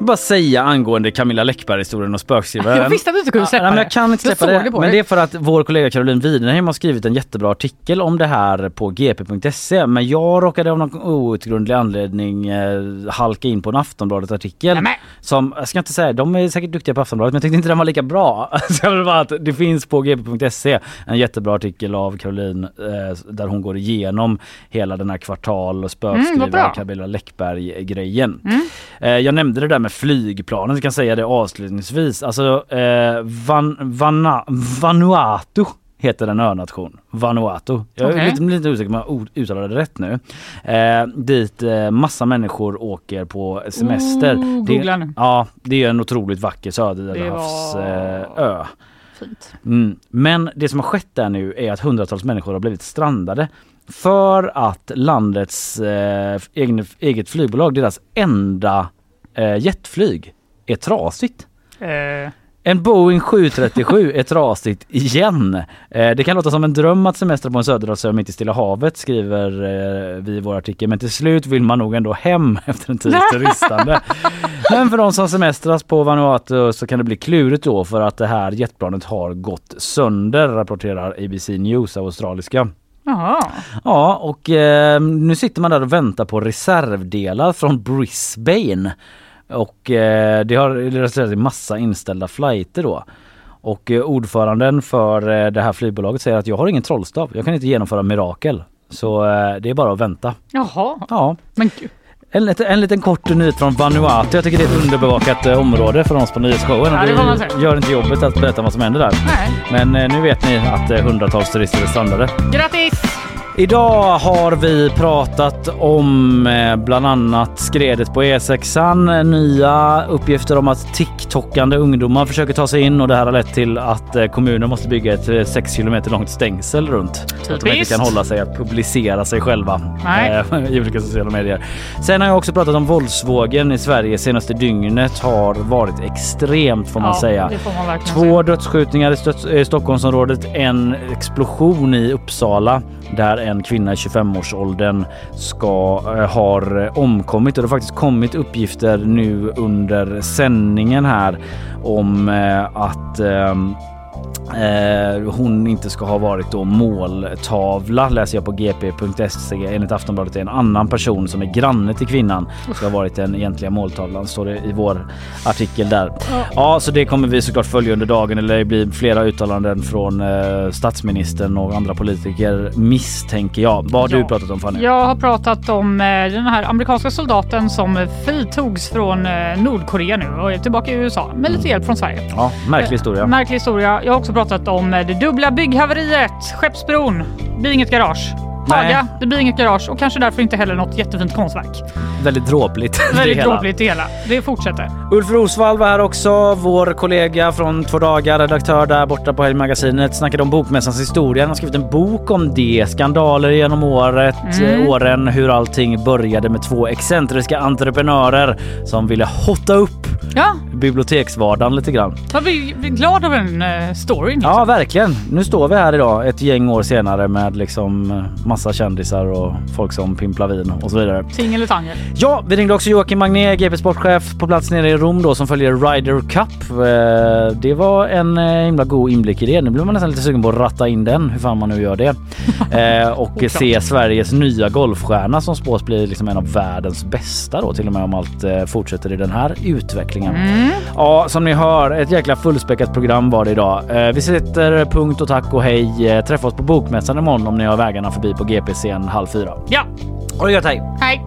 Speaker 1: Bara säga angående Camilla Läckberg-historien och spökskrivaren.
Speaker 2: Jag visste att du inte kunde släppa
Speaker 1: men
Speaker 2: det.
Speaker 1: jag kan inte släppa det.
Speaker 2: det
Speaker 1: men det är för att vår kollega Caroline Widenheim har skrivit en jättebra artikel om det här på gp.se. Men jag råkade av någon outgrundlig anledning eh, halka in på en Aftonbladet-artikel. Som, jag ska inte säga, de är säkert duktiga på Aftonbladet men jag tyckte inte den var lika bra. <laughs> Så jag vill bara att det finns på gp.se en jättebra artikel av Caroline eh, där hon går igenom hela den här kvartal och
Speaker 2: Mm, vad
Speaker 1: spökskrivaren
Speaker 2: bra.
Speaker 1: Camilla Läckberg-grejen.
Speaker 2: Mm.
Speaker 1: Eh, jag nämnde det där med flygplanen, jag kan säga det avslutningsvis. Alltså eh, Van, Vana, Vanuatu heter en önation, Vanuatu. Jag är
Speaker 2: Okej.
Speaker 1: lite, lite osäker om jag uttalar det rätt nu. Eh, dit eh, massa människor åker på semester.
Speaker 2: Ooh,
Speaker 1: det, ja, det är en otroligt vacker söderhavsö. Eh. Mm. Men det som har skett där nu är att hundratals människor har blivit strandade för att landets eh, egen, eget flygbolag, deras enda eh, jetflyg är trasigt.
Speaker 2: Eh,
Speaker 1: En Boeing 737 är trasigt igen. Eh, det kan låta som en dröm att semestra på en söderhavsö mitt i Stilla havet skriver eh, vi i vår artikel. Men till slut vill man nog ändå hem <laughs> efter en tids <laughs> turistande. Men för de som semestras på Vanuatu så kan det bli klurigt då för att det här jetplanet har gått sönder rapporterar ABC News australiska.
Speaker 2: Jaha.
Speaker 1: Ja, och eh, nu sitter man där och väntar på reservdelar från Brisbane. Och eh, det har resulterat i massa inställda flighter då. Och eh, ordföranden för eh, det här flygbolaget säger att jag har ingen trollstav. Jag kan inte genomföra mirakel. Så det är bara att vänta.
Speaker 2: Jaha.
Speaker 1: Ja,
Speaker 2: Men gud.
Speaker 1: en, en liten kort nyhet från Vanuatu. Jag tycker det är ett underbevakat område för oss på nyhetsshowen.
Speaker 2: Ja, det säga.
Speaker 1: gör inte jobbet att berätta vad som händer där.
Speaker 2: Nej.
Speaker 1: Men nu vet ni att hundratals turister är strandade.
Speaker 2: Grattis!
Speaker 1: Idag har vi pratat om eh, bland annat skredet på E6. Nya uppgifter om att TikTokande ungdomar försöker ta sig in och det här har lett till att eh, kommunen måste bygga ett 6 kilometer långt stängsel runt. Så att de inte
Speaker 2: Typiskt.
Speaker 1: kan hålla sig att publicera sig själva
Speaker 2: Nej.
Speaker 1: eh, <laughs> i olika sociala medier. Sen har jag också pratat om våldsvågen i Sverige senaste dygnet har varit extremt får man
Speaker 2: ja,
Speaker 1: säga.
Speaker 2: Får man
Speaker 1: Två dödsskjutningar i eh, Stockholmsområdet, en explosion i Uppsala där en kvinna i 25-årsåldern ska eh, har eh, omkommit. Och det har faktiskt kommit uppgifter nu under sändningen här om eh, att ehm, Eh, hon inte ska ha varit då måltavla läser jag på gp.se. Enligt Aftonbladet är en annan person som är granne till kvinnan ska ha varit den egentliga måltavlan står det i vår artikel där. Ja, så det kommer vi såklart följa under dagen eller det blir flera uttalanden från eh, statsministern och andra politiker misstänker jag. Vad har du
Speaker 2: Ja.
Speaker 1: pratat om Fanny?
Speaker 2: Jag har pratat om eh, den här amerikanska soldaten som eh, fritogs från eh, Nordkorea nu och är tillbaka i USA med lite hjälp från Sverige.
Speaker 1: Ja, märklig historia.
Speaker 2: Märklig historia. Jag har också pratat om det dubbla bygghaveriet. Skeppsbron. Det blir inget garage. Haga. Det blir inget garage och kanske därför inte heller något jättefint konstverk.
Speaker 1: Väldigt dråpligt.
Speaker 2: Väldigt dråpligt det hela. Det fortsätter.
Speaker 1: Ulf Rosvall var här också, vår kollega från Två dagar, redaktör där borta på Helgmagasinet. Snackade om bokmässans historia. Han har skrivit en bok om det. Skandaler genom året,
Speaker 2: Mm.
Speaker 1: eh, åren, hur allting började med två excentriska entreprenörer som ville hotta upp
Speaker 2: Ja,
Speaker 1: biblioteksvardagen lite grann.
Speaker 2: jag blir glad av den uh, storyn.
Speaker 1: Ja, verkligen. Nu står vi här idag ett gäng år senare med liksom eh, massa kändisar och folk som pimplar vin och så vidare.
Speaker 2: Ting eller tangel.
Speaker 1: Ja, vi ringde också Joakim Magné, GP Sportchef på plats nere i Rom då som följer Ryder Cup. Eh, Det var en eh, himla god inblick i det. Nu blir man nästan lite sugen på att ratta in den, hur fan man nu gör det. <laughs> Eh, och se Sveriges nya golfstjärna som spås bli liksom en av världens bästa då till och med om allt fortsätter i den här utvecklingen. Ja, som ni hör, ett jäkla fullspäckat program var det idag. Vi sätter punkt och tack och hej. Träffa oss på Bokmässan imorgon om ni har vägarna förbi på GP scen halv fyra.
Speaker 2: Ja,
Speaker 1: Ha det gött, hej!
Speaker 2: hej!